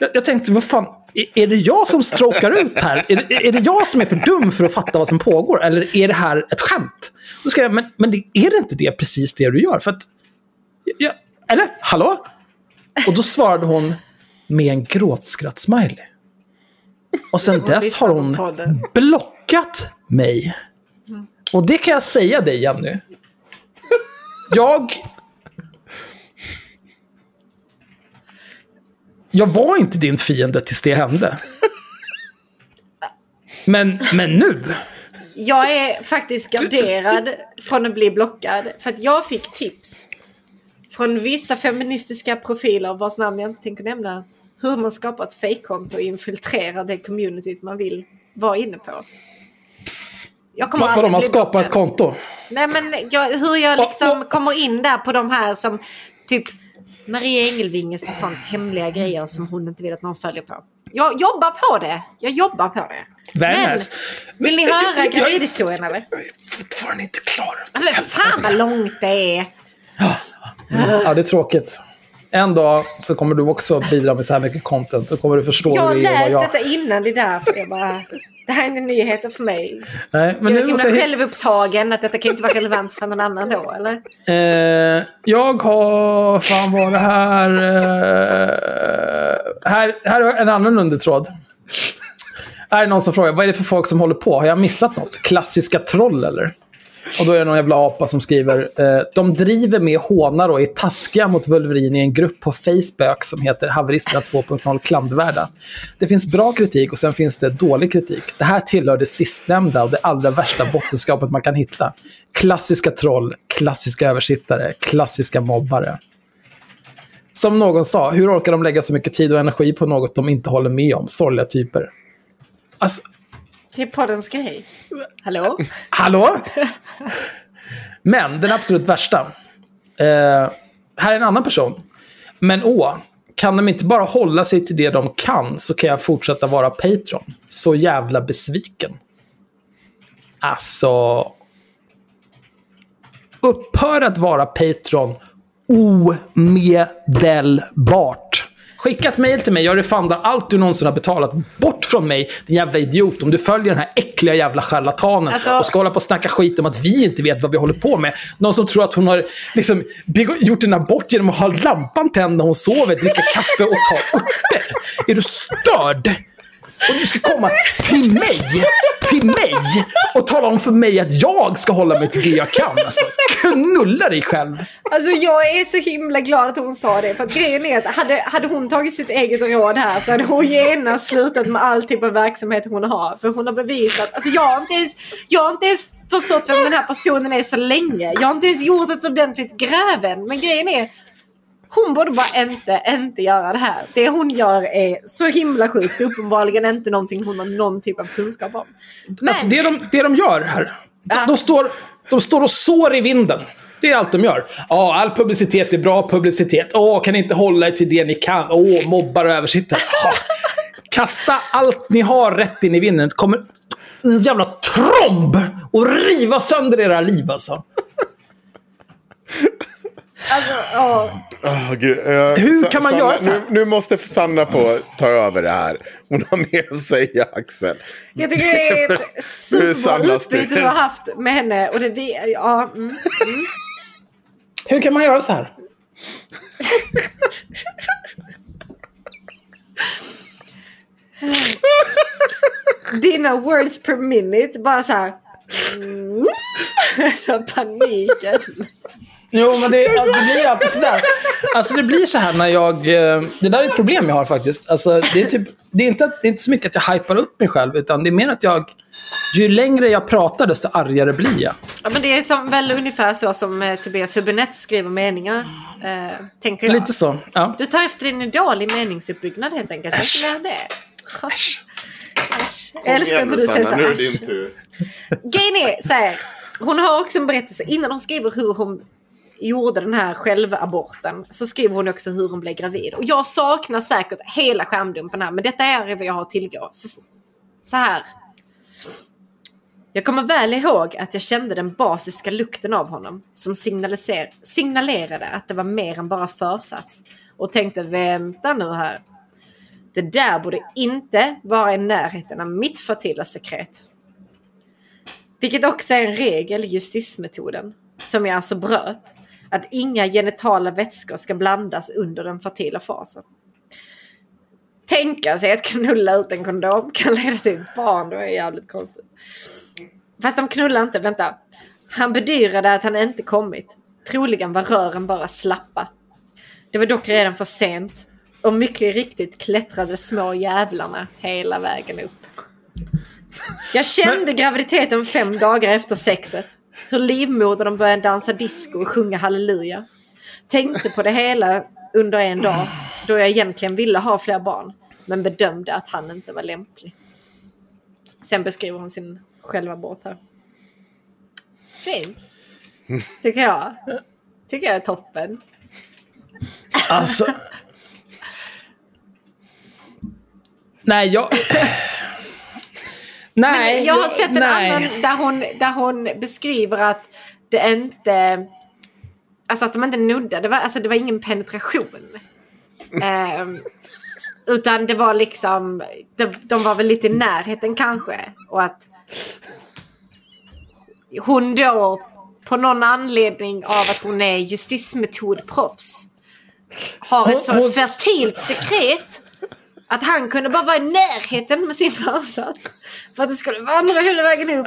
jag, jag tänkte, vad fan, är, är det jag som strokar ut här? Är, det- är det jag som är för dum för att fatta vad som pågår? Eller är det här ett skämt? Då ska jag, men, men det, är det inte det precis det du gör? För att, jag, eller, hallå? Och då svarade hon med en gråtskratt-smiley. Och sen dess har hon podden. blockat mig. Och det kan jag säga dig, Jenny. Jag... Jag var inte din fiende tills det hände. Men, men nu. jag är faktiskt garderad från att bli blockad. För att jag fick tips från vissa feministiska profiler vars namn jag inte tänker nämna. Hur man skapar ett fejkkonto och infiltrerar det communityt man vill vara inne på. Jag kommer Vad- Vadå, man skapar ett konto? Nej men jag, hur jag liksom kommer in där på de här som typ Maria Engelvinges och sånt hemliga grejer som hon inte vill att någon följer på. Jag jobbar på det. Jag jobbar på det. Very nice. Vill ni Men- höra jag- gravidhistorien eller? Fortfarande inte klar. Men fan vad långt det är. Ja, det är tråkigt. En dag så kommer du också bidra med så här mycket content. Så kommer du förstå Jag har hur det är att läst vara jag. detta innan, det är därför jag bara... Det här är inte nyheter för mig. Nej, men jag är nu så himla jag... självupptagen att detta kan inte vara relevant för någon annan då, eller? Eh, jag har... Fan var det här... Eh, här, här har jag en annan undertråd. Här är någon som frågar, vad är det för folk som håller på? Har jag missat något? Klassiska troll eller? Och då är det någon jävla apa som skriver, eh, de driver med hånar och är taskiga mot Wolverine i en grupp på Facebook som heter Haveristerna 2.0 klandervärda. Det finns bra kritik och sen finns det dålig kritik. Det här tillhör det sistnämnda och det allra värsta bottenskapet man kan hitta. Klassiska troll, klassiska översittare, klassiska mobbare. Som någon sa, hur orkar de lägga så mycket tid och energi på något de inte håller med om? Sorgliga typer. Alltså, det är poddens grej. Hallå? Hallå? Men den absolut värsta. Eh, här är en annan person. Men åh, kan de inte bara hålla sig till det de kan så kan jag fortsätta vara Patreon. Så jävla besviken. Alltså... Upphör att vara Patreon omedelbart. Skicka ett mail till mig, jag refundar allt du någonsin har betalat. Bort från mig, din jävla idiot. Om du följer den här äckliga jävla charlatanen Alltså- och ska hålla på och snacka skit om att vi inte vet vad vi håller på med. Någon som tror att hon har liksom gjort en abort genom att ha lampan tänd när hon sover, dricka kaffe och ta örter. Är du störd? Och du ska komma till mig, till mig och tala om för mig att jag ska hålla mig till det jag kan. Alltså, knulla dig själv. Alltså jag är så himla glad att hon sa det. För att grejen är att hade, hade hon tagit sitt eget råd här så hade hon genast slutat med all typ av verksamhet hon har. För hon har bevisat. Alltså jag har inte ens, jag har inte ens förstått vem den här personen är så länge. Jag har inte ens gjort ett ordentligt gräven. Men grejen är. Hon borde bara inte, inte göra det här. Det hon gör är så himla sjukt. Uppenbarligen inte någonting hon har någon typ av kunskap om. Men, Alltså, det, de, det de gör här, de, de, står, de står och sår i vinden. Det är allt de gör. Ja, all publicitet är bra publicitet. Åh, kan ni inte hålla er till det ni kan? Åh, mobbar och översittare. Ja. Kasta allt ni har rätt in i vinden. Kommer en jävla tromb och riva sönder era liv alltså. Alltså, ja. Åh, gud. Eh, Hur kan man Sanna, göra så här? Nu, nu måste Sanna få ta över det här. Hon har att säga, Axel. Jag tycker det är ett superutbyte styr. du har haft med henne. Och det, det, ja, mm, mm. Hur kan man göra så här? Dina words per minute, bara så här. Mm. Så paniken. Jo, men det, det blir alltid sådär. Alltså det blir så här när jag... eh, Det där är ett problem jag har faktiskt. Alltså, det, är typ, det, är inte, att- det är inte så mycket att jag hypar upp mig själv, utan det är mer att jag... Ju längre jag pratar, desto argare blir jag. Ja, men det är som, väl ungefär så som eh, Tobias Hübinette skriver meningar. Eh, tänker jag. Lite så. Ja. Du tar efter din idol i meningsuppbyggnad helt enkelt. Mer än det. Äsch. Jag älskar när du säger så nu är det din tur. Grejen är så här, hon har också en berättelse innan hon skriver hur hon gjorde den här självaborten så skriver hon också hur hon blev gravid. Och jag saknar säkert hela skärmdumpen här men detta är vad jag har tillgå. Så, så här. Jag kommer väl ihåg att jag kände den basiska lukten av honom som signaliser- signalerade att det var mer än bara försats. Och tänkte vänta nu här. Det där borde inte vara i närheten av mitt fertila sekret. Vilket också är en regel i justismetoden, som jag alltså bröt. Att inga genitala vätskor ska blandas under den fertila fasen. Tänka sig att knulla ut en kondom kan leda till ett barn, det är jävligt konstigt. Fast de knullar inte, vänta. Han bedyrade att han inte kommit. Troligen var rören bara slappa. Det var dock redan för sent. Och mycket riktigt klättrade de små jävlarna hela vägen upp. Jag kände graviditeten fem dagar efter sexet. Hur livmodern började dansa disco och sjunga halleluja. Tänkte på det hela under en dag då jag egentligen ville ha fler barn. Men bedömde att han inte var lämplig. Sen beskriver hon sin självabort här. Fint. Tycker jag. Tycker jag är toppen. Alltså... Nej, jag... Nej, Men jag har sett en nej. annan där hon, där hon beskriver att det inte... Alltså att de inte nuddade. Det var, alltså det var ingen penetration. Ehm, utan det var liksom... De, de var väl lite i närheten kanske. Och att hon då på någon anledning av att hon är justismetodproffs har ett så fertilt sekret att han kunde bara vara i närheten med sin försats. För att det skulle vandra hela vägen upp.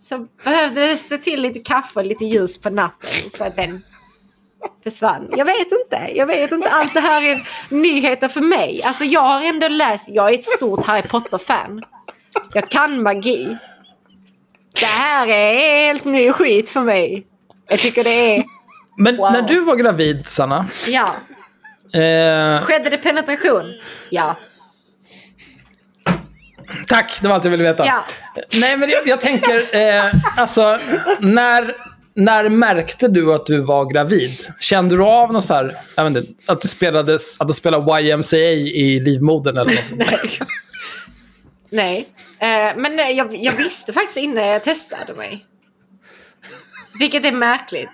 Så behövdes det till lite kaffe och lite ljus på natten så att den försvann. Jag vet inte. Jag vet inte. Allt det här är nyheter för mig. Alltså jag har ändå läst. Jag är ett stort Harry Potter-fan. Jag kan magi. Det här är helt ny skit för mig. Jag tycker det är... Men Wow. när du var gravid, Sanna. Ja. Eh, Skedde det penetration? Ja. tack, det var allt jag ville veta. Ja. Nej, men jag, jag tänker, eh, alltså, när, när märkte du att du var gravid? Kände du av något så här, jag vet inte, att du spelades, att du spelade YMCA i livmodern eller något sånt? Nej. Nej. Eh, men jag, jag visste faktiskt innan jag testade mig. Vilket är märkligt.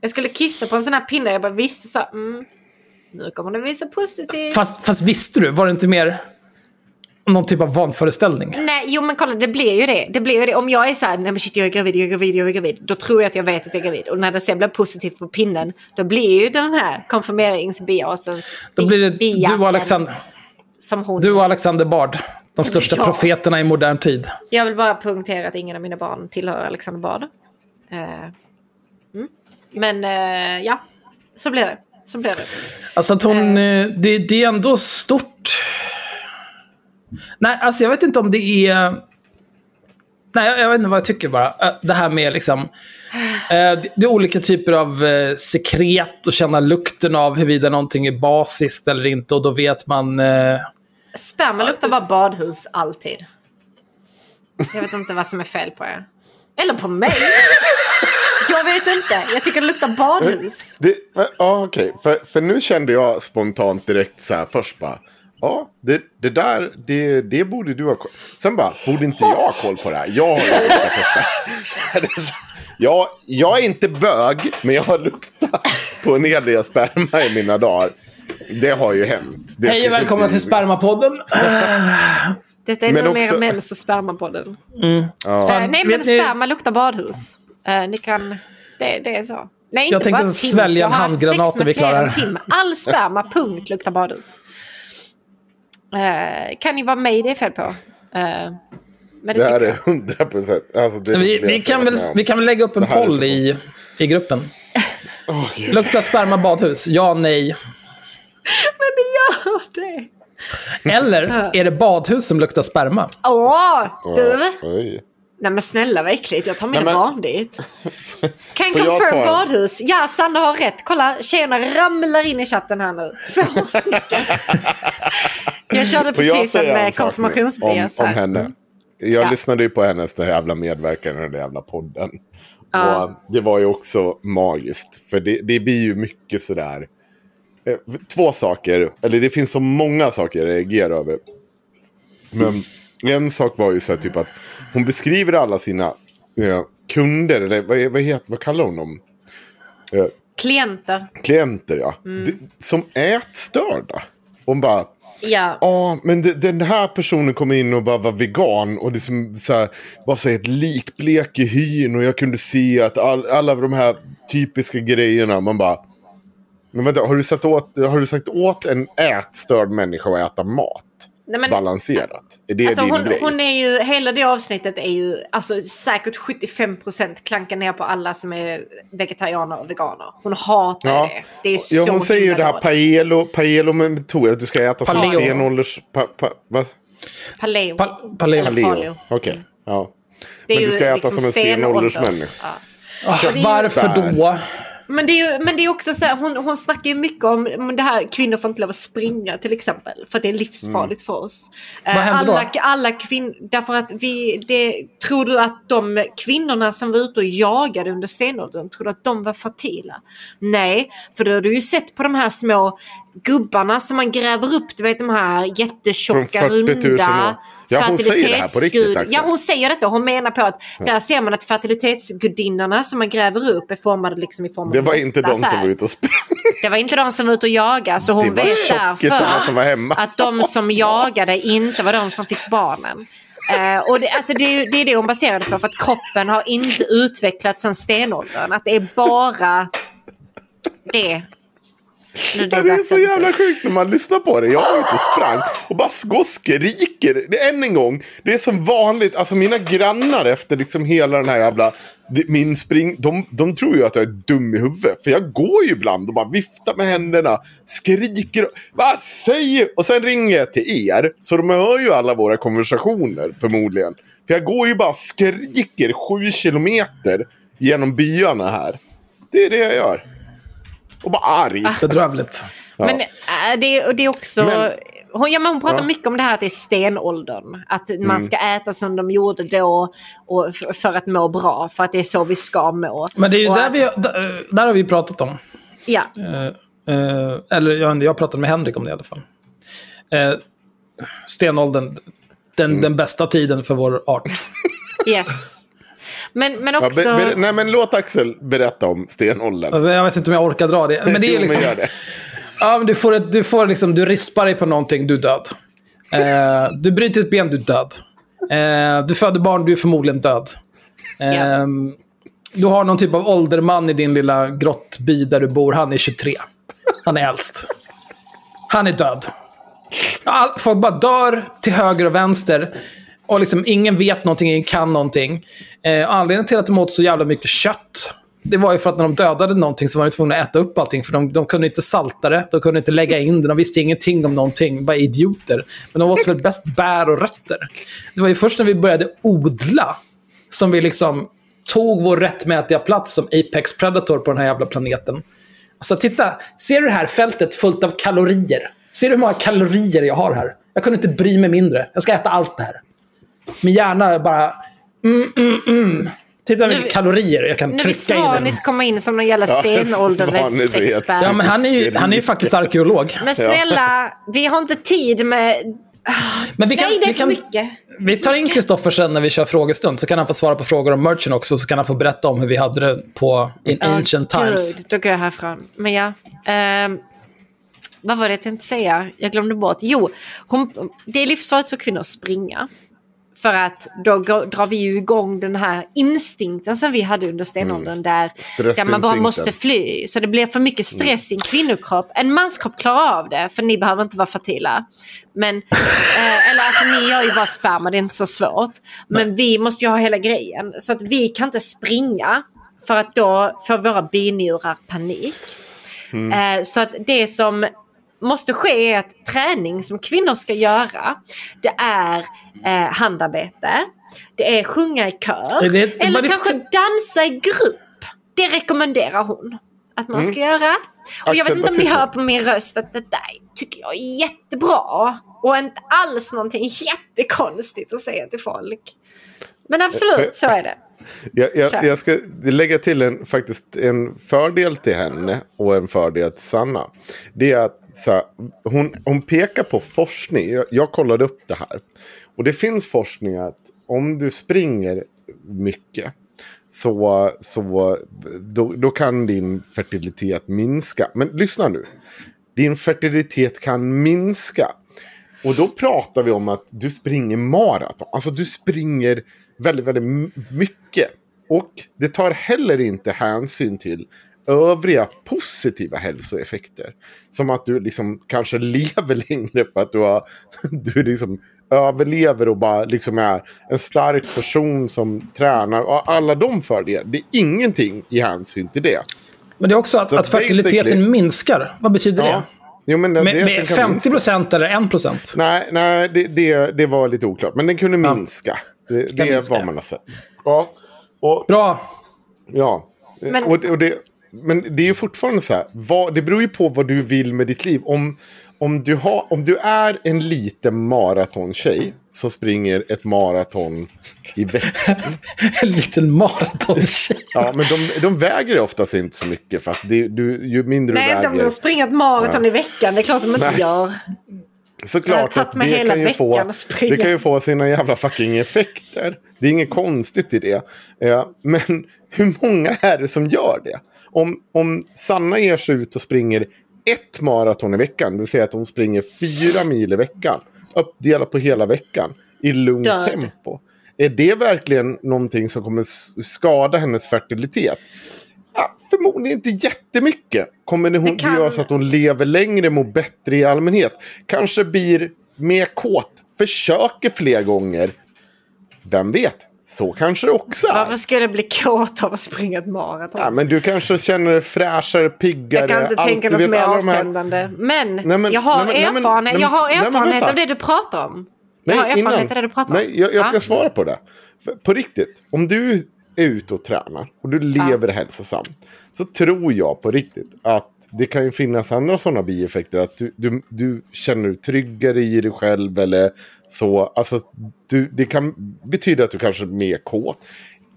Jag skulle kissa på en sån här pinne. Jag bara visste så. Mm, nu kommer det visa positivt. Fast, fast visste du? Var det inte mer någon typ av vanföreställning? Nej, jo men kolla det blir ju det. Det blir ju det. Om jag är så här, nej men shit jag är gravid, jag är gravid, jag är gravid. Då tror jag att jag vet att jag är gravid. Och när det sen blir positivt på pinnen, då blir ju den här konfirmeringsbiasen. Då blir det biasen du och Alexander, Som hon. du och Alexander Bard. De största Ja. profeterna i modern tid. Jag vill bara poängtera att ingen av mina barn tillhör Alexander Bard. Eh, mm. Men eh, ja, så blir det. Så blir det. Alltså att hon, eh, det, det är ändå stort. Nej, alltså jag vet inte om det är... Nej, jag, vet inte vad jag tycker bara. Eh, Det här med liksom... eh, Det, är olika typer av eh, sekret och känna lukten av huruvida någonting är basiskt eller inte. Och då vet man... eh, Sperma luktar bara badhus alltid. Jag vet inte vad som är fel på er. Eller på mig. Jag vet inte. Jag tycker det luktar badhus. Det, ja, okej. För, för nu kände jag spontant direkt så här först bara. Ja, det, det där, det, det borde du ha koll Sen bara, borde inte jag ha koll på det här? Jag har ju luktat första. Jag, jag är inte bög, men jag har luktat på en hel del sperma i mina dagar. Det har ju hänt. Det Hej och välkomna inte- till Spermapodden. Detta är Men numera också- mens och spermapodden. Ja. Eh, nej men sperma luktar badhus. Eh, ni kan... Det, det är så. Nej, inte Jag tänkte tims. svälja en handgranat när vi med klarar Tim. All sperma, punkt, luktar badhus. Eh, kan ju vara mig det är fel på. Eh, men det, Det här är jag. hundra procent. Alltså, det Vi, vi, kan väl, med vi kan väl lägga upp en Det poll i, i gruppen. Gud. Luktar sperma badhus? Ja, nej. Men det gör det. Eller är det badhus som luktar sperma? Åh, du! Oj. Nej men snälla vad äckligt, jag tar mina Nej, men- barn dit. Jag confirm badhus. Ja, Sanna har rätt. Kolla, tjejerna ramlar in i chatten här nu. Två stycken. Jag körde jag precis säga en en eh, konfirmationsbias om, om henne? Jag Ja. lyssnade ju på hennes jävla medverkan i den där jävla podden. Ja. Och det var ju också magiskt. För det, det blir ju mycket sådär. eh, Två saker, eller det finns så många saker jag reagerar över. Men en sak var ju så här typ att hon beskriver alla sina eh, kunder, eller vad, vad, heter, vad kallar hon dem? Eh, Klienter. klienter ja. Mm. Det, som ätstörda. Hon bara, Ja. Ja, men det, den här personen kom in och bara var vegan och det som så här, var så här ett likblek i hyn och jag kunde se att all, alla de här typiska grejerna, man bara... Men vänta, har du, sagt åt, har du sagt åt en ätstörd människa att äta mat? Nej, men, Balanserat? Är det alltså, din hon, grej? hon är ju, hela det avsnittet är ju alltså, säkert 75% klankar ner på alla som är vegetarianer och veganer. Hon hatar Ja. det. Det är så ja, hon säger ju det här paelo, paelo med metod, att du ska äta som Paleo. stenålders... Pa, pa, va? Paleo. Pa paleo. Eller paleo. Okej. Ja. Det är Men du ska äta liksom som en stenåldersmänniska. stenålders- Ja. Ah, varför då? Men det, är ju, men det är också så här, hon, hon snackar ju mycket om om det här, kvinnor får inte lov att springa till exempel. För att det är livsfarligt för oss. Eh, Vad händer då? alla, alla kvinnor, därför att vi, det, tror du att de kvinnorna som var ute och jagade under stenåldern, tror du att de var fertila? Nej, för då har du ju sett på de här små gubbarna som man gräver upp, du vet de här jättetjocka, Från 40 000 år. Ja, hon säger det här på riktigt, Axel. Ja, hon säger detta. Hon menar på att där ser man att fertilitetsgudinnorna som man gräver upp är formade liksom i form av Det var inte de som var ute och sprang. Det var inte de som var ute och jagade. Så hon vet därför att de som jagade inte var de som fick barnen. Eh, och det, alltså det, det är det hon baserar det på. För att kroppen har inte utvecklats sedan stenåldern. Att det är bara det. Drog det är så jävla sjukt när man lyssnar på det. Jag var ute och sprang och bara går skriker. Det, än en gång, det är som vanligt. Alltså mina grannar efter liksom hela den här jävla... Min spring, de, de tror ju att jag är dum i huvudet. För jag går ju ibland och bara viftar med händerna. Skriker. Vad säger... Och sen ringer jag till er. Så de hör ju alla våra konversationer förmodligen. För jag går ju bara och skriker sju kilometer genom byarna här. Det är det jag gör. Och bara arg. Bedrövligt. Ja. Men äh, det, och det är också... Men- hon, ja, men hon pratar Ja. mycket om det här att det är stenåldern. Att man Mm. ska äta som de gjorde då och för att må bra. För att det är så vi ska må. Men det är ju Och där att- vi, där, där har vi pratat om. Ja. Eh, eh, eller jag, jag pratade med Henrik om det i alla fall. Eh, stenåldern, den, Mm. den bästa tiden för vår art. Yes. Men, men Ja, också... be, be, nej men låt Axel berätta om stenåldern. Jag vet inte om jag orkar dra det. Men det är Jo, liksom... gör det. Ja, men du får, ett, du får liksom, du rispar dig på någonting, du är död. Eh, du bryter ett ben, du är död. Eh, du föder barn, du är förmodligen död. Eh, Du har någon typ av ålderman i din lilla grottby där du bor. Han är 23. Han är äldst. Han är död. All, folk bara dör till höger och vänster. Och liksom ingen vet någonting, ingen kan någonting. Eh, anledningen till att de åt så jävla mycket kött, det var ju för att när de dödade någonting så var de tvungna att äta upp allting. För de, de kunde inte salta det, de kunde inte lägga in det, de visste ingenting om någonting. Bara idioter. Men de åt väl bäst bär och rötter. Det var ju först när vi började odla som vi liksom tog vår rättmätiga plats som Apex Predator på den här jävla planeten. Så titta, ser du det här fältet fullt av kalorier? Ser du hur många kalorier jag har här? Jag kunde inte bry mig mindre. Jag ska äta allt det här. Min hjärna är bara... Mm, mm, mm. Titta vilka kalorier jag kan Nu vill trycka in. i den. Svanis komma in som någon jävla Ja, stenåldersexpert. Ja, men han är ju, han är ju faktiskt arkeolog. Men snälla, vi har inte tid med... Men vi kan, Nej, det är vi för kan, mycket. Vi tar in Kristoffer sen när vi kör frågestund, så kan han få svara på frågor om merchen också, så kan han få berätta om hur vi hade det på in Ja, ancient times. Gud, då går jag härifrån. Men ja. ehm, vad var det jag tänkte säga? Jag glömde bort. Jo, hon, det är livsfarligt för kvinnor att springa. För att då drar vi ju igång den här instinkten som vi hade under stenåldern. Där, där man bara måste fly. Så det blir för mycket stress i en kvinnokropp. En manskropp klarar av det, för ni behöver inte vara fertila. Men, eh, eller alltså ni har ju bara sperma, det är inte så svårt. Men vi måste ju ha hela grejen. Så att vi kan inte springa. För att då får våra binjurar panik. Eh, så att det som måste ske är att träning som kvinnor ska göra, det är eh, handarbete, det är sjunga i kör, det- eller kanske typ- dansa i grupp. Det rekommenderar hon att man ska göra. Och jag vet inte om ni hör på min röst att det där tycker jag är jättebra. Och inte alls någonting jättekonstigt att säga till folk. Men absolut, så är det. Jag, jag, jag ska lägga till en, faktiskt en fördel till henne och en fördel till Sanna. Det är att så här, hon, hon pekar på forskning. Jag, jag kollade upp det här. Och det finns forskning att om du springer mycket så, så då, då kan din fertilitet minska. Men lyssna nu. Din fertilitet kan minska. Och då pratar vi om att du springer maraton. Alltså du springer väldigt, väldigt mycket. Och det tar heller inte hänsyn till övriga positiva hälsoeffekter. Som att du liksom kanske lever längre för att du, har, du liksom överlever och bara liksom är en stark person som tränar. Och alla de fördelar. Det är ingenting i hänsyn till det. Men det är också att, att fertiliteten minskar. Vad betyder Ja. det? Jo, men det, Med, det, med den kan 50 minska. procent eller 1 procent? Nej, nej det, det, det var lite oklart. Men den kunde minska. Det, det är minska. vad man har sett. Ja. Och, Bra. Ja. Men- Och, det- och det, men det är ju fortfarande så här. Vad, det beror ju på vad du vill med ditt liv. Om, om, du, har, om du är en liten maratontjej som springer ett maraton i veckan. en liten maratontjej. Ja, men de, de väger oftast inte så mycket. För att det, du, ju mindre Nej, du de väger. har springat ett maraton Ja. i veckan. Det är klart de inte Nej. gör. Såklart att det kan, ju få, det kan ju få sina jävla fucking effekter. Det är inget konstigt i det. Men hur många är det som gör det? Om, om Sanna ger sig ut och springer ett maraton i veckan, det vill säga att hon springer fyra mil i veckan, uppdelat på hela veckan, i lugnt tempo. Är det verkligen någonting som kommer skada hennes fertilitet? Ja, förmodligen inte jättemycket. Kommer det hon Det kan- göra så att hon lever längre, mår bättre i allmänhet? Kanske blir mer kåt, försöker fler gånger. Vem vet? Så kanske det också är. Varför skulle jag bli kåt av att springa ett maraton? Ja, men du kanske känner dig fräschare, piggare. jag kan inte allt, tänka något mer alla de här- avtändande. Men, Nej, men- jag har nej, men- erfarenhet, nej, jag har erfarenhet av det du pratar om. Nej, jag har erfarenhet innan. av det du pratar om. Nej, jag, jag ska Va? svara på det. För, på riktigt, om du är ute och tränar och du lever hälsosamt. Så tror jag på riktigt att det kan ju finnas andra sådana bieffekter. Att du, du, du känner dig tryggare i dig själv eller så. Alltså, du, det kan betyda att du kanske är mer kåt.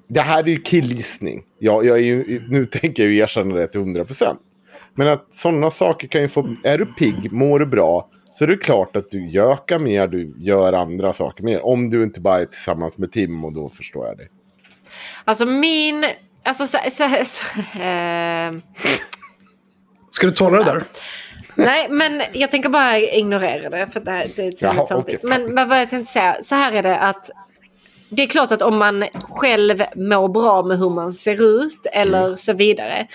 Det här är ju killgissning. Jag, jag är ju, nu tänker jag ju erkänna det till 100%. Men att sådana saker kan ju få... Är du pigg, mår du bra, så är det klart att du gökar mer, du gör andra saker mer. Om du inte bara är tillsammans med Tim och då förstår jag det. Alltså min... Alltså så, så, så, eh, Ska du tåla det där? Nej, men jag tänker bara ignorera det. För det, här- det är så Jaha, okej. men, men vad jag tänkte säga, så här är det att det är klart att om man själv mår bra med hur man ser ut eller Mm. så vidare.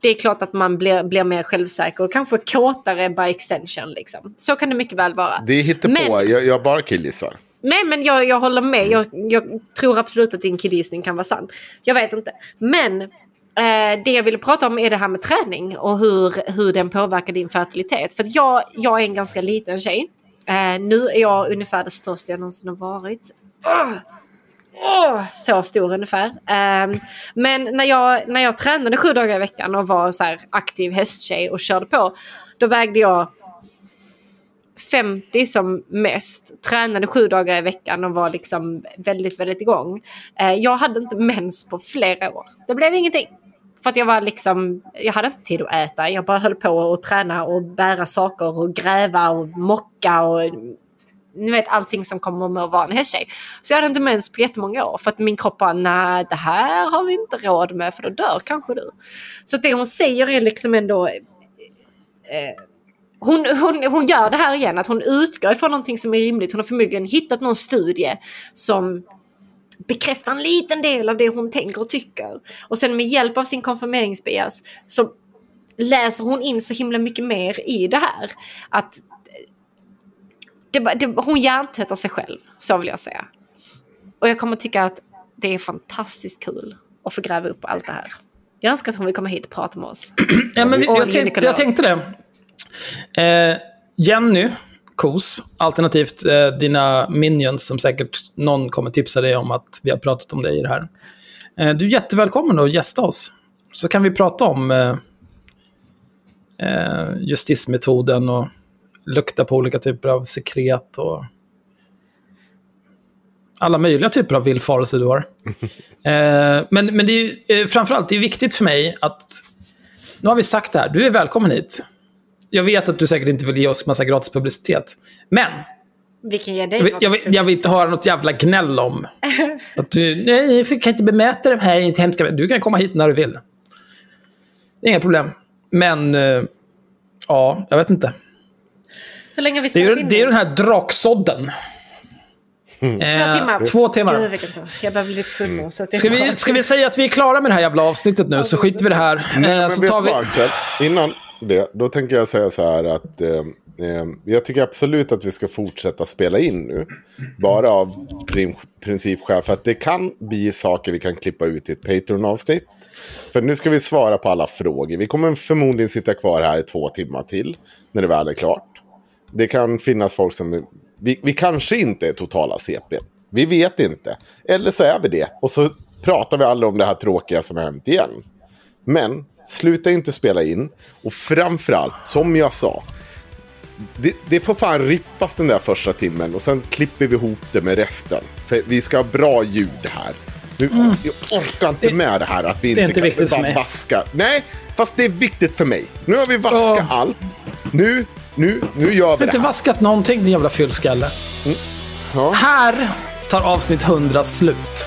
Det är klart att man blir, blir mer självsäker och kanske kåtare by extension. Liksom. Så kan det mycket väl vara. Det hittepå, Men- jag, jag bara killgissar. Nej, men jag, jag håller med. Jag, jag tror absolut att din killgissning kan vara sann. Jag vet inte. Men Eh, det jag ville prata om är det här med träning och hur, hur den påverkar din fertilitet. För att jag, jag är en ganska liten tjej. Eh, nu är jag ungefär det största jag någonsin har varit. Ah! Ah! Så stor ungefär. Ehm, men när jag, när jag tränade sju dagar i veckan och var så här aktiv hästtjej och körde på. Då vägde jag 50 som mest, tränade sju dagar i veckan och var liksom väldigt, väldigt igång. Eh, jag hade inte mens på flera år. Det blev ingenting. För att jag var liksom, jag hade inte tid att äta. Jag bara höll på att träna och bära saker och gräva och mocka och ni vet allting som kommer med att vara en hästtjej. Så jag hade inte mens på jättemånga år för att min kropp bara, nej det här har vi inte råd med för då dör kanske du. Så det hon säger är liksom ändå eh, hon, hon, hon gör det här igen, att hon utgår ifrån någonting som är rimligt. Hon har förmodligen hittat någon studie som bekräftar en liten del av det hon tänker och tycker. Och sen med hjälp av sin konfirmeringsbias så läser hon in så himla mycket mer i det här. Att det, det, hon hjärntvättar sig själv, så vill jag säga. Och jag kommer tycka att det är fantastiskt kul att få gräva upp allt det här. Jag önskar att hon vill komma hit och prata med oss. Ja, men vi, jag, tänkte, jag tänkte det. Eh, Jenny Kos, alternativt eh, dina minions som säkert någon kommer tipsa dig om att vi har pratat om dig i det här. Eh, du är jättevälkommen att gästa oss. Så kan vi prata om eh, eh, justismetoden och lukta på olika typer av sekret och alla möjliga typer av villfarelser du har. eh, men, men det är eh, framförallt det är viktigt för mig att nu har vi sagt det här, du är välkommen hit. Jag vet att du säkert inte vill ge oss massa gratis publicitet. Men Vi kan ge dig jag vill, jag, vill, jag vill inte höra något jävla gnäll om att du nej, jag kan inte bemöta det här inte hemska. Du kan komma hit när du vill. Det är inga problem. Men, eh, ja, jag vet inte. Hur länge har vi Det är, spelat in det är nu? den här draksådden. Två timmar. Två timmar. Gud, vilken. Jag börjar bli lite full nu. Det är Ska vi, ska vi säga att vi är klara med det här jävla avsnittet nu, så skiter vi det här. Nej, Eh, så tar vi... Innan det, då tänker jag säga så här att eh, eh, jag tycker absolut att vi ska fortsätta spela in nu. Bara av principskäl. För att det kan bli saker vi kan klippa ut i ett Patreon-avsnitt. För nu ska vi svara på alla frågor. Vi kommer förmodligen sitta kvar här i två timmar till. När det väl är klart. Det kan finnas folk som... Vi, vi kanske inte är totala CP. Vi vet inte. Eller så är vi det. Och så pratar vi aldrig om det här tråkiga som har hänt igen. Men sluta inte spela in. Och framförallt, som jag sa. Det, det får fan rippas den där första timmen och sen klipper vi ihop det med resten. För vi ska ha bra ljud här. Nu, Jag orkar inte med det här att vi Mm. det inte, inte kan viktigt för bara mig. vaska. Nej, fast det är viktigt för mig. Nu har vi vaskat Ja. allt. Nu, nu, nu gör vi inte det här. vaskat någonting, din jävla fyllskalle. Ja. Här tar avsnitt 100 slut.